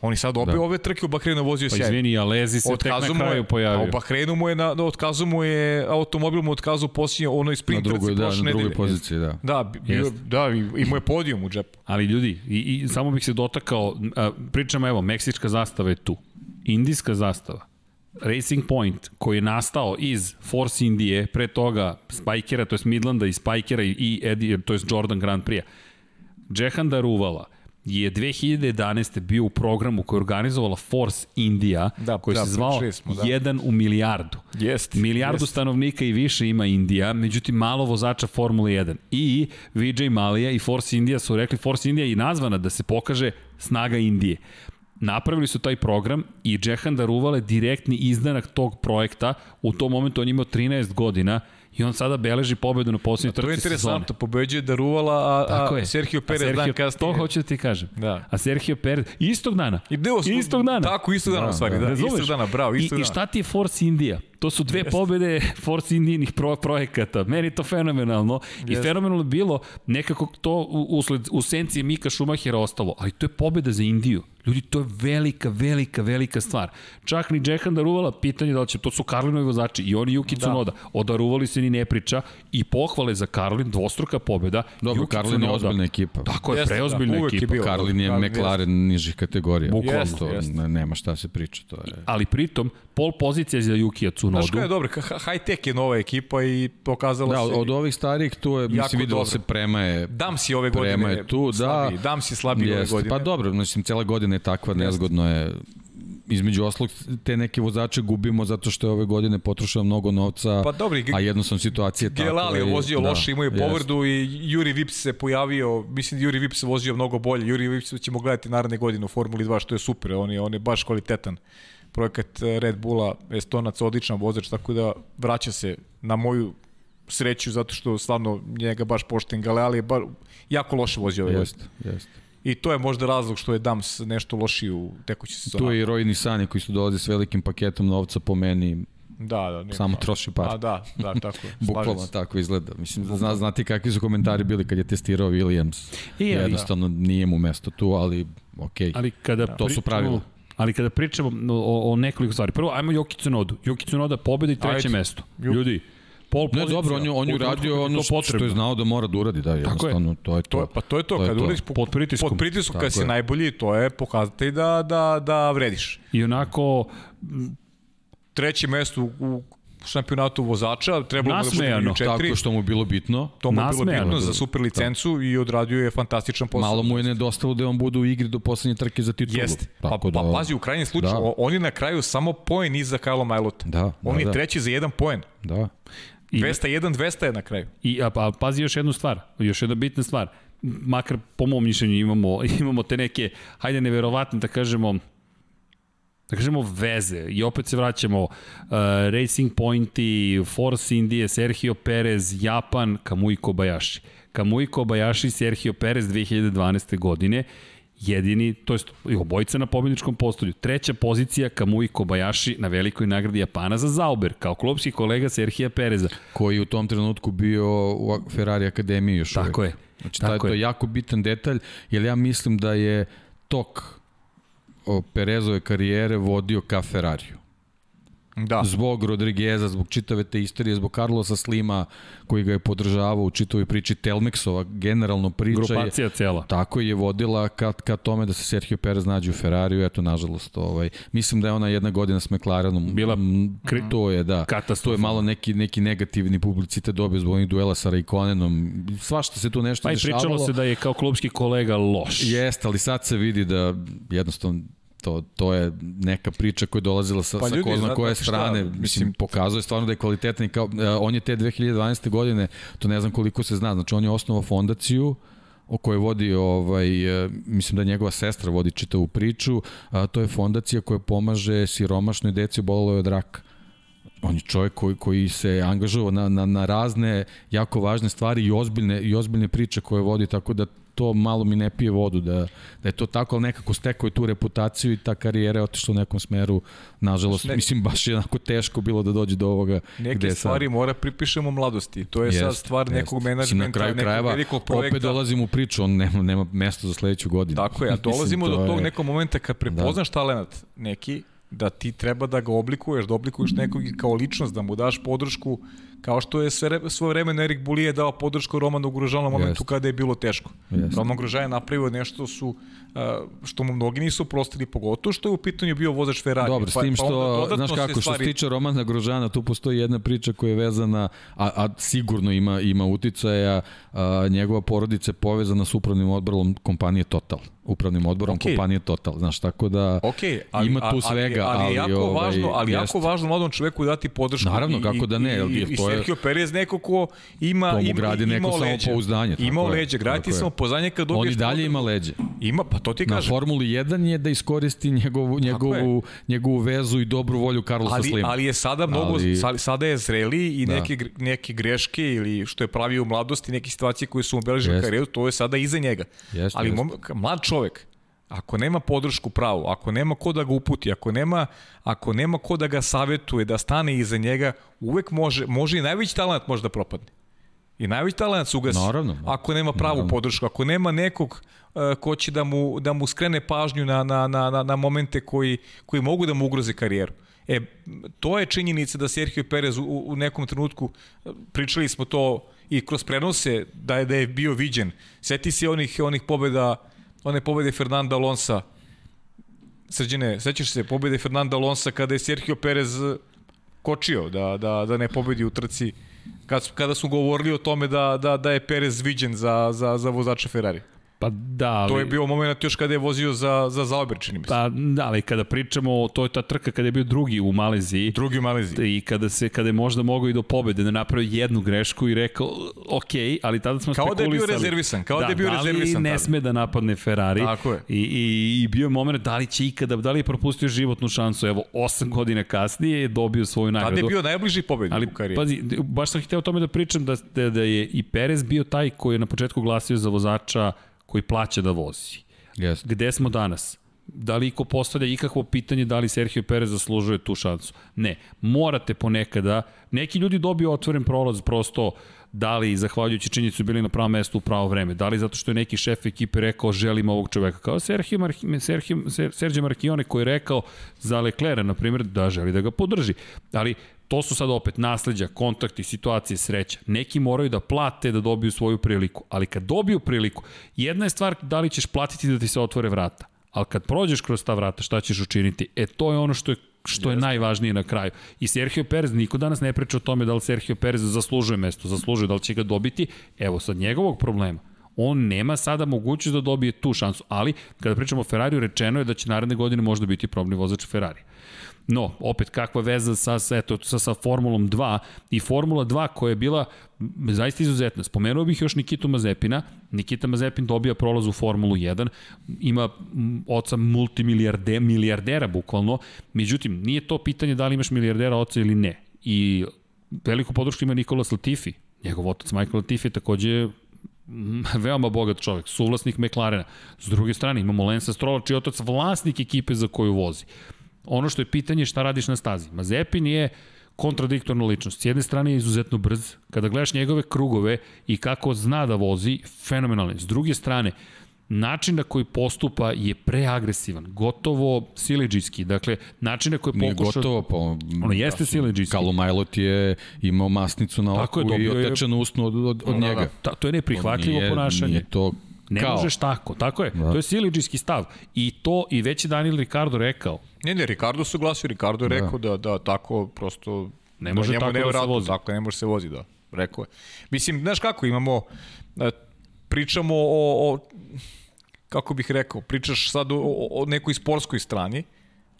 On je sad opet Da. ove trke u Bahreinu vozio Pa sjajno. izvini, a Lezi se tek na kraju a u pojavio. Bahreinu mu je, na, otkazu mu je, automobil mu je otkazao posljednje, ono iz na sprint drugoj, trci da, prošle na drugoj nedelje. poziciji, da. Da, bi- bio, da, i- imao je podijum u džepu. Ali ljudi, i, i samo bih se dotakao, a, pričamo evo, meksička zastava je tu, indijska zastava, Racing Point, koji je nastao iz Force Indije, pre toga Spikera, to je Midlanda i Spikera i Eddie, to je Jordan Grand Prix. Džehan Daruvala je 2011. bio u programu koji je organizovala Force India, Da, koji da, se zvao smo, da. 1 u milijardu. Jeste, Milijardu jeste. stanovnika i više ima Indija, međutim malo vozača Formule 1. I Vijay Malija i Force India su rekli, Force India je i nazvana da se pokaže snaga Indije. Napravili su taj program i Džehan Daruval je direktni izdanak tog projekta. U tom momentu on je imao 13 godina i on sada beleži pobedu na posljednjoj To je trci sezone. interesantno, pobeđuje Daruvala, a, Tako a je. Sergio A Perez Sergio, dan kasnije. To hoću da ti kažem. Da. A Sergio Perez, istog dana. I deo, istog dana. Tako, istog dana, Da, u stvari, da. da, istog dana, bravo, istog I, I dana. šta ti je Force India? To su dve pobede Force Indijinih pro, projekata. Meni je to fenomenalno. I Jeste. fenomenalno je bilo nekako to u, usled, u senci Mika Šumahira ostalo. Ali to je pobeda za Indiju. Ljudi, to je velika, velika, velika stvar. Čak ni Džehan Daruvala, pitanje da li će, to su Karlinovi vozači i oni Juki Tsunoda. O Daruvali se ni ne priča i pohvale za Karlin, dvostruka pobeda. Dobro, Yuki Karlin je Tsunoda. ozbiljna ekipa. Tako je, Jeste, da, preozbiljna je ekipa. bio. Karlin je McLaren nižih kategorija. Bukvalno. To Jeste. ne- nema šta se priča. To je... Ali pritom, pol pozicija za Jukija Tsunodu. Znaš kada je dobro, ha- high-tech je nova ekipa i pokazala Da, se... od ovih starijih tu je, mislim, videlo dobro. se prema je Dam si ove godine Prema je tu, da. slabiji, Dam si slabiji ove Jeste. godine. Pa dobro, mislim, cela godina je takva, nezgodno je između oslog te neke vozače gubimo zato što je ove godine potrošao mnogo novca, Pa dobro, i- a jednostavno situacija je takva. Gelali je vozio da, loše, imao je jeste. povrdu i Juri Vips se pojavio, mislim da Juri Vips vozio mnogo bolje. Juri Vips ćemo gledati naredne godine u Formuli 2, što je super, on je, on je baš kvalitetan. Projekat eh, Red Bulla, Estonac, odličan vozač, tako da vraća se na moju sreću, zato što stvarno njega baš pošten. Galeali je bar, jako loše vozio ove godine. Jeste, jeste. I to je možda razlog što je Dams nešto lošiji u tekući sezoni. Tu je i Roy Nisani koji su dolaze s velikim paketom novca po meni, Da, da. Ne, samo pa- troši A par. da, da, tako je. Bukvalno se. tako izgleda. Mislim, da zna, znate kakvi su komentari bili kad je testirao Williams. I, ali- Jednostavno nije mu mesto tu, ali okej. Ali kada To su pravila. Ali kada pričamo o, o nekoliko stvari. Prvo, ajmo Joki Tsunodu. Joki Tsunoda pobeda i treće Ajde. mesto. Ljudi, pol Ne, pozicija. dobro, on je, on je uradio ono to što, što je znao da mora da uradi, da, jednostavno, to je to. Pa to je to, To kad uradiš po, Pod pritiskom. pod pritiskom kad si najbolji, to je pokazatelj da, da, da vrediš. I onako, Treće mesto u šampionatu vozača, trebalo mu da bude četiri. Tako što mu je bilo bitno. To mu je bilo bitno za super licencu i odradio je fantastičan posao. Malo mu je nedostalo da on bude u igri do poslednje trke za titulu. Jeste. Pa, Tako pa da, pazi, u krajnjem slučaju, Da. da. on je na kraju samo poen iza Kajla Majlota. Da, On da, je da. treći za jedan poen. Da. I- 201, 200 je na kraju. I, a, a pazi još jednu stvar, još jedna bitna stvar. Makar po mom mišljenju imamo, imamo te neke, hajde neverovatne da kažemo, da kažemo veze i opet se vraćamo uh, Racing Pointi, Force Indije, Sergio Perez, Japan, Kamui Kobayashi. Kamui Kobayashi, Sergio Perez 2012. godine jedini, to jest obojica na pobjedničkom postolju. Treća pozicija Kamui Kobayashi na velikoj nagradi Japana za Zauber, kao klubski kolega Serhija Pereza. Koji je u tom trenutku bio u Ferrari akademiji još Tako je. Znači, Tako taj, to je. je jako bitan detalj, jer ja mislim da je tok Perezove karijere vodio ka Ferrariju. Da. Zbog Rodrigueza, zbog čitave te istorije, zbog Carlosa Slima koji ga je podržavao u čitavoj priči Telmexova, generalno priča je, Grupacija cela. tako je vodila ka, ka tome da se Sergio Perez nađe u Ferrariju, eto nažalost, ovaj, mislim da je ona jedna godina s McLarenom, Bila m, kri- to je, da, katastrofa. to je malo neki, neki negativni publicitet dobio zbog onih duela sa Raikkonenom, svašta se tu nešto Pa i dešavalo. pričalo se da je kao klubski kolega loš. Jeste, ali sad se vidi da jednostavno to, to je neka priča koja je dolazila sa, Pa sa ljudi, ko zna koje šta, strane. mislim- Mislim, pokazuje stvarno da je kvalitetan kao, e, on je te 2012. godine, to ne znam koliko se zna, znači on je osnovao fondaciju o kojoj vodi, ovaj, e, mislim da njegova sestra vodi čitavu priču, a to je fondacija koja pomaže siromašnoj deci oboleloj od raka. on je čovjek koji, koji se angažovao na, na, na razne jako važne stvari i ozbiljne, i ozbiljne priče koje vodi, tako da to malo mi ne pije vodu, da, da je to tako, ali nekako stekao je tu reputaciju i ta karijera je otišla u nekom smeru, nažalost, ne, mislim, baš je onako teško bilo da dođe do ovoga Neke stvari sad. mora pripišemo mladosti, to je Jest, sad stvar jest. nekog Mislim, menadžmenta, na kraju krajeva, velikog projekta. opet dolazim u priču, on nema, nema mesto za sledeću godinu. Tako je, a Mislim, dolazimo to do tog je- nekog momenta kad prepoznaš da. talent neki, da ti treba da ga oblikuješ, da oblikuješ nekog kao ličnost, da mu daš podršku, kao što je sve, svoje vreme Erik Bulije dao podršku Romanu Grožanu na momentu Jest. kada je bilo teško. Jest. Roman Grožan je napravio nešto su, što mu mnogi nisu prostili, pogotovo što je u pitanju bio vozač Ferrari. Dobro, s tim onda što, dodatno znaš kako, što se stvari- tiče Romana Grožana, tu postoji jedna priča koja je vezana, a, a sigurno ima, ima uticaja, a, njegova porodica je povezana s upravnim odborom kompanije Total. Upravnim odborom Okej. kompanije Total, znaš, tako da Ok, ali, ima tu ali- svega, ali, ali, je jako ovaj, važno, ali jako jeste. važno mladom čoveku dati podršku. Naravno, I- kako da ne, I, jer i, to je- Sergio Perez neko ko ima, ima, gradi neko imao leđa. samopouzdanje, tako Imao je, leđa, gradi tako je. samopouzdanje kad on dobiješ... i dalje ima leđe. Ima, pa to ti Na kažem. Formuli 1 je da iskoristi njegovu, njegovu, njegovu vezu i dobru volju Carlosa ali, Slima. ali je sada mnogo, Ali- ali... sada je zreli i Da. neke, neke greške ili što je pravio u mladosti, neke situacije koje su mu obeležile Jeste. karijeru, to je sada iza njega. Jeste, ali ka- mlad čovek, ako nema podršku pravu, ako nema ko da ga uputi, ako nema, ako nema ko da ga savetuje, da stane iza njega, uvek može, može i najveći talent može da propadne. I najveći talent se ugasi. Naravno. Ako nema pravu Naravno. podršku, ako nema nekog uh, ko će da mu, da mu skrene pažnju na, na, na, na, na momente koji, koji mogu da mu ugroze karijeru. E, to je činjenica da Sergio Perez u, u nekom trenutku, pričali smo to i kroz prenose, da je, da je bio viđen. Seti se onih, onih pobeda, one pobede Fernanda Alonsa, Srđene, sećaš se pobede Fernanda Alonsa kada je Sergio Perez kočio da, da, da ne pobedi u trci kad, kada su govorili o tome da, da, da je Perez viđen za, za, za vozača Ferrari. Pa da, ali... To je bio moment još kada je vozio za, za Zauber, čini mi se. Pa da, ali kada pričamo, to je ta trka kada je bio drugi u Maleziji, Drugi u Maleziji. i kada se kada je možda mogao i do pobede da napravi jednu grešku i rekao ok, ali tada smo Kao da je bio spekulisali rezervisan, kao da je bio da rezervisan li ne tada. sme da napadne Ferrari Tako je. I, i, i bio je moment da li će ikada da li je propustio životnu šansu evo 8 godina kasnije je dobio svoju nagradu Tada je bio najbliži pobedi Ali, u karijeri. pazi, baš sam hteo o tome da pričam da, da, da je i Perez bio taj koji je na početku glasio za vozača koji plaća da vozi. Jeste. Gde smo danas? Da li iko postavlja ikakvo pitanje da li Sergio Perez zaslužuje tu šansu? Ne. Morate ponekada, neki ljudi dobiju otvoren prolaz prosto da li zahvaljujući činjenicu bili na pravom mestu u pravo vreme, da li zato što je neki šef ekipe rekao želim ovog čoveka, kao Sergio, Mar Sergio, Ser Sergio Marchione koji je rekao za Leclerc, na primjer, da želi da ga podrži. Ali to su sad opet nasleđa, kontakti, situacije, sreća. Neki moraju da plate da dobiju svoju priliku, ali kad dobiju priliku, jedna je stvar da li ćeš platiti da ti se otvore vrata, ali kad prođeš kroz ta vrata, šta ćeš učiniti? E, to je ono što je što je najvažnije na kraju. I Sergio Perez, niko danas ne priča o tome da li Sergio Perez zaslužuje mesto, zaslužuje, da li će ga dobiti. Evo sad njegovog problema. On nema sada mogućnost da dobije tu šansu, ali kada pričamo o Ferrariju, rečeno je da će naredne godine možda biti probni vozač Ferrari. No, opet kakva veza sa, sa, eto, sa, sa Formulom 2 i Formula 2 koja je bila zaista izuzetna. Spomenuo bih još Nikitu Mazepina. Nikita Mazepin dobija prolaz u Formulu 1, ima oca multimilijarde, milijardera bukvalno, međutim, nije to pitanje da li imaš milijardera oca ili ne. I veliku podršku ima Nikola Latifi, njegov otac Michael Latifi je takođe veoma bogat čovjek, suvlasnik McLarena. S druge strane imamo Lensa Strola, čiji otac vlasnik ekipe za koju vozi. Ono što je pitanje je šta radiš na stazi. Mazepin je kontradiktorna ličnost. S jedne strane je izuzetno brz. Kada gledaš njegove krugove i kako zna da vozi, fenomenalno. S druge strane, način na koji postupa je preagresivan, gotovo sileđijski. Dakle, način na koji Nije pokuša... gotovo, pa... Ono jeste sileđijski. Kalu Majlot je imao masnicu na Tako je, oku i dobio je- otečenu usnu od, od, od njega. Ta, to je neprihvatljivo Nije- ponašanje. Nije to Ne kao. možeš tako, tako je. Da. To je sileđijski stav. I to, i već je Daniel Ricardo rekao, Ne, ne, Ricardo se glasio, Ricardo je rekao da, da tako prosto... Ne može njemu tako da se vozi. Tako, ne može se vozi, da. Rekao je. Mislim, znaš kako, imamo... e, Pričamo o, o kako bih rekao, pričaš sad o, o, o nekoj sportskoj strani,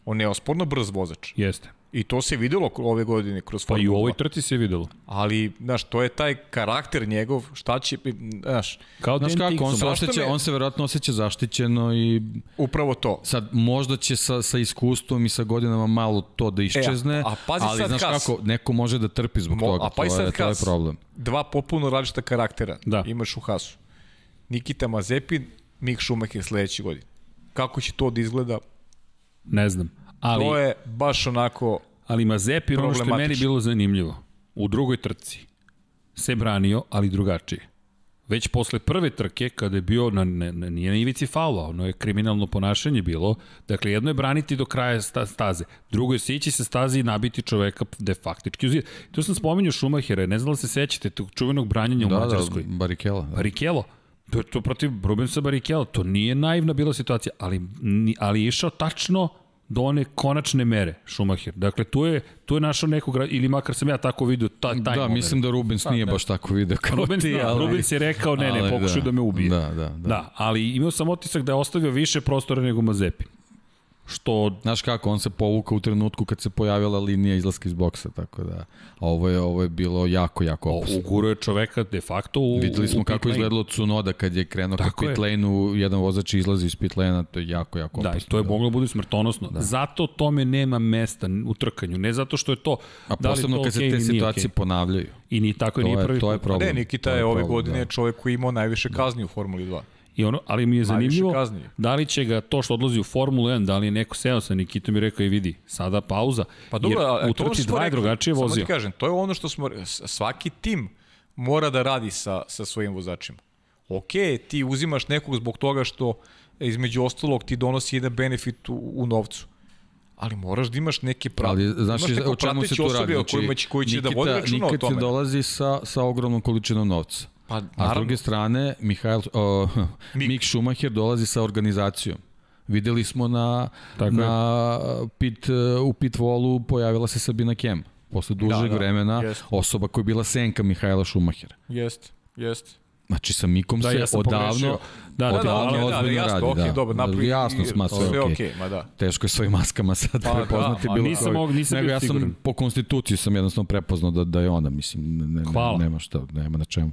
on je osporno brz vozač. jeste. I to se videlo ove godine kroz Pa Formulu i u ovoj 2. trci se videlo. Ali, znaš, to je taj karakter njegov, šta će, znaš, Kao Znaš kako, on se, osjeća, me- on se verovatno osjeća zaštićeno i upravo to. sad možda će sa, sa iskustvom i sa godinama malo to da iščezne, E, a pazi ali sad znaš Haas. kako, neko može da trpi zbog Mo, toga, a pa to, sad je, to je problem. Dva popuno različita karaktera Da. imaš u Hasu. Nikita Mazepin, Mik Schumacher sledeće godine. Kako će to da izgleda? Ne znam. Ali, To je baš onako... ali Mazepin, ono što je meni bilo zanimljivo, u drugoj trci se branio, ali drugačije. Već posle prve trke, kada je bio, na, ne, ne, nije na ivici faula, ono je kriminalno ponašanje bilo, dakle jedno je braniti do kraja sta, staze, drugo je sići se staze i nabiti čoveka de faktički u zid. Tu sam spomenuo Šumahera, ne znam da se sećate tog čuvenog branjenja u Da, da, Mađarskoj. Barikela. Da. Barikelo. To je to protiv Rubensa Barikela. To nije naivna bila situacija, ali, ali je išao tačno do one konačne mere Schumacher. Dakle, tu je, tu je našao nekog, ili makar sam ja tako vidio ta, taj Da, moment. mislim da Rubens nije baš tako video kao Rubens, ti, da, ali... Rubens je rekao, ne, ne, pokušaj da, me ubije. Da, da, da. Da, ali imao sam otisak da je ostavio više prostora nego Mazepin. Što Znaš kako, on se povukao u trenutku kad se pojavila linija izlaska iz boksa, tako da, a ovo je, ovo je bilo jako, jako o, opasno. uguruje čoveka de facto u Videli smo u kako pit lane. izgledalo Tsunoda kad je krenuo ka Tako je. pit lane-u, jedan vozač izlazi iz pit lane to je jako, jako Da, opasno. i to je moglo da bude smrtonosno. Da. Zato tome nema mesta u trkanju. Ne zato što je to A da li posebno to kad se okej te situacije okej. ponavljaju. I ni tako To nije je, prvi to je put. problem. Ne, Nikita To je ove problem, godine da. čovjek koji je imao najviše kazni u Formuli 2. I ono, ali mi je zanimljivo da li će ga to što odlazi u Formulu 1, da li je neko seo sa Nikitom i rekao i vidi, sada pauza. Pa dobro, Jer u trci 2 je drugačije Samo vozio. ti kažem, to je ono što smo, svaki tim mora da radi sa, sa svojim vozačima. Ok, ti uzimaš nekog zbog toga što između ostalog ti donosi jedan benefit u, u novcu. Ali moraš da imaš neke pravi. Ali znaš imaš neko o čemu se tu radi? Znači, kojima će, koji će da vodi računa o Nikita tome. dolazi sa, sa ogromnom količinom novca. Pa, A s druge strane, Mihajl, o, Mik. Mik Schumacher dolazi sa organizacijom. Videli smo na, Tako je. na pit, u pit volu pojavila se Sabina Kem. Posle dužeg Da, da, vremena, jest. osoba koja je bila senka Mihajla Schumachera. jest, jest. Znači, sa Mikom Da, se ja odavno, pogrešio. Da, da, odavno da, da, da, ozbiljno jasno, radi. okej, da. dobro, napravi- jasno, sma, sve, okej. okej, ma da. Teško je svojim maskama sad Pa da, prepoznati a bilo nisam koji. mogu- nisam Nego ja sam siguran. po konstituciji sam jednostavno prepoznao da, da je ona, mislim, ne, ne, Hvala. nema šta, nema na čemu.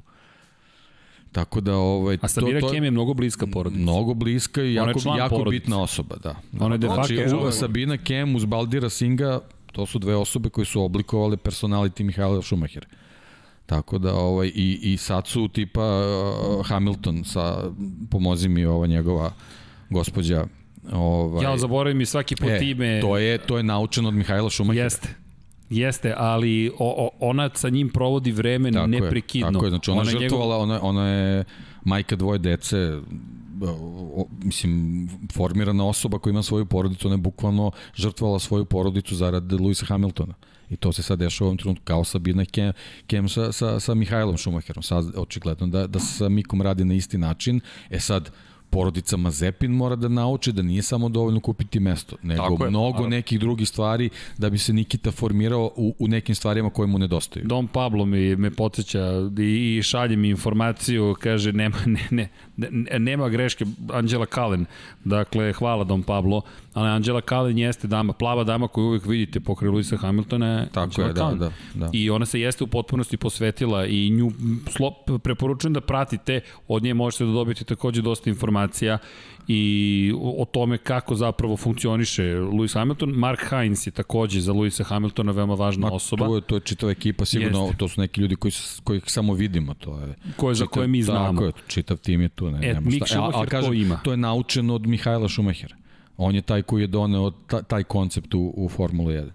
Tako da, ovaj, A Samira Kem je mnogo bliska porodica. Mnogo bliska i jako, jako porodice. bitna osoba, da. Ona je de znači, facto član. Sabina Kem uz Baldira Singa, to su dve osobe koje su oblikovale personality Mihajla Schumachera. Tako da, ovaj, i, i sad su tipa uh, Hamilton sa, pomozi mi ova njegova gospođa, ovaj, Ja zaboravim i svaki put e, ime. to je, to je naučeno od Mihajla Schumachera. Jeste. Jeste, ali o, o, ona sa njim provodi vreme Tako neprekidno. Je, tako je, znači ona, ona je žrtvovala, ona, ona je majka dvoje dece, o, mislim, formirana osoba koja ima svoju porodicu, ona je bukvalno žrtvovala svoju porodicu zarad Luisa Hamiltona. I to se sad dešava u ovom trenutku kao Sabina Kem, Kem sa, sa, sa Mihajlom Schumacherom. Sad očigledno da, da se sa Mikom radi na isti način. E sad, porodica Mazepin mora da nauči da nije samo dovoljno kupiti mesto, nego Tako je, mnogo naravno. nekih drugih stvari da bi se Nikita formirao u, u nekim stvarima koje mu nedostaju. Don Pablo mi me podsjeća i, i šalje mi informaciju, kaže nema, ne, ne, ne, nema greške Anđela Kalen. Dakle, hvala Don Pablo, ali Anđela Kalen jeste dama, plava dama koju uvijek vidite pokraj Luisa Hamiltona. Tako Angela je, da, Cullen. da, da. I ona se jeste u potpunosti posvetila i nju slo, preporučujem da pratite, od nje možete da dobijete takođe dosta informacija i o, tome kako zapravo funkcioniše Lewis Hamilton. Mark Hines je takođe za Lewisa Hamiltona veoma važna Ma, osoba. To je, to je čitava ekipa, sigurno, Jeste. to su neki ljudi koji, kojih samo vidimo, to je... Koje- za čitav- koje mi znamo. Tako je, čitav tim je tu, ne, E, nema Mick šta. A- a Schumacher to ima. To je naučeno od Mihajla Schumachera. On je taj koji je doneo ta, taj koncept u, u Formulu 1.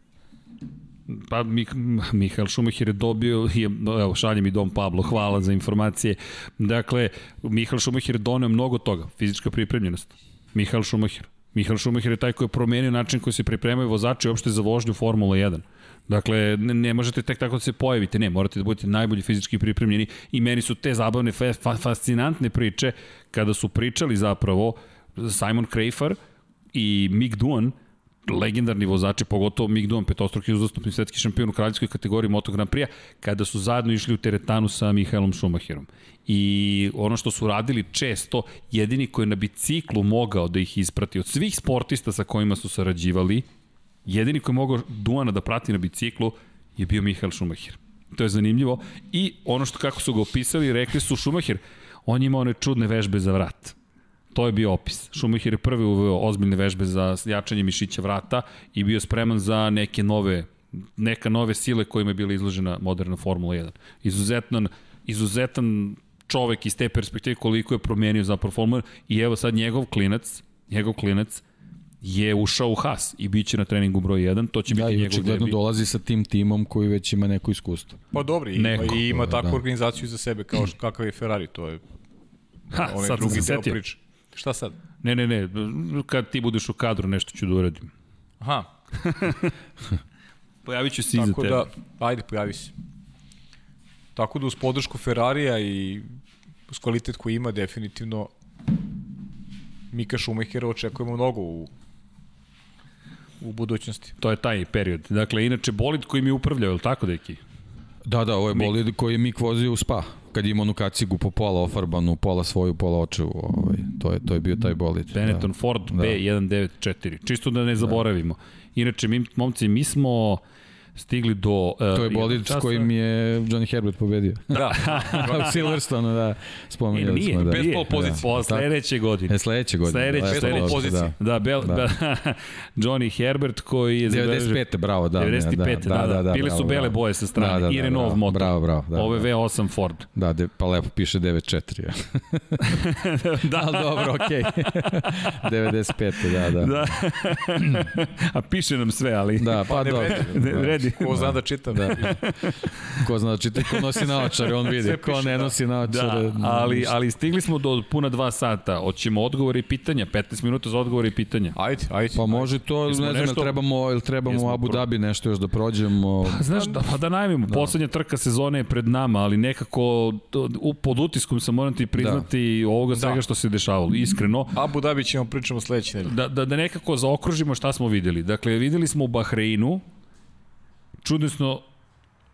Pa Mih, Mihael Šumacher je dobio, je, evo šalje mi Dom Pablo, hvala za informacije. Dakle, Mihael Šumacher je doneo mnogo toga, fizička pripremljenost. Mihael Šumacher. Mihael Šumacher je taj koji je promenio način koji se pripremaju vozači uopšte za vožnju Formula 1. Dakle, ne, ne možete tek tako da se pojavite, ne, morate da budete najbolji fizički pripremljeni i meni su te zabavne, fa, fascinantne priče kada su pričali zapravo Simon Krejfar i Mick Duan, legendarni vozači, pogotovo Mick Duan, petostruki uzastopni svetski šampion u kraljevskoj kategoriji Moto Grand Prix, kada su zajedno išli u teretanu sa Mihaelom Schumacherom. I ono što su radili često, jedini koji je na biciklu mogao da ih isprati od svih sportista sa kojima su sarađivali, jedini koji je mogao Duana da prati na biciklu je bio Mihael Schumacher. To je zanimljivo. I ono što kako su ga opisali, rekli su Schumacher, on je imao one čudne vežbe za vrat. To je bio opis. Schumacher je prvi uveo ozbiljne vežbe za jačanje mišića vrata i bio spreman za neke nove neka nove sile kojima je bila izložena moderna Formula 1. Izuzetan, izuzetan čovek iz te perspektive koliko je promenio zapravo Formula 1 i evo sad njegov klinac, njegov klinac je ušao u Haas i bit će na treningu broj 1, to će da, biti i njegov očigledno debi. dolazi sa tim timom koji već ima neko iskustvo. Pa dobro, i ima, Neko. i ima takvu Da. organizaciju za sebe kao što, kakav je Ferrari, to je Ha, onaj sad sam drugi se setio. priče. Šta sad? Ne, ne, ne, kad ti budeš u kadru nešto ću da uradim. Aha, Pojavit ću se iza tako tebe. da, ajde, pojavi se. Tako da uz podršku Ferrarija i uz kvalitet koji ima, definitivno Mika Schumachera očekujemo mnogo u, u budućnosti. To je taj period. Dakle, inače, bolid koji mi upravljao, je li tako, deki? Da, da, ovo je bolid koji je Mik vozio u spa. Kad ima onu kacigu po pola ofarbanu, pola svoju, pola očevu. Ovaj, to, je, to je bio taj bolid. Benetton da. Ford B194. Čisto da ne zaboravimo. Inače, mi, momci, mi smo stigli do... Uh, To je bolid s kojim je Johnny Herbert pobedio. Da, u Silverstonu, da, E, spomenuli nije, smo. Da. bez nije. pol pozicije. Po sledeće godine. E, sledeće godine. Sledeće, lepo, sledeće. dobro, pozicije. Da. Da, Bel, da. Da. Johnny Herbert koji je zabeležio... 95. bravo, da. 95. Da, da, da, Bile su bravo, bele boje sa strane. Da, da, da, I Renault bravo, motor. Bravo, bravo. Da, Ovo je da. V8 Ford. Da, de, pa lepo piše 94. Ja. da, Ali dobro, okej. Okay. 95. Da, da. da. A piše nam sve, ali... Da, pa ne dobro. Vredi. ko zna da čitam. Da. Ko zna da čita, ko nosi naočare, on vidi. Ko ne da. nosi naočare. Da, ali, ali stigli smo do puna dva sata. Hoćemo odgovore i pitanja. 15 minuta za odgovore i pitanja. Ajde, ajde. Pa može to, ne znam, nešto- trebamo, ili trebamo Abu Dhabi nešto još da prođemo. Znaš, da, pa da najavimo, da. poslednja trka sezone je pred nama, ali nekako u, pod utiskom sam moram ti priznati da. ovoga svega Da. što se dešavalo, iskreno. Abu Dhabi ćemo pričamo sledeće. Da, da, da nekako zaokružimo šta smo videli. Dakle, videli smo u Bahreinu čudesno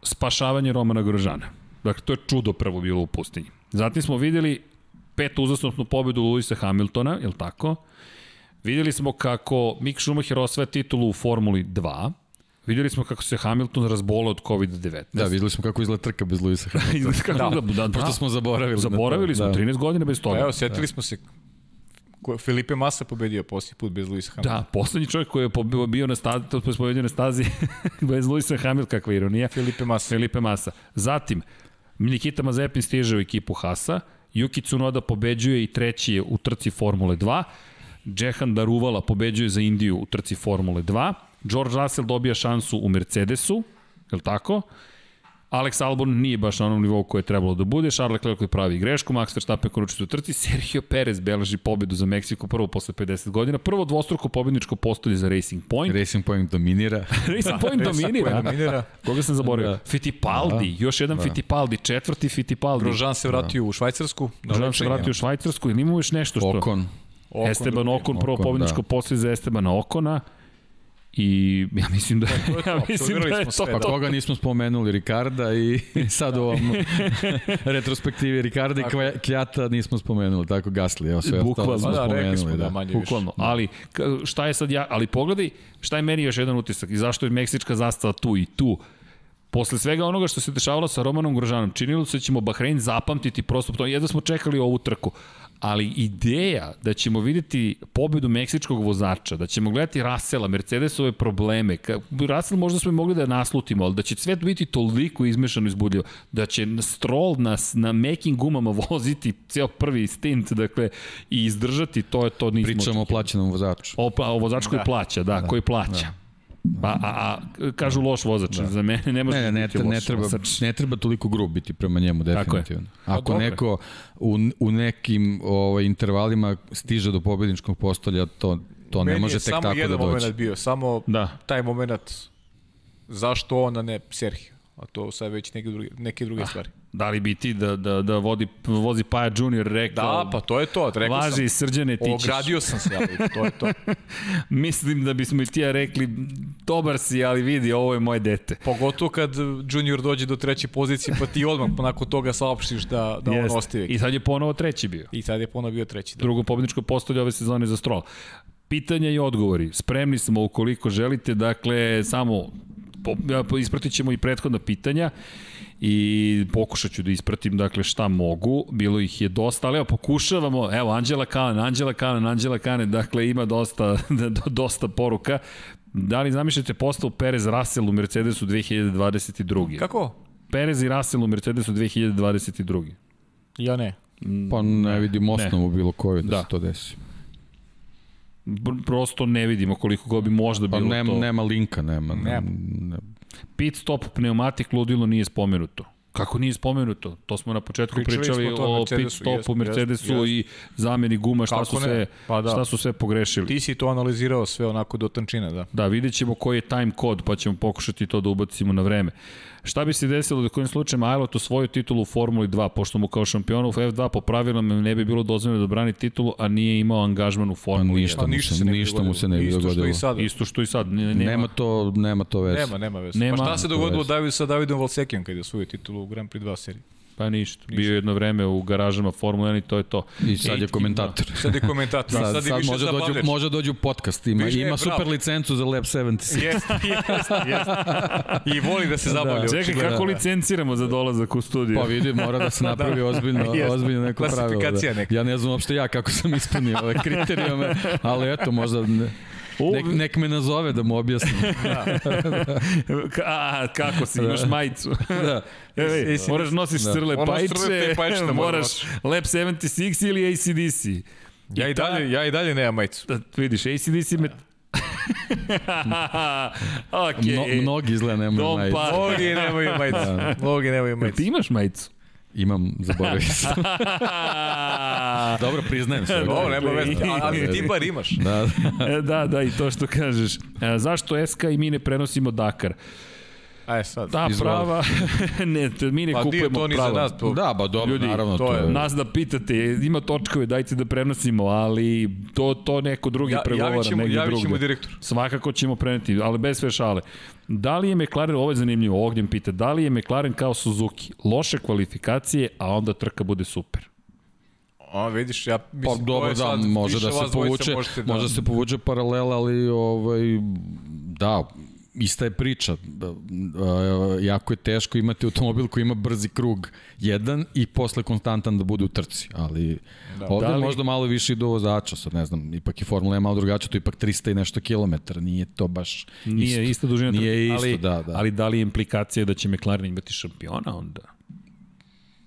spašavanje Romana Grožana. Dakle, to je čudo prvo bilo u pustinji. Zatim smo videli petu uzastopnu pobedu Luisa Hamiltona, je li tako? Videli smo kako Mick Schumacher osvaja titulu u Formuli 2. Videli smo kako se Hamilton razbolao od COVID-19. Da, videli smo kako izgleda trka bez Luisa Hamiltona. Kako da, da, da, Pošto smo zaboravili. Zaboravili smo, da. 13 godina bez toga. Pa evo, setili smo se ko, Felipe Massa pobedio posljednji put bez Luisa Hamiltona. Da, poslednji čovjek koji je bio na stazi, to je pobedio na stazi bez Luisa Hamiltona, kakva ironija. Felipe Massa. Felipe Massa. Zatim, Nikita Mazepin stiže u ekipu Hasa, Yuki Tsunoda pobeđuje i treći je u trci Formule 2, Džehan Daruvala pobeđuje za Indiju u trci Formule 2, George Russell dobija šansu u Mercedesu, je li tako? Alex Albon nije baš na onom nivou koje je trebalo da bude, Charles Leclerc koji pravi grešku, Max Verstappen koji učestvuje u trci, Sergio Perez beleži pobedu za Meksiko prvo posle 50 godina, prvo dvostruko pobedničko postolje za Racing Point, Racing Point dominira. Racing Point dominira. dominira. Koga sam zaboravio? Da. Fittipaldi, još jedan Fittipaldi, četvrti Fittipaldi. Grožan se vratio u Švajcarsku. Grožan se vratio u Švajcarsku ili imamo još nešto što? Okon. Okon Esteban. Okon, prvo Okon, pobedničko da. poslije za Estebana Okona. I ja mislim da, to je to, ja mislim da je smo to. sve, Pa da. koga nismo spomenuli, Ricarda i sad u ovom retrospektivi Ricarda i Kljata nismo spomenuli, tako Gasli, evo sve Bukvalno. ostalo smo da, smo spomenuli. da, Da. manje više. Bukvalno. Ali ka- šta je sad ja, ali pogledaj, šta je meni još jedan utisak i zašto je meksička zastava tu i tu. Posle svega onoga što se dešavalo sa Romanom Grožanom, činilo se da ćemo Bahrein zapamtiti prosto, to jedno smo čekali ovu trku, ali ideja da ćemo videti pobedu meksičkog vozača, da ćemo gledati Rasela, Mercedesove probleme, Rasel možda smo mogli da naslutimo, ali da će svet biti toliko izmešano izbudljivo, da će Stroll na, na mekim gumama voziti ceo prvi stint, dakle, i izdržati, to je to nismo Pričamo o plaćenom vozaču. O, o vozač koji Da. plaća, da, koji plaća. Pa, a, a, kažu loš vozač, za mene ne može Ne, ne, ne, biti treba, loš ne, treba, vozač. ne treba toliko grub biti prema njemu, je. definitivno. Ako neko u, u nekim ovaj, intervalima stiže do pobedničkog postolja, to, to ne Meni može je tek samo tako da jedan dođe. moment bio, samo Da. taj moment zašto on, a ne Sergio. A to sad već neke druge, neke Ah, druge stvari. Da li bi ti da, da, da vodi, vozi Paja Junior rekao, Da, pa to je to. Rekao važi sam, srđane ti ćeš. ogradio sam se, ali to je to. Mislim da bismo i ti ja rekli, dobar si, ali vidi, ovo je moje dete. Pogotovo kad Junior dođe do treće pozicije, pa ti odmah nakon toga saopštiš da, da on Jeste. ostaje. I sad je ponovo treći bio. I sad je ponovo bio treći. Da. Drugo pobedničko postolje ove sezone za Stroll. Pitanja i odgovori. Spremni smo ukoliko želite, dakle, samo po, ja, ispratit ćemo i prethodna pitanja i pokušat ću da ispratim dakle šta mogu, bilo ih je dosta, ali evo pokušavamo, evo Anđela Kalan, Anđela Kalan, Anđela Kane, dakle ima dosta, dosta poruka. Da li zamišljate postavu Perez Russell u Mercedesu 2022. Kako? Perez i Russell u Mercedesu 2022. Ja ne. Pa ne vidim osnovu ne. bilo koju da, da se to desi. Prosto ne vidimo koliko god bi možda pa bilo nema, to. Nema linka, nema. nema. nema. Pit stop pneumatik ludilo nije spomenuto. Kako nije spomenuto? To smo na početku Pričali pričali o pit stopu, Mercedesu jest, i zameni guma, šta su, sve, pa da. šta su sve pogrešili. Ti si to analizirao sve onako do tančina, da. Da, vidjet ćemo koji je time kod, pa ćemo pokušati to da ubacimo na vreme. Šta bi se desilo da kojim slučajem Ailot osvojio titulu u Formuli 2, pošto mu kao šampionu u F2 po pravilama ne bi bilo dozvoljeno da brani titulu, a nije imao angažman u Formuli 1. Ništa, mu se, ništa mu se ne bi dogodilo. Isto što i sad. Isto što i sad. Nema, nema to, nema to veze. Nema, nema veze. Nema, pa šta se dogodilo David, sa Davidom Valsekijom kada je osvojio titulu u Grand Prix 2 seriji? Pa ništa. ništa. Bio jedno vreme u garažama Formula 1 i to je to. I sad je komentator. Da. Sad je komentator. sad, sad, sad više može, dođu, može dođu podcast. Ima, Viš, ima super bravo. licencu za Lab 76. Jeste, jeste, jeste. I voli da se zabavlja. Da. Čekaj, kako licenciramo za dolazak u studiju? Pa vidi, mora da se napravi da. ozbiljno, ozbiljno neko pravilo. Da. Ja ne znam uopšte ja kako sam ispunio ove kriterijume, ali eto, možda... Ne. Nek, nek me nazove da mu objasnim. da. A, kako si, imaš da. majicu. da. Ej, moraš nosiš da. crle pajče, pajče da moraš Lab 76 ili ACDC. Ja i, dalje, ja i dalje nemam majicu. Da, vidiš, ACDC me okay. Mno, mnogi izgleda nemaju majicu. Mnogi nemaju majicu. Da. Mnogi nemaju majicu. Ti imaš majicu? Imam, zaboravio sam. Dobro, priznajem se. Ovo nema veze, ali ti bar imaš. Da, da. da, da, i to što kažeš. E, zašto SK i mi ne prenosimo Dakar? Aj sad. Ta Izvoli. prava, ne, mi ne pa kupujemo to prava. Za nas, to... Da, ba dobro, Ljudi, naravno. To je. Nas da pitate, ima točkove, dajte da prenosimo, ali to, to neko drugi ja, pregovara, javit ćemo, javit ćemo direktor. Svakako ćemo preneti, ali bez sve šale. Da li je McLaren, ovo je zanimljivo, Ognjen pita, da li je McLaren kao Suzuki? Loše kvalifikacije, a onda trka bude super. A vidiš, ja mislim pa, dobro, da, može da se povuče, da... može da se povuče paralela, ali ovaj da, ista je priča. Jako je teško imati automobil koji ima brzi krug jedan i posle konstantan da bude u trci, ali da. ovde da li... možda malo više i do vozača, sad ne znam, ipak je Formula je malo drugačija, to je ipak 300 i nešto kilometara, nije to baš Nije isto. ista dužina Nije isto, ali, da, da. Ali da li je implikacija da će McLaren imati šampiona onda?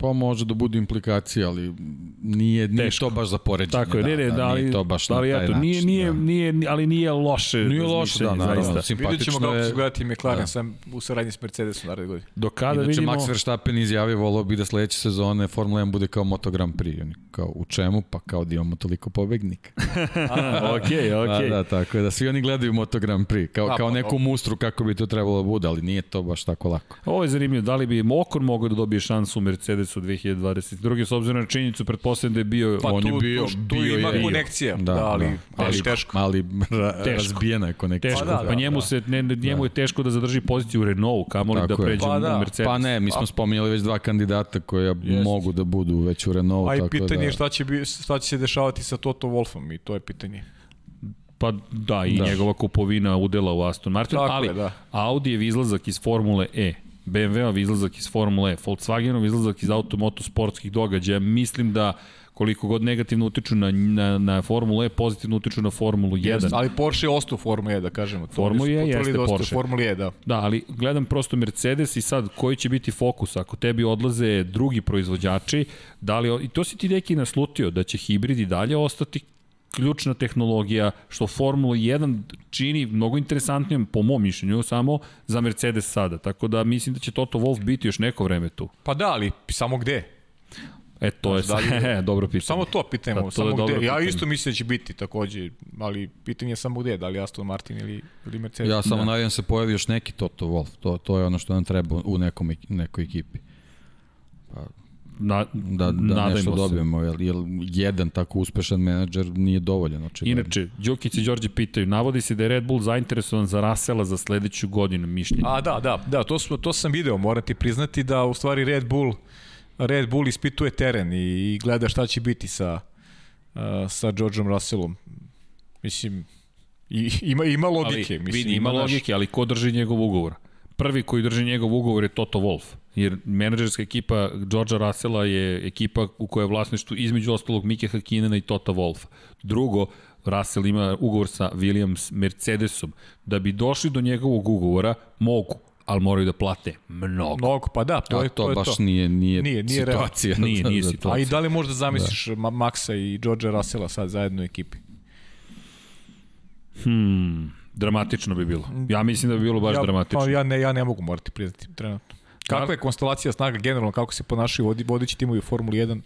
Pa može da budu implikacije, ali nije, nije to baš za poređenje. Tako je, da, ne, ne, da, da, ali, to baš da, ali na taj eto, nije, nije, da. nije, ali nije loše. Nije loše, da, naravno, simpatično Vidjet ćemo kako će gledati McLaren da. sam u saradnji s Mercedesom naredne godine. Do kada Inače, vidimo... Max Verstappen izjavio, volao bi da sledeće sezone Formula 1 bude kao Moto Grand Prix. Oni kao, u čemu? Pa kao da imamo toliko pobegnika. okej, okej. Da, da, tako je, da svi oni gledaju Moto Grand Prix, kao, A, kao pa, neku mustru kako bi to trebalo da bude, ali nije to baš tako lako. Ovo je zanimljivo, da li bi Okon mogao da dobije šansu u Mercedesu 2020 drugi s obzirom na činjenicu pretpostavljam da je bio pa, on tu, je bio tu, tu bio ima je, konekcija da, da ali da, ali teško ali ra, teško. razbijena je konekcija teško, pa, da, pa njemu da. se ne, njemu da. je teško da zadrži poziciju u Renault kamoli da pređe pa, da. Mercedes pa ne mi smo spominjali već dva kandidata koja Jest. mogu da budu već u Renault a i pitanje da... je šta će bi, šta će se dešavati sa Toto Wolfom i to je pitanje Pa da, i da. njegova kupovina udela u Aston Martin, Tako ali je, da. Audijev izlazak iz Formule E BMW-ov izlazak iz Formule E, Volkswagenov izlazak iz automoto sportskih događaja, mislim da koliko god negativno utiču na, na, na Formulu E, pozitivno utiču na Formulu 1. Jest, ali Porsche je ostao Formula E, da kažemo. To Formula E jeste da Porsche. Formula E, da. Da, ali gledam prosto Mercedes i sad koji će biti fokus ako tebi odlaze drugi proizvođači, da li, i to si ti neki naslutio, da će hibridi dalje ostati ključna tehnologija, što Formula 1 čini mnogo interesantnijom, po mom mišljenju, samo za Mercedes sada. Tako da mislim da će Toto Wolff biti još neko vreme tu. Pa da, ali samo gde? E, to je znači, da li, dobro pitanje. Samo to pitanje, da, to samo gde. Pitanje. Ja isto mislim da će biti takođe, ali pitanje je samo gde, da li Aston Martin ili, ili Mercedes. Ja samo da. nadam se pojavi još neki Toto Wolff, to, to je ono što nam treba u nekom, nekoj ekipi. Pa, na, da, da nešto se. dobijemo, jer, jer jedan tako uspešan menadžer nije dovoljan. Očigledno. Inače, Đukić i Đorđe pitaju, navodi se da je Red Bull zainteresovan za Rasela za sledeću godinu mišljenja. A da, da, da, to, smo, to sam video, morate priznati da u stvari Red Bull Red Bull ispituje teren i, i gleda šta će biti sa, uh, sa Georgeom Russellom. Mislim, i, ima, ima logike. ali, mislim, vidi, ima naš- logike, ali ko drži njegov ugovor? Prvi koji drži njegov ugovor je Toto Wolff, jer menadžerska ekipa Georgea Russella je ekipa u kojoj je vlasništvo između ostalog Mike Hakinena i Tota Wolffa. Drugo, Russell ima ugovor sa Williams Mercedesom. Da bi došli do njegovog ugovora, mogu, ali moraju da plate mnogo. Mnogo, pa da, to je to, to. Je baš to. nije, nije, Nije- nije realno. situacija. Nije, za- nije to. situacija. A i da li možda zamisliš da. Maxa i Georgea Russella sad zajedno u ekipi? Hmm, dramatično bi bilo. Ja mislim da bi bilo baš ja, dramatično. Pa ja ne, ja ne mogu morati priznati trenutno. Kakva je konstelacija snaga generalno, kako se ponašaju vodi, vodeći timovi u Formuli 1?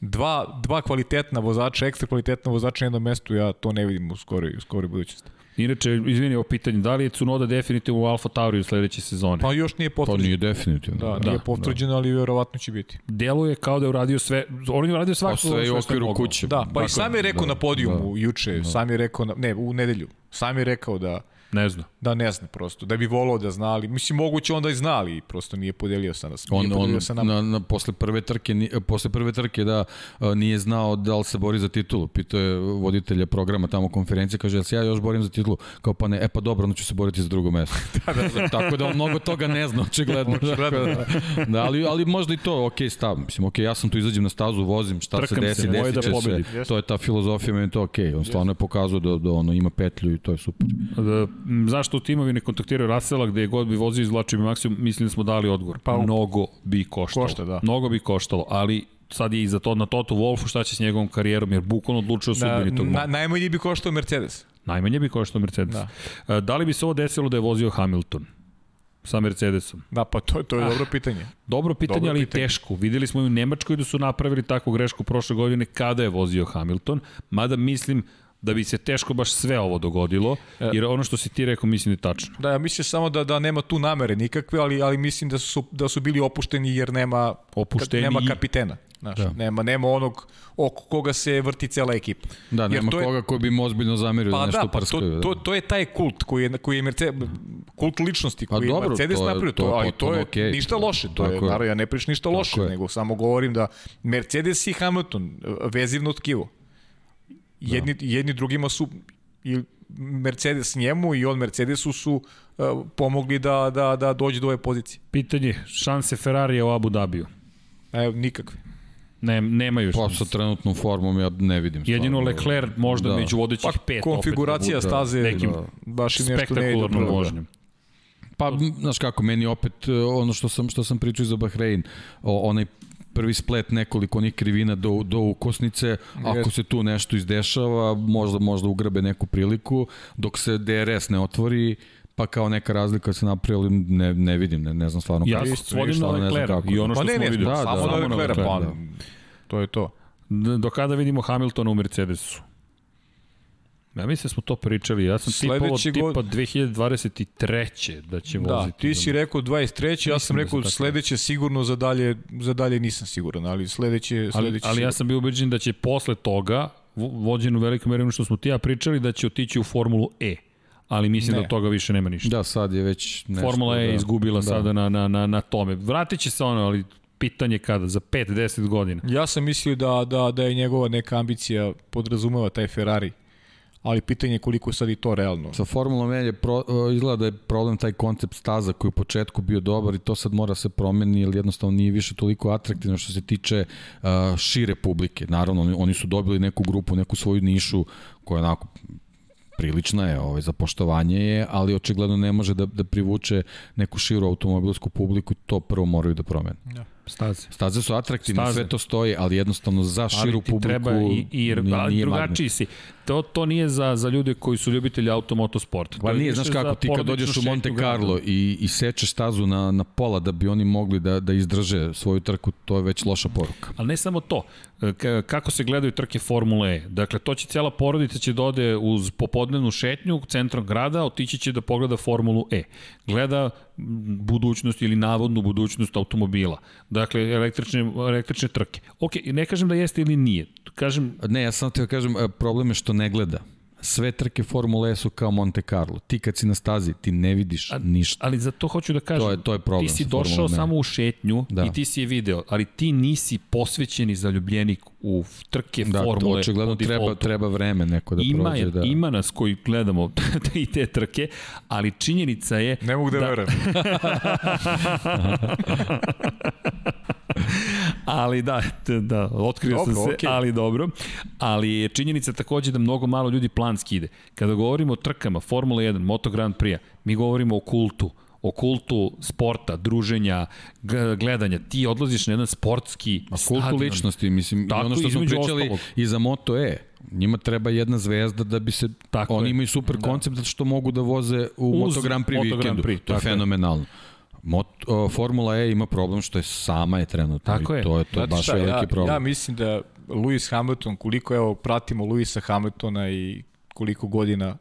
Dva, dva kvalitetna vozača, ekstra kvalitetna vozača na jednom mestu, ja to ne vidim u skoroj, u skoroj budućnosti. Inače, izvini ovo pitanje, da li je Tsunoda definitivno u Alfa Tauri u sledeće sezone? Pa još nije To potvrđeno. nije definitivno. Da, Da, nije potvrđeno, ali verovatno će biti. Deluje kao da je uradio sve, on je uradio Pa svako sve je u okviru kuće. Da, pa i sam je rekao da, na podijumu da. juče, sam je rekao, na, ne, u nedelju, sam je rekao da Ne znam. Da ne zna prosto, da bi volao da zna, ali mislim moguće onda i zna, ali prosto nije podelio sa nas. On, nije on podelio sa nama. na, na, posle prve trke, ni- posle prve trke da a, nije znao da li se bori za titulu. Pitao je voditelja programa tamo konferencije, kaže, jel se ja još borim za titulu? Kao pa ne, e pa dobro, onda ću se boriti za drugo mesto. da, da, da. Tako da on mnogo toga ne zna, očigledno. Očigledno, da. da ali, ali možda i to, ok, stav. Mislim, ok, ja sam tu izađem na stazu, vozim, šta Trkam se desi, se, desit da će pobedim. se. To je ta filozofija, meni to ok. On stvarno je pokazao da, da ono, ima petlju i to je super. Da, m, zašto timovi ne kontaktiraju Rasela gde je god bi vozio izvlačio bi maksimum, mislim da smo dali odgovor. Pa, Mnogo bi koštalo. Košta, da. Mnogo bi koštalo, ali sad je i za to na Toto Wolfu šta će s njegovom karijerom, jer bukvalno odlučio o Na, sudbini tog na, najmanje bi koštao Mercedes. Najmanje bi koštao Mercedes. Da. Da. da li bi se ovo desilo da je vozio Hamilton sa Mercedesom? Da, pa to, to je dobro pitanje. Dobro pitanje, Dobro ali pitanje. teško. Videli smo i u Nemačkoj da su napravili takvu grešku prošle godine kada je vozio Hamilton, mada mislim da bi se teško baš sve ovo dogodilo, E. jer ono što si ti rekao mislim da je tačno. Da, ja mislim samo da da nema tu namere nikakve, ali ali mislim da su da su bili opušteni jer nema Opušteni nema kapitena. Znaš, Da. nema nema onog oko koga se vrti cela ekipa. Da, Jer nema to je- koga koji bi im ozbiljno zamerio da Pa nešto da, pa to, to, to je taj kult koji je, koji je Mercedes, kult ličnosti Pa koji je dobro, Mercedes to je- napravio, to to, ali to je okej. ništa loše, to je, naravno, ja ne pričam ništa loše, je. nego samo govorim da Mercedes i Hamilton, vezivno tkivo, jedni, da. jedni drugima su, i Mercedes njemu i on Mercedesu su uh, pomogli da, da, da dođe do ove pozicije. Pitanje, šanse Ferrarija u Abu Dhabiju? Evo, nikakve. Ne, nemaju Pa šanse. sa trenutnom formom ja ne vidim. Jedino stvarno. Leclerc možda Da. među vodećih Pa, pet. konfiguracija opet, da, staze nekim da, baš i nešto ne ide. da. vožnjom. Pa, znaš kako, meni opet e, ono što sam, što sam pričao za Bahrein, o, onaj prvi splet nekoliko onih krivina do, do ukosnice, ako se tu nešto izdešava, možda, možda ugrabe neku priliku, dok se DRS ne otvori, pa kao neka razlika se napravi, ali ne, ne vidim, ne, ne znam stvarno Ja kako. svodim na Leclerc i ono Pa što ne, smo ne, videli. da, samo da, na Leclerc, pa, Leclerc, to je to. Do kada vidimo Hamiltona u Mercedesu? Ja mislim da smo to pričali. Ja sam tipao Sledeće tipa god- 2023. da će Da, voziti. ti si rekao 23. ja sam da rekao tako sledeće sigurno za dalje, za dalje nisam siguran, ali sledeće, ali, sledeće ali ja sam bio ubeđen da će posle toga, vo- vođen u velikom meri što smo ti ja pričali, da će otići u Formulu E. Ali mislim Ne. da od toga više nema ništa. Da, sad je već nešto. Formula E je da. izgubila Da. sada na, na, na, na tome. Vratit će se ono, ali pitanje kada, za 5-10 godina. Ja sam mislio da, da, da je njegova neka ambicija podrazumeva taj Ferrari, ali pitanje je koliko je sad i to realno. Sa Formulom E je pro, e, izgleda da je problem taj koncept staza koji je u početku bio dobar i to sad mora se promeni jer jednostavno nije više toliko atraktivno što se tiče uh, šire publike. Naravno, oni, oni su dobili neku grupu, neku svoju nišu koja je onako prilična je, ovaj, za poštovanje je, ali očigledno ne može da, da privuče neku širu automobilsku publiku, to prvo moraju da promene. Staze. Staze su atraktivne, Staze. sve to stoji, ali jednostavno za širu ali publiku treba i, i nije, drugačiji si. To, to nije za, za ljude koji su ljubitelji automotosporta. Pa nije, znaš kako, ti kad dođeš u Monte. Carlo i, i sečeš stazu na, na pola da bi oni mogli da, da izdrže svoju trku, to je već loša poruka. Ali ne samo to, K- kako se gledaju trke Formule E. Dakle, to će cijela porodica će da ode uz popodnevnu šetnju centrom grada, otići će da pogleda Formulu E. Gleda budućnost ili navodnu budućnost automobila. Dakle, električne, električne trke. Ok, ne kažem da jeste ili nije. Kažem, Ne, ja sam teo kažem, e, problem je što ne gleda. sve trke Formule E su kao Monte Carlo. Ti kad si na stazi, ti ne vidiš ništa. Ali za to hoću da kažem, To je- to je problem ti si došao E. samo u šetnju Da. i ti si je video, ali ti nisi posvećeni zaljubljenik u trke Da, formule. očigledno po treba, treba vreme neko da ima, prođe. Da. ima nas koji gledamo i te trke, ali činjenica je Ne mogu da, da verujem. ali da, da, otkrio Dobro, sam se, okej. ali dobro. Ali je činjenica takođe da mnogo malo ljudi planski ide. Kada govorimo o trkama, Formula 1, Moto Grand Prix, mi govorimo o kultu o kultu sporta, druženja, gledanja. Ti odlaziš na jedan sportski A kultu stadion. ličnosti, mislim, Tako, i ono što smo pričali ostalog. i za Moto E. Njima treba jedna zvezda da bi se... Tako oni je. imaju super da. koncept zato što mogu da voze u Uz Moto Grand Prix Moto Grand vikendu. Prix, to je fenomenalno. Mot, o, Formula E ima problem što je sama je trenutno. Tako je. To je, to je Znate baš šta, veliki ja, problem. Ja mislim da Lewis Hamilton, koliko evo pratimo Lewisa Hamiltona i koliko godina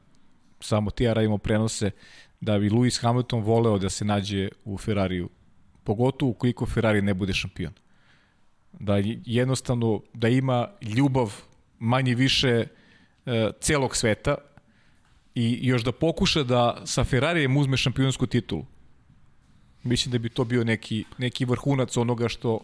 samo ti ja radimo prenose, da bi Lewis Hamilton voleo da se nađe u Ferrariju. Pogotovo ukoliko Ferrari ne bude šampion. Da jednostavno, da ima ljubav manje više e, celog sveta i još da pokuša da sa Ferrarijem uzme šampionsku titulu. Mislim da bi to bio neki, neki vrhunac onoga što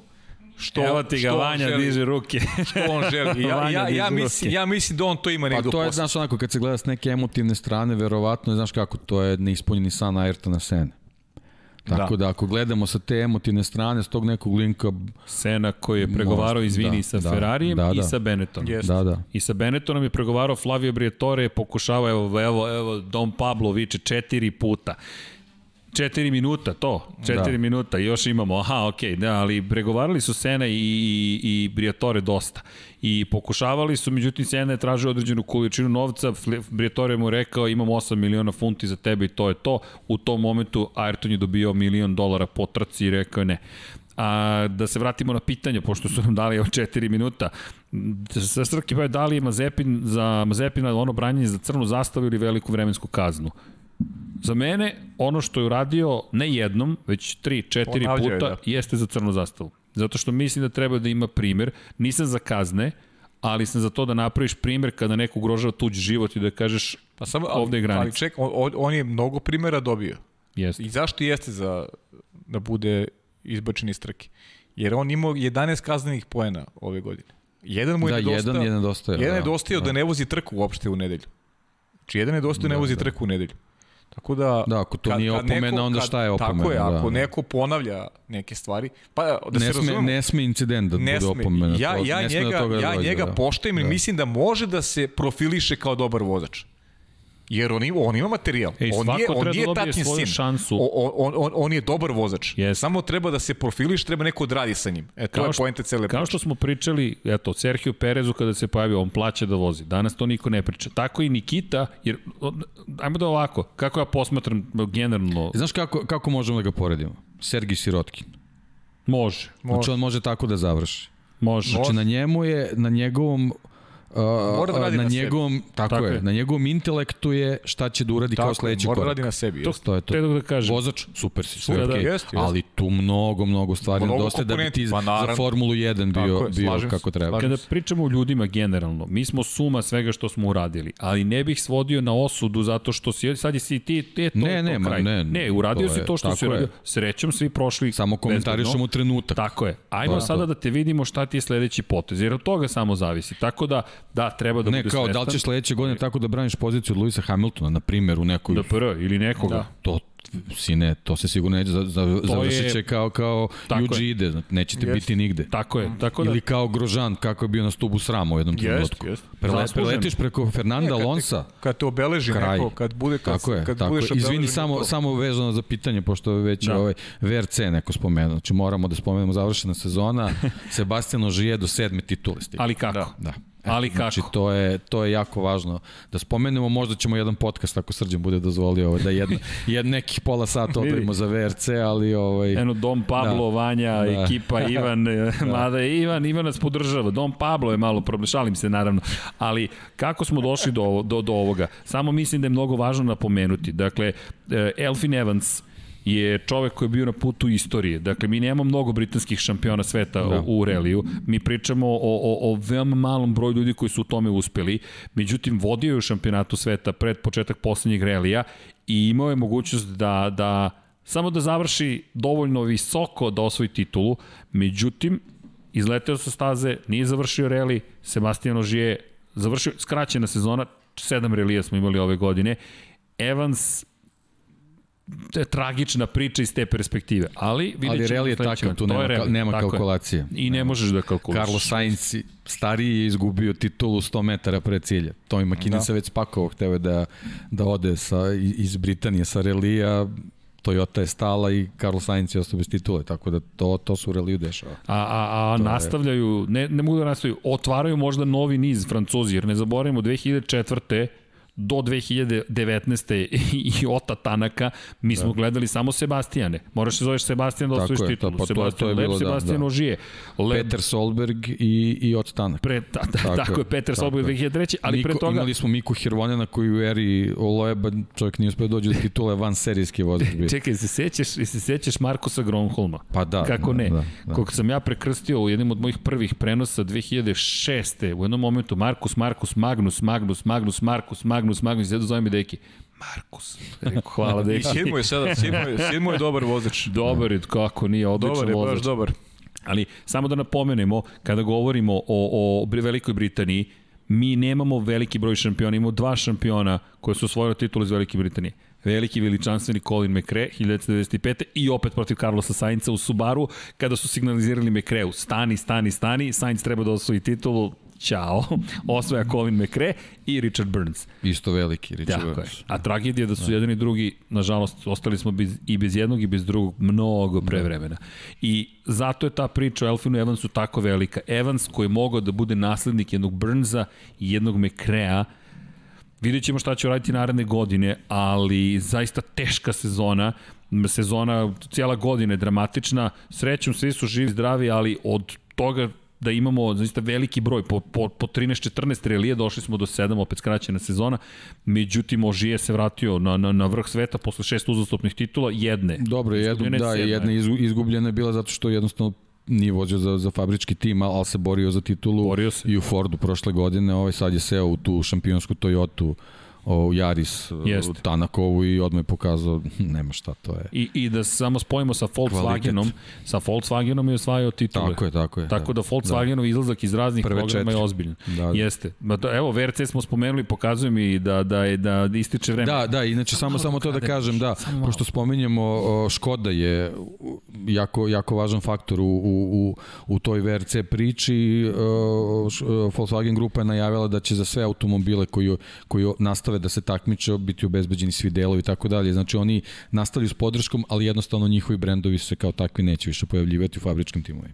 što, Evo ti ga, što Vanja želi, diže ruke. što on želi. I Ja, ja, ja, mislim, ja mislim da on to ima Pa u to je, znaš, onako, kad se gleda s neke emotivne strane, verovatno, je, znaš kako, to je neispunjeni san Ayrtona Sene. Tako da. da ako gledamo sa te emotivne strane, s tog nekog linka, Sena koji je pregovarao, Možda, izvini, da, sa da, Ferrarijem da, i da. sa Benettonom. Jeste. da, da. I sa Benettonom je pregovarao Flavio Briatore, je pokušavao, evo, evo, evo, Dom Pablo viče četiri puta. Četiri minuta, to, četiri da. minuta, još imamo, aha, okej, okay, da, ali pregovarali su Sena i, i, i Briatore dosta. I pokušavali su, međutim, Sena je tražio određenu količinu novca, Briatore mu je rekao, imam 8 miliona funti za tebe i to je to. U tom momentu Ayrton je dobio milion dolara po trci i rekao je ne. A da se vratimo na pitanje, pošto su nam dali evo 4 minuta. Sa Srki pa je dali Mazepin za Mazepina ono branjenje za crnu zastavu ili veliku vremensku kaznu. Za mene, ono što je uradio ne jednom, već tri, četiri Ponavljao je, puta, da. jeste za crnu zastavu. Zato što mislim da treba da ima primer. Nisam za kazne, ali sam za to da napraviš primer kada neko ugrožava tuđ život i da kažeš Pa samo, ovde je Ali granica. ček, on, on- on je mnogo primera dobio. Jeste. I zašto jeste za da bude izbačen iz trke? Jer on imao 11 kaznenih poena ove godine. Jedan mu je Da, nedostao. jedan je nedostao, Jedan da, je dostao da. da. ne vozi trku uopšte u nedelju. Znači jedan je dostao da, ne vozi trku u nedelju. Tako da... Da, ako to nije opomena, onda šta je opomena, Tako je, da, ako da. neko ponavlja neke stvari, pa da se ne, sme, razumemo, ne sme incident da ne bude sme. opomena. Ja, to- ja ne sme njega, da ja dođe, njega da. poštajem i Da. mislim da može da se profiliše kao dobar vozač. Jer on ima, on ima materijal. Ej, on nije, on nije da tatin svoju sin. šansu. O, on, on, on je dobar vozač. Jeste. Samo treba da se profiliš, treba neko da radi sa njim. E, to je što- pojenta cele Kao priče. što smo pričali, eto, Sergio Perezu kada se pojavio, on plaća da vozi. Danas to niko ne priča. Tako i Nikita, jer, ajmo da ovako, kako ja posmatram generalno, Znaš kako, kako možemo da ga poredimo? Sergij Sirotkin. može, Znači on može tako da završi. može. Znači na njemu je, na njegovom Uh, Mora da radi na, na sebi. njegovom, tako, Tako je, je. na njegovom intelektu je šta će da uradi Tako kao sledeći mora da korak. radi na sebi. To. To je to. Te da kažem. Vozač, super si, sve Da, da. okej. Jeste, jeste. Ali tu mnogo, mnogo stvari Mnogo nedostaje da bi ti Pa za. Formulu 1 bio, je, bio kako treba. Kada pričamo o ljudima generalno, mi smo suma svega što smo uradili, ali ne bih svodio na osudu zato što si, sad je si ti, ti to, Ne, to ne, kraj. ne, ne, uradio to si to što si uradio. Srećom svi prošli Samo komentarišemo trenutak. Tako je. Ajmo sada da te vidimo šta ti je sledeći potez, jer od toga samo zavisi. Tako da, da, treba da Ne, bude kao da li ćeš sledeće godine tako da braniš poziciju od Luisa Hamiltona, na primjer, u nekoj... Da PR ili nekoga. Da. To, sine, to se sigurno neće, za, za, završit je- će kao, kao je. Yuji ide, nećete Jeste. biti nigde. Tako je. Tako da, Ili kao Grožan, kako je bio na stubu srama u jednom trenutku. Prele, Zaslužen. preletiš preko Fernanda Alonsa, Kad te obeleži Kraj. neko, kad bude kad, Tako je, kad tako je. budeš Izvini, samo, to- samo vezano za pitanje, pošto je već Da. da. ovaj VRC neko spomenuo. Znači moramo da spomenemo završena sezona. Sebastian Ožije do sedme titule ali kako? Da. Da. Ali Znači, kako? to je, to je jako važno da spomenemo, možda ćemo jedan podcast ako Srđan bude dozvolio ovaj, da jedna, jed, nekih pola sata odvojimo za VRC, ali ovaj, Eno, Dom Pablo, Da. Vanja, Da. ekipa, Ivan, da. mada je Ivan, Ivan nas podržava. Dom Pablo je malo problem, šalim se naravno. Ali kako smo došli do, do, do ovoga? Samo mislim da je mnogo važno napomenuti. Dakle, eh, Elfin Evans je čovek koji je bio na putu istorije. Dakle, mi nemamo mnogo britanskih šampiona sveta da. u, reliju. Mi pričamo o, o, o veoma malom broju ljudi koji su u tome uspeli. Međutim, vodio je u šampionatu sveta pred početak poslednjeg relija i imao je mogućnost da, da samo da završi dovoljno visoko da osvoji titulu. Međutim, izleteo sa staze, nije završio reli, Sebastian Ožije završio skraćena sezona, sedam relija smo imali ove godine. Evans to je tragična priča iz te perspektive. Ali, Ali reli je takav, tu nema, je nema kalkulacije. I ne možeš da kalkulaš. Carlos Sainz stariji je izgubio titulu 100 metara pre cilja. Tomi McKinnon da. se već spakovao, hteo je da, da ode sa, iz Britanije sa relija, Toyota je stala i Carlos Sainz je ostao bez titule, tako da to, to su u reliju dešava. A, a, a nastavljaju, ne, ne mogu da nastavljaju, otvaraju možda novi niz Francuzi, jer ne zaboravimo 2004 do 2019. i Ota Tanaka, mi smo da. gledali samo Sebastijane. Moraš se zoveš Sebastijan da osvojiš titulu. Pa Sebastijan to je bilo, Leb, da, Sebastijan da. Ožije. Leb... Peter Solberg i, i Ot Tanak. Pre, ta, ta, tako, tako je, Peter Solberg 2003. Ali Miko, pre toga... Imali smo Miku Hirvonena koji u eri Olojeba čovjek nije uspio da dođe do titule van serijski vozač. Čekaj, se sećaš, se sećaš Markusa Gronholma? Pa da. Kako da, ne? Da, da. Kog sam ja prekrstio u jednom od mojih prvih prenosa 2006. U jednom momentu Markus, Markus, Magnus, Magnus, Magnus, Markus, Magnus, Magnus, ja zove mi deki. Markus. Rekao, hvala deki. I sin mu je sada, sin mu je, sin mu je dobar vozač. Dobar je, kako nije, odličan dobar je, vozač. Baš dobar. Ali samo da napomenemo, kada govorimo o, o Velikoj Britaniji, mi nemamo veliki broj šampiona, imamo dva šampiona koje su osvojili titul iz Velike Britanije. Veliki veličanstveni Colin McRae 1995. i opet protiv Carlosa Sainca u Subaru kada su signalizirali McRae stani, stani, stani, Sainz treba da osvoji titulu, Ćao, osvaja Colin McRae i Richard Burns. Isto veliki Richard Tako Burns. Je. A tragedija da su da. jedan i drugi, nažalost, ostali smo bez, i bez jednog i bez drugog mnogo pre vremena. I zato je ta priča o Elfinu Evansu tako velika. Evans koji je mogao da bude naslednik jednog Burnsa i jednog McRae-a, Vidjet ćemo šta će uraditi naredne godine, ali zaista teška sezona, sezona, cijela godina je dramatična, srećom svi su živi, zdravi, ali od toga da imamo zaista veliki broj, po, po, po 13-14 relije došli smo do 7, opet skraćena sezona, međutim Ožije se vratio na, na, na vrh sveta posle šest uzastopnih titula, jedne. Dobro, jedno, da, jedna izgubljena je bila zato što jednostavno nije vozio za, za fabrički tim, ali se borio za titulu borio se. i u Fordu prošle godine, ovaj sad je seo u tu šampionsku Toyotu o Jaris Jest. Tanakovu i odmah je pokazao nema šta to je. I, i da samo spojimo sa Volkswagenom, sa Volkswagenom je osvajao titule. Tako je, tako je. Tako da, da Volkswagenov da. izlazak iz raznih Prve programa četiri. je ozbiljan. Da, da. Jeste. Evo, VRC smo spomenuli, pokazuje mi da, da, je, da ističe vreme. Da, da, inače samo, samo to da kažem, da, pošto spominjemo Škoda je jako, jako važan faktor u, u, u, u toj VRC priči. Volkswagen grupa je najavila da će za sve automobile koji, koji nastave nastave da se takmiče, biti obezbeđeni svi delovi i tako dalje. Znači oni nastavljaju s podrškom, ali jednostavno njihovi brendovi se kao takvi neće više pojavljivati u fabričkim timovima.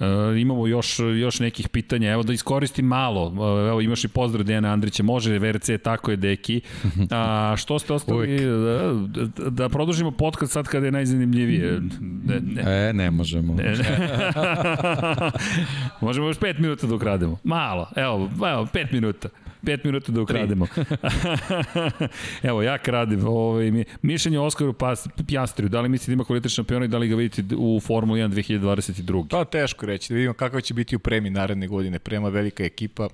E, imamo još, još nekih pitanja, evo da iskoristim malo, e, evo imaš i pozdrav Dejana Andrića, može VRC, tako je deki. A, što ste ostali, da, da, da produžimo podcast sad kada je najzanimljivije? Ne, ne. E, ne možemo. Ne, ne. možemo još pet minuta da ukrademo. Malo, evo, evo, pet minuta. 5 minuta da ukrademo. Evo, ja kradim. Ovaj, mi, mišljenje o Oskaru Pas, Pjastriju, da li mislite da ima kvalitet šampiona i da li ga vidite u Formuli 1 2022? Pa teško reći, da vidimo kakav će biti u premi naredne godine. Prema velika ekipa,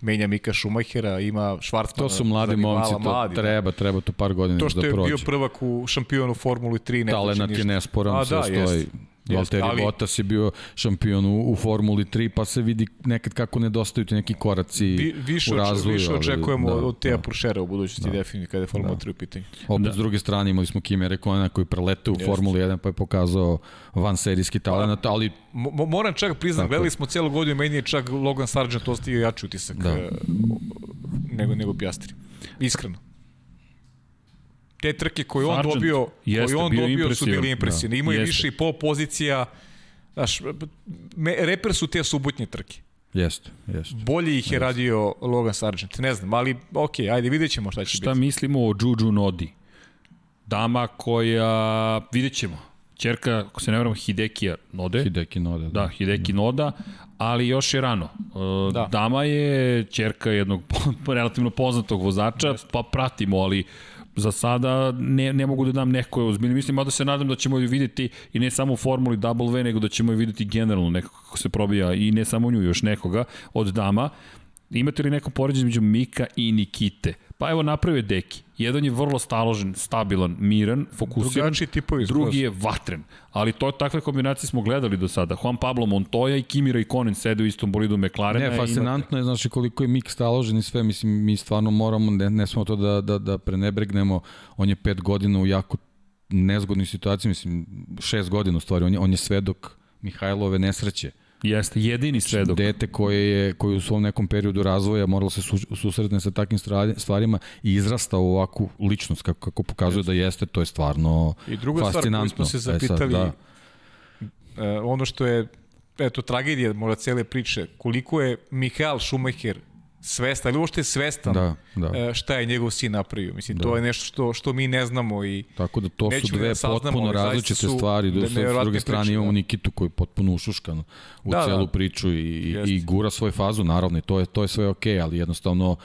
menja Mika Šumahera, ima Švartmana. To su mladi momci, to mladi, da. treba, treba to par godina da prođe. To što je bio prvak u šampionu Formuli 3, ne Talenat je nesporan, sve da, stoji. Jest. Valtteri ali... Bottas je bio šampion u, u Formuli 3, pa se vidi nekad kako nedostaju ti neki koraci Vi, više u razvoju. Više očekujemo da, od Teja da. Puršera u budućnosti, da. definitivno, kada je Formula da. 3 u pitanju. Opet, da. s druge strane, imali smo Kimi Rekoena koji prelete u Jest. Formuli 1, pa je pokazao van serijski talent, pa, ali... Mo, moram čak priznam, gledali smo cijelu godinu, meni je čak Logan Sargent ostio jači utisak da. Eh, nego, nego Pjastri. Iskreno te trke koje on dobio, jeste, koje on dobio su bili impresivni. Da, Imao je više i pol pozicija. Znaš, me, reper su te subotnje trke. Jeste, jeste. Bolje ih je radio Logan Sargent, ne znam, ali ok, ajde vidjet ćemo šta će šta biti. Šta mislimo o Juju Nodi? Dama koja, vidjet ćemo, Čerka, ako se ne vramo, Hidekija Node. Hideki Noda. Da, da Hideki Noda, ali još je rano. E, da. Dama je čerka jednog relativno poznatog vozača, pa pratimo, ali za sada ne, ne mogu da dam neko ozbiljno. Mislim, mada se nadam da ćemo ju videti i ne samo u formuli W, nego da ćemo ju videti generalno nekako kako se probija i ne samo nju, još nekoga od dama. Imate li neko poređenje među Mika i Nikite? Pa evo napravio Deki. Jedan je vrlo staložen, stabilan, miran, fokusiran. Drugačiji tipovi. Drugi je vatren. Ali to takve kombinacije smo gledali do sada. Juan Pablo Montoya i Kimira i Konen sede u istom bolidu McLarena. Ne, fascinantno je, znači koliko je Mik staložen i sve, mislim, mi stvarno moramo, ne, ne smo to da, da, da prenebregnemo, on je pet godina u jako nezgodnoj situaciji, mislim, šest godina u stvari, on je, on je svedok Mihajlove nesreće Jeste, jedini svedok. Dete koje je koje u svom nekom periodu razvoja moralo se su, susretne sa takvim stvarima i izrasta u ovakvu ličnost kako, kako pokazuje jeste. da jeste, to je stvarno I druga fascinantno. stvar koju smo se zapitali, e sad, da. uh, ono što je eto, tragedija možda cele priče, koliko je Mihael Schumacher svestan, ali uopšte svestan da, da. E, šta je njegov sin napravio. Mislim, da. to je nešto što, što mi ne znamo i Tako da to su dve da potpuno različite su, stvari. Da, da s druge strane priče, imamo da. Nikitu koji je potpuno ušuškan u da, celu da. priču i, i gura svoju fazu, naravno, i to je, to je sve okej, okay, ali jednostavno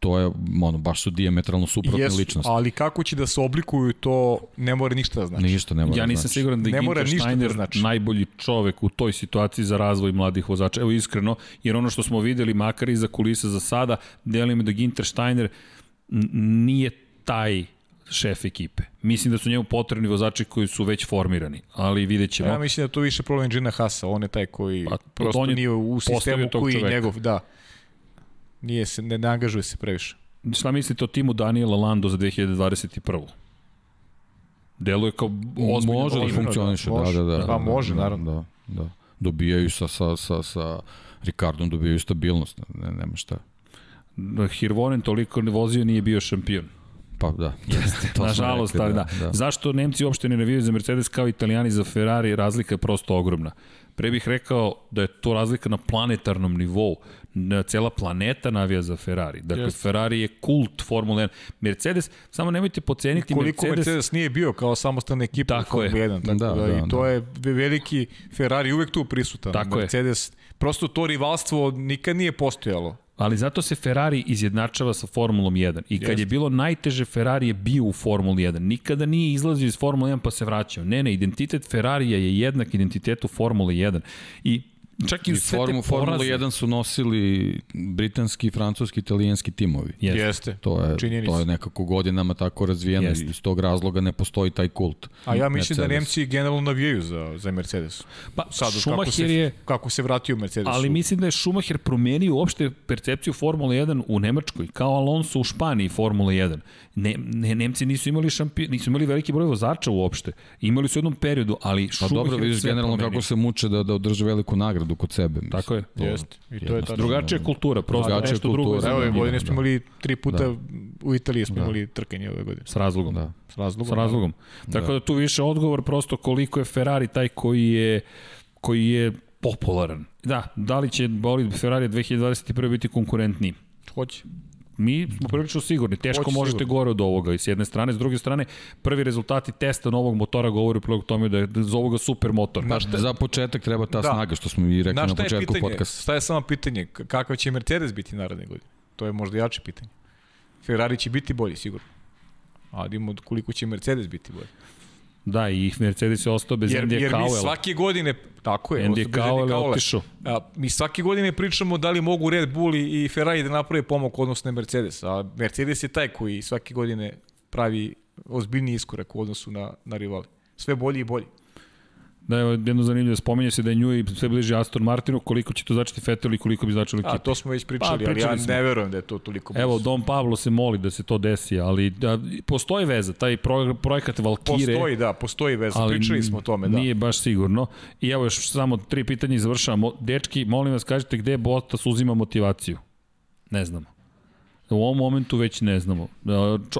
to je, ono, baš su diametralno suprotne Jesu, ličnosti. ali kako će da se oblikuju, to ne mora ništa da znači. Ništa ne mora Ja nisam znači. siguran da je Ginter da Steiner da znači. najbolji čovek u toj situaciji za razvoj mladih vozača. Evo iskreno, jer ono što smo videli, makar i za kulisa za sada, delimo da Ginter Steiner nije taj šef ekipe. Mislim da su njemu potrebni vozači koji su već formirani, ali vidjet ćemo. Ja mislim da to više problem Gina Hasa, on je taj koji pa, prosto nije u sistemu koji je njegov, da. Nije se, ne, ne angažuje se previše. Šta mislite o timu Daniela Lando za 2021. Deluje kao ozbiljno. Može da funkcioniše, da, da, da. Pa može, naravno. Da, da. Dobijaju sa, sa, sa, sa Ricardom, dobijaju stabilnost, ne, nema šta. Hirvonen toliko ne vozio, nije bio šampion. Pa da. Jeste, to nažalost, rekli, da, da, da. Zašto Nemci uopšte ne navijaju za Mercedes kao Italijani za Ferrari, razlika je prosto ogromna. Pre bih rekao da je to razlika na planetarnom nivou. Cela planeta navija za Ferrari. Dakle, yes. Ferrari je kult Formula 1. Mercedes, samo nemojte poceniti Koliko Mercedes... Mercedes nije bio kao samostalna ekipa tako u Formula 1. Tako da, da, da, I to da. je veliki Ferrari uvek tu prisutan. Tako Mercedes, je. prosto to rivalstvo nikad nije postojalo. Ali zato se Ferrari izjednačava sa Formulom 1. I kad Jest. je bilo najteže, Ferrari je bio u Formuli 1. Nikada nije izlazio iz Formule 1 pa se vraćao. Ne, ne, identitet Ferrarija je jednak identitetu Formule 1. I Čak i, I sve formu, te Formula 1 su nosili britanski, francuski, italijanski timovi. Jeste. Jeste. To je, Činjenica. to je nekako godinama tako razvijeno Jeste. i iz tog razloga ne postoji taj kult. A ja mislim da Mercedes. da Nemci generalno navijaju za, za Mercedes. Pa, Sad, Schumacher kako se, je... Kako se vratio u Mercedes. Ali mislim da je Schumacher promenio uopšte percepciju Formule 1 u Nemačkoj, kao Alonso u Španiji Formule 1. Ne, ne, Nemci nisu imali šampion, nisu imali veliki broj vozača uopšte. Imali su u jednom periodu, ali pa dobro, vidiš generalno promenio. kako se muče da, da održe veliku nagradu kod sebe. Mislim. Tako je. Jeste. I to je tačno. Drugačija kultura, prosto Drugačija nešto kultura. drugo. Evo, ove godine smo imali tri puta da. u Italiji smo da. imali trkanje ove godine. S razlogom. Da. S razlogom. S razlogom. Da. Tako da tu više odgovor prosto koliko je Ferrari taj koji je koji je popularan. Da, da li će bolid Ferrari 2021. biti konkurentniji? Hoće. Mi smo prilično sigurni, teško Hoće možete sigurno. gore od ovoga i s jedne strane, s druge strane, prvi rezultati testa novog motora govori prilog tome da je za ovoga super motor. Na šta, za početak treba ta da. snaga, što smo i rekli na, na početku podcasta. Šta je samo pitanje, kakav će Mercedes biti naredne godine? To je možda jače pitanje. Ferrari će biti bolji, sigurno. A vidimo koliko će Mercedes biti bolji. Da, i Mercedes je ostao bez jer, Andy Jer mi svake godine, tako je, Andy Cowell je otišao. A, mi svake godine pričamo da li mogu Red Bull i, Ferrari da naprave pomak odnosno Mercedes. A Mercedes je taj koji svake godine pravi ozbiljni iskorak u odnosu na, na rivali. Sve bolji i bolji. Da, je jedno zanimljivo, spominje se da je nju i sve bliže Aston Martinu, koliko će to značiti Vettel i koliko bi značilo ekipi. A to smo već pričali, pa, ali ja smo. ne verujem da je to toliko blizu. Evo, Don Pablo se moli da se to desi, ali da, postoji veza, taj pro, projekat Valkire. Postoji, da, postoji veza, ali pričali smo o tome, da. Nije baš sigurno. I evo još samo tri pitanja i završavamo. Dečki, molim vas, kažite gde Bottas uzima motivaciju? Ne znamo. U ovom momentu već ne znamo.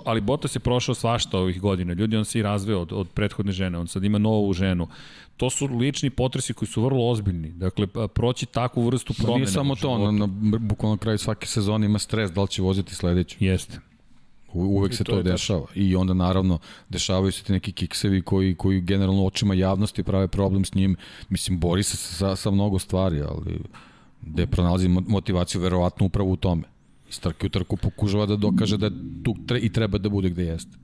Ali Bottas je prošao svašta ovih godina. Ljudi, on se i razveo od, od prethodne žene. On sad ima novu ženu. To su lični potresi koji su vrlo ozbiljni. Dakle, proći takvu vrstu promene. Nije samo to, na, na, bukvalno na kraju svake sezone ima stres da li će voziti sledeću. Jeste. U, uvek I se to, to dešava. Tačno. I onda naravno dešavaju se ti neki kiksevi koji, koji generalno očima javnosti prave problem s njim. Mislim, bori se sa, sa mnogo stvari, ali gde pronalazi motivaciju verovatno upravo u tome iz trke u trku pokušava da dokaže da tu tre, i treba da bude gde jeste.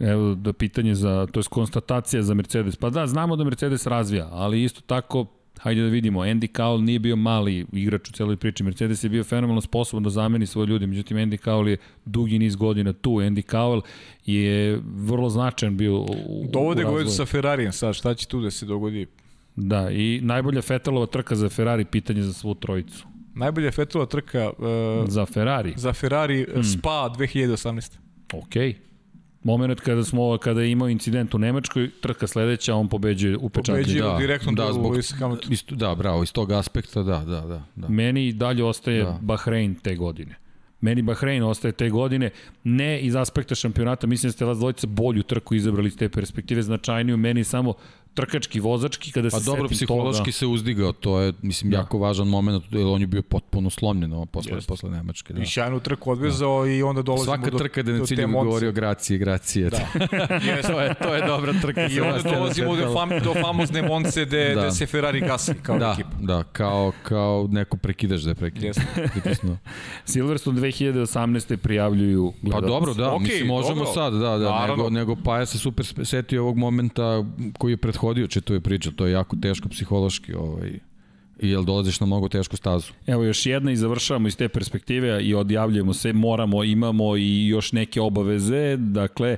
Evo da pitanje za, to je konstatacija za Mercedes. Pa da, znamo da Mercedes razvija, ali isto tako hajde da vidimo, Andy Cowell nije bio mali igrač u celoj priči, Mercedes je bio fenomenalno sposoban da zameni svoje ljudi, međutim Andy Cowell je dugi niz godina tu, Andy Cowell je vrlo značajan bio u, Dovode go sa Ferrarijem sad, šta će tu da se dogodi? Da, i najbolja Fetelova trka za Ferrari, pitanje za svu trojicu. Najbolja Fetelova trka uh, za Ferrari. Za Ferrari hmm. Spa 2018. Okej. Okay moment kada smo kada je imao incident u Nemačkoj, trka sledeća, on pobeđuje u pečatlju. Pobeđuje da, direktno da, zbog, isto, da, bravo, iz tog aspekta, da, da, da. da. Meni dalje ostaje da. Bahrein te godine. Meni Bahrein ostaje te godine, ne iz aspekta šampionata, mislim da ste vas dvojica bolju trku izabrali iz te perspektive, značajniju, meni samo trkački, vozački, kada pa se dobro, psihološki toga... se uzdigao, to je, mislim, da. jako važan moment, jer on je bio potpuno slomljen ovo, posle, Just. posle Nemačke. Da. I sjajnu trku odvezao da. i onda dolazimo Svaka do Svaka trka da na cilju govorio gracije, gracije. Da. to, je, to je dobra trka. I onda dolazimo do, fam, do famozne Monce gde, da. se Ferrari gasi kao da, ekipa. Da, kao, kao neko prekidaš da je prekidaš. Yes. Silverstone 2018. prijavljuju gledalci. Pa dobro, da, okay, mislim, možemo dobro. sad, da, da, nego, nego pa ja se super setio ovog momenta koji je prethodio je priča, to je jako teško psihološki, ovaj, i jel dolaziš na mnogo tešku stazu. Evo još jedna i završavamo iz te perspektive i odjavljujemo se, moramo, imamo i još neke obaveze, dakle,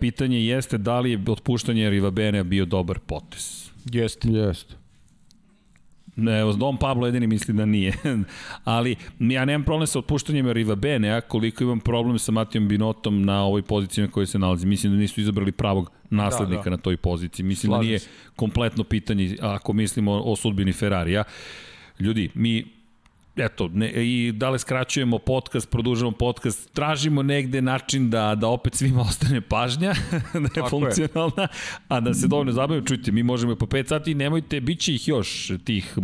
pitanje jeste da li je otpuštanje Rivabene bio dobar potes. Jeste. Jeste. Evo, Don Pablo jedini misli da nije. Ali ja nemam problem sa otpuštanjem Riva Benea, koliko imam problem sa Matijom Binotom na ovoj poziciji na kojoj se nalazi. Mislim da nisu izabrali pravog naslednika da, da. na toj poziciji. Mislim Slažim da nije kompletno pitanje ako mislimo o sudbini Ferrarija. Ljudi, mi eto, ne, i da li skraćujemo podcast, produžavamo podcast, tražimo negde način da, da opet svima ostane pažnja, da je funkcionalna, je. a da se dovoljno zabavimo. Čujte, mi možemo po 5 sati, nemojte, bit će ih još tih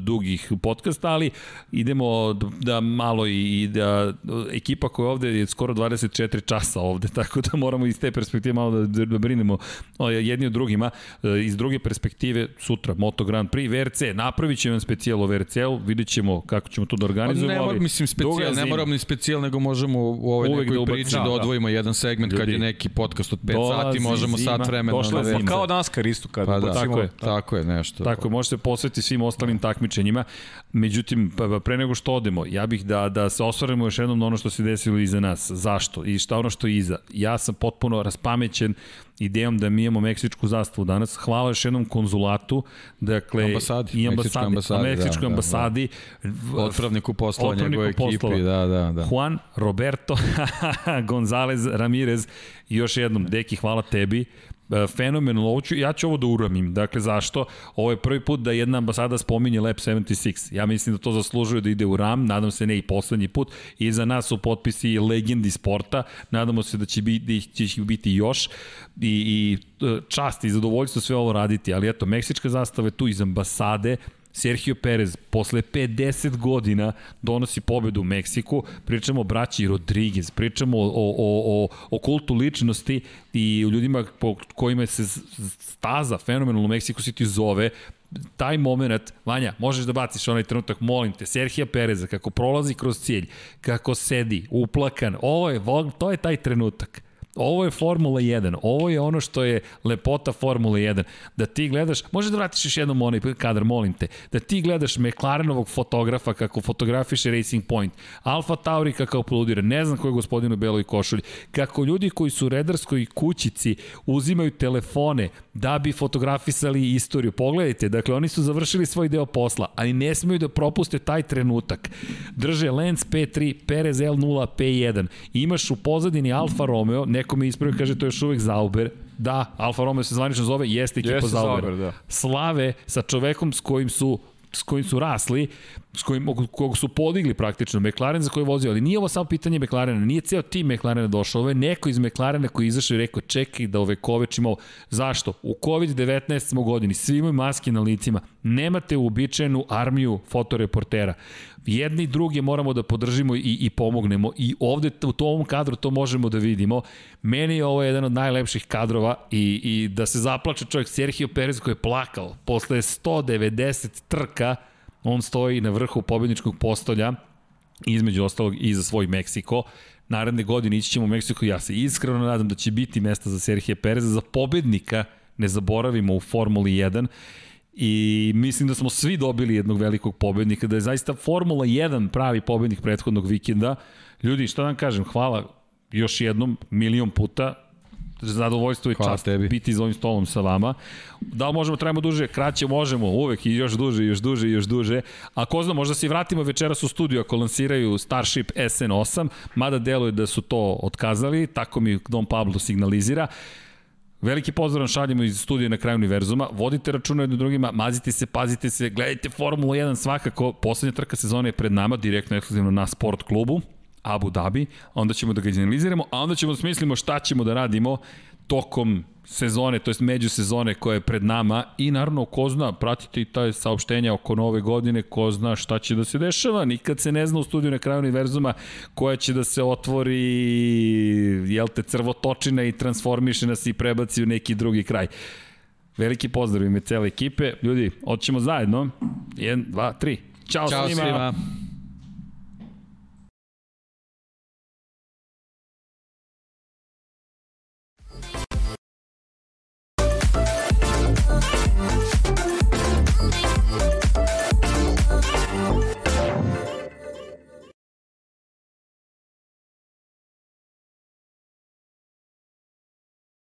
dugih podcasta, ali idemo da malo i da ekipa koja ovde je skoro 24 časa ovde, tako da moramo iz te perspektive malo da, da brinemo jedni od drugima. E, iz druge perspektive, sutra Moto Grand Prix, VRC, napravit ćemo specijal o VRC-u, vidjet ćemo kako kako ćemo to da organizujemo. Pa ne mora, mislim, specijal, ne moramo ni specijal, nego možemo u ovoj Uvijek nekoj da priči da, da odvojimo da. jedan segment Ljudi, kad je neki podcast od 5 sati, možemo zima, sat vremena. Došla zima. Kao NASCAR isto kad pa da, tako je, tako je nešto. Tako je, može se posvetiti svim ostalim takmičenjima. Međutim, pa, pa, pre nego što odemo, ja bih da, da se osvarimo još jednom na ono što se desilo iza nas. Zašto? I šta ono što je iza? Ja sam potpuno raspamećen idejom da mi imamo meksičku zastavu danas. Hvala još jednom konzulatu, dakle ambasadi, i ambasadi, ambasadi, meksičkoj da, ambasadi, da, da. otpravniku posla njegove ekipi, da, da, da. Juan Roberto Gonzalez Ramirez i još jednom, deki, hvala tebi. E, fenomenalno, ovo ću, ja ću ovo da uramim. Dakle, zašto? Ovo je prvi put da jedna ambasada spominje Lab 76. Ja mislim da to zaslužuje da ide u RAM, nadam se ne i poslednji put. I za nas su potpisi legendi sporta, nadamo se da će biti, će ih biti još. I, i e, čast i zadovoljstvo sve ovo raditi, ali eto, meksička zastava je tu iz ambasade, Sergio Perez posle 50 godina donosi pobedu u Meksiku, pričamo o braći Rodriguez, pričamo o, o, o, o kultu ličnosti i o ljudima po kojima se staza fenomenalno u Meksiku City zove, taj moment, Vanja, možeš da baciš onaj trenutak, molim te, Serhija Pereza, kako prolazi kroz cilj, kako sedi, uplakan, ovo je, to je taj trenutak. Ovo je Formula 1, ovo je ono što je lepota Formula 1. Da ti gledaš, možeš da vratiš još jednom onaj kadar, molim te, da ti gledaš McLarenovog fotografa kako fotografiše Racing Point, Alfa Tauri kako aplaudira, ne znam ko je gospodin u beloj košulji, kako ljudi koji su u redarskoj kućici uzimaju telefone da bi fotografisali istoriju. Pogledajte, dakle, oni su završili svoj deo posla, ali ne smeju da propuste taj trenutak. Drže Lenz P3, Perez L0, P1. Imaš u pozadini Alfa Romeo, neko mi ispravio, kaže to je još uvek Zauber. Da, Alfa Romeo se zvanično zove, jeste ekipa jeste Zauber. Zauber da. Slave sa čovekom s kojim su s kojim su rasli, s kojim, kog su podigli praktično, McLaren za koji je vozio, ali nije ovo samo pitanje McLarena, nije ceo tim McLarena došao, ovo je neko iz McLarena koji izašao i rekao čekaj da ove kovečimo, zašto? U COVID-19 smo godini, svi imaju maske na licima, nemate uobičajenu armiju fotoreportera jedni i drugi moramo da podržimo i, i pomognemo i ovde u tom kadru to možemo da vidimo. Meni je ovo jedan od najlepših kadrova i, i da se zaplače čovjek Sergio Perez koji je plakao posle 190 trka on stoji na vrhu pobedničkog postolja između ostalog i za svoj Meksiko naredne godine ići ćemo u Meksiko. Ja se iskreno nadam da će biti mesta za Serhije Pereza, za pobednika, ne zaboravimo, u Formuli 1 i mislim da smo svi dobili jednog velikog pobednika, da je zaista Formula 1 pravi pobednik prethodnog vikenda. Ljudi, šta da vam kažem, hvala još jednom, milion puta, zadovoljstvo i Hvala čast tebi. biti za ovim stolom sa vama. Da li možemo, trajamo duže, kraće možemo, uvek i još duže, još duže, još duže. A ko zna, možda se i vratimo večeras u studiju ako lansiraju Starship SN8, mada deluje da su to otkazali, tako mi Don Pablo signalizira. Veliki pozdrav vam šaljemo iz studija na kraju univerzuma. Vodite računa jedno drugima, mazite se, pazite se, gledajte Formulu 1 svakako. Poslednja trka sezone je pred nama, direktno ekskluzivno na sport klubu. Abu Dhabi, onda ćemo da ga izanaliziramo, a onda ćemo da smislimo šta ćemo da radimo tokom sezone, to jest među sezone koja je pred nama i naravno ko zna, pratite i taj saopštenja oko nove godine, ko zna šta će da se dešava, nikad se ne zna u studiju na kraju univerzuma koja će da se otvori jel te crvotočina i transformiše nas i prebaci u neki drugi kraj. Veliki pozdrav ime cele ekipe. Ljudi, odćemo zajedno. 1, 2, 3. Ćao, Ćao svima. svima.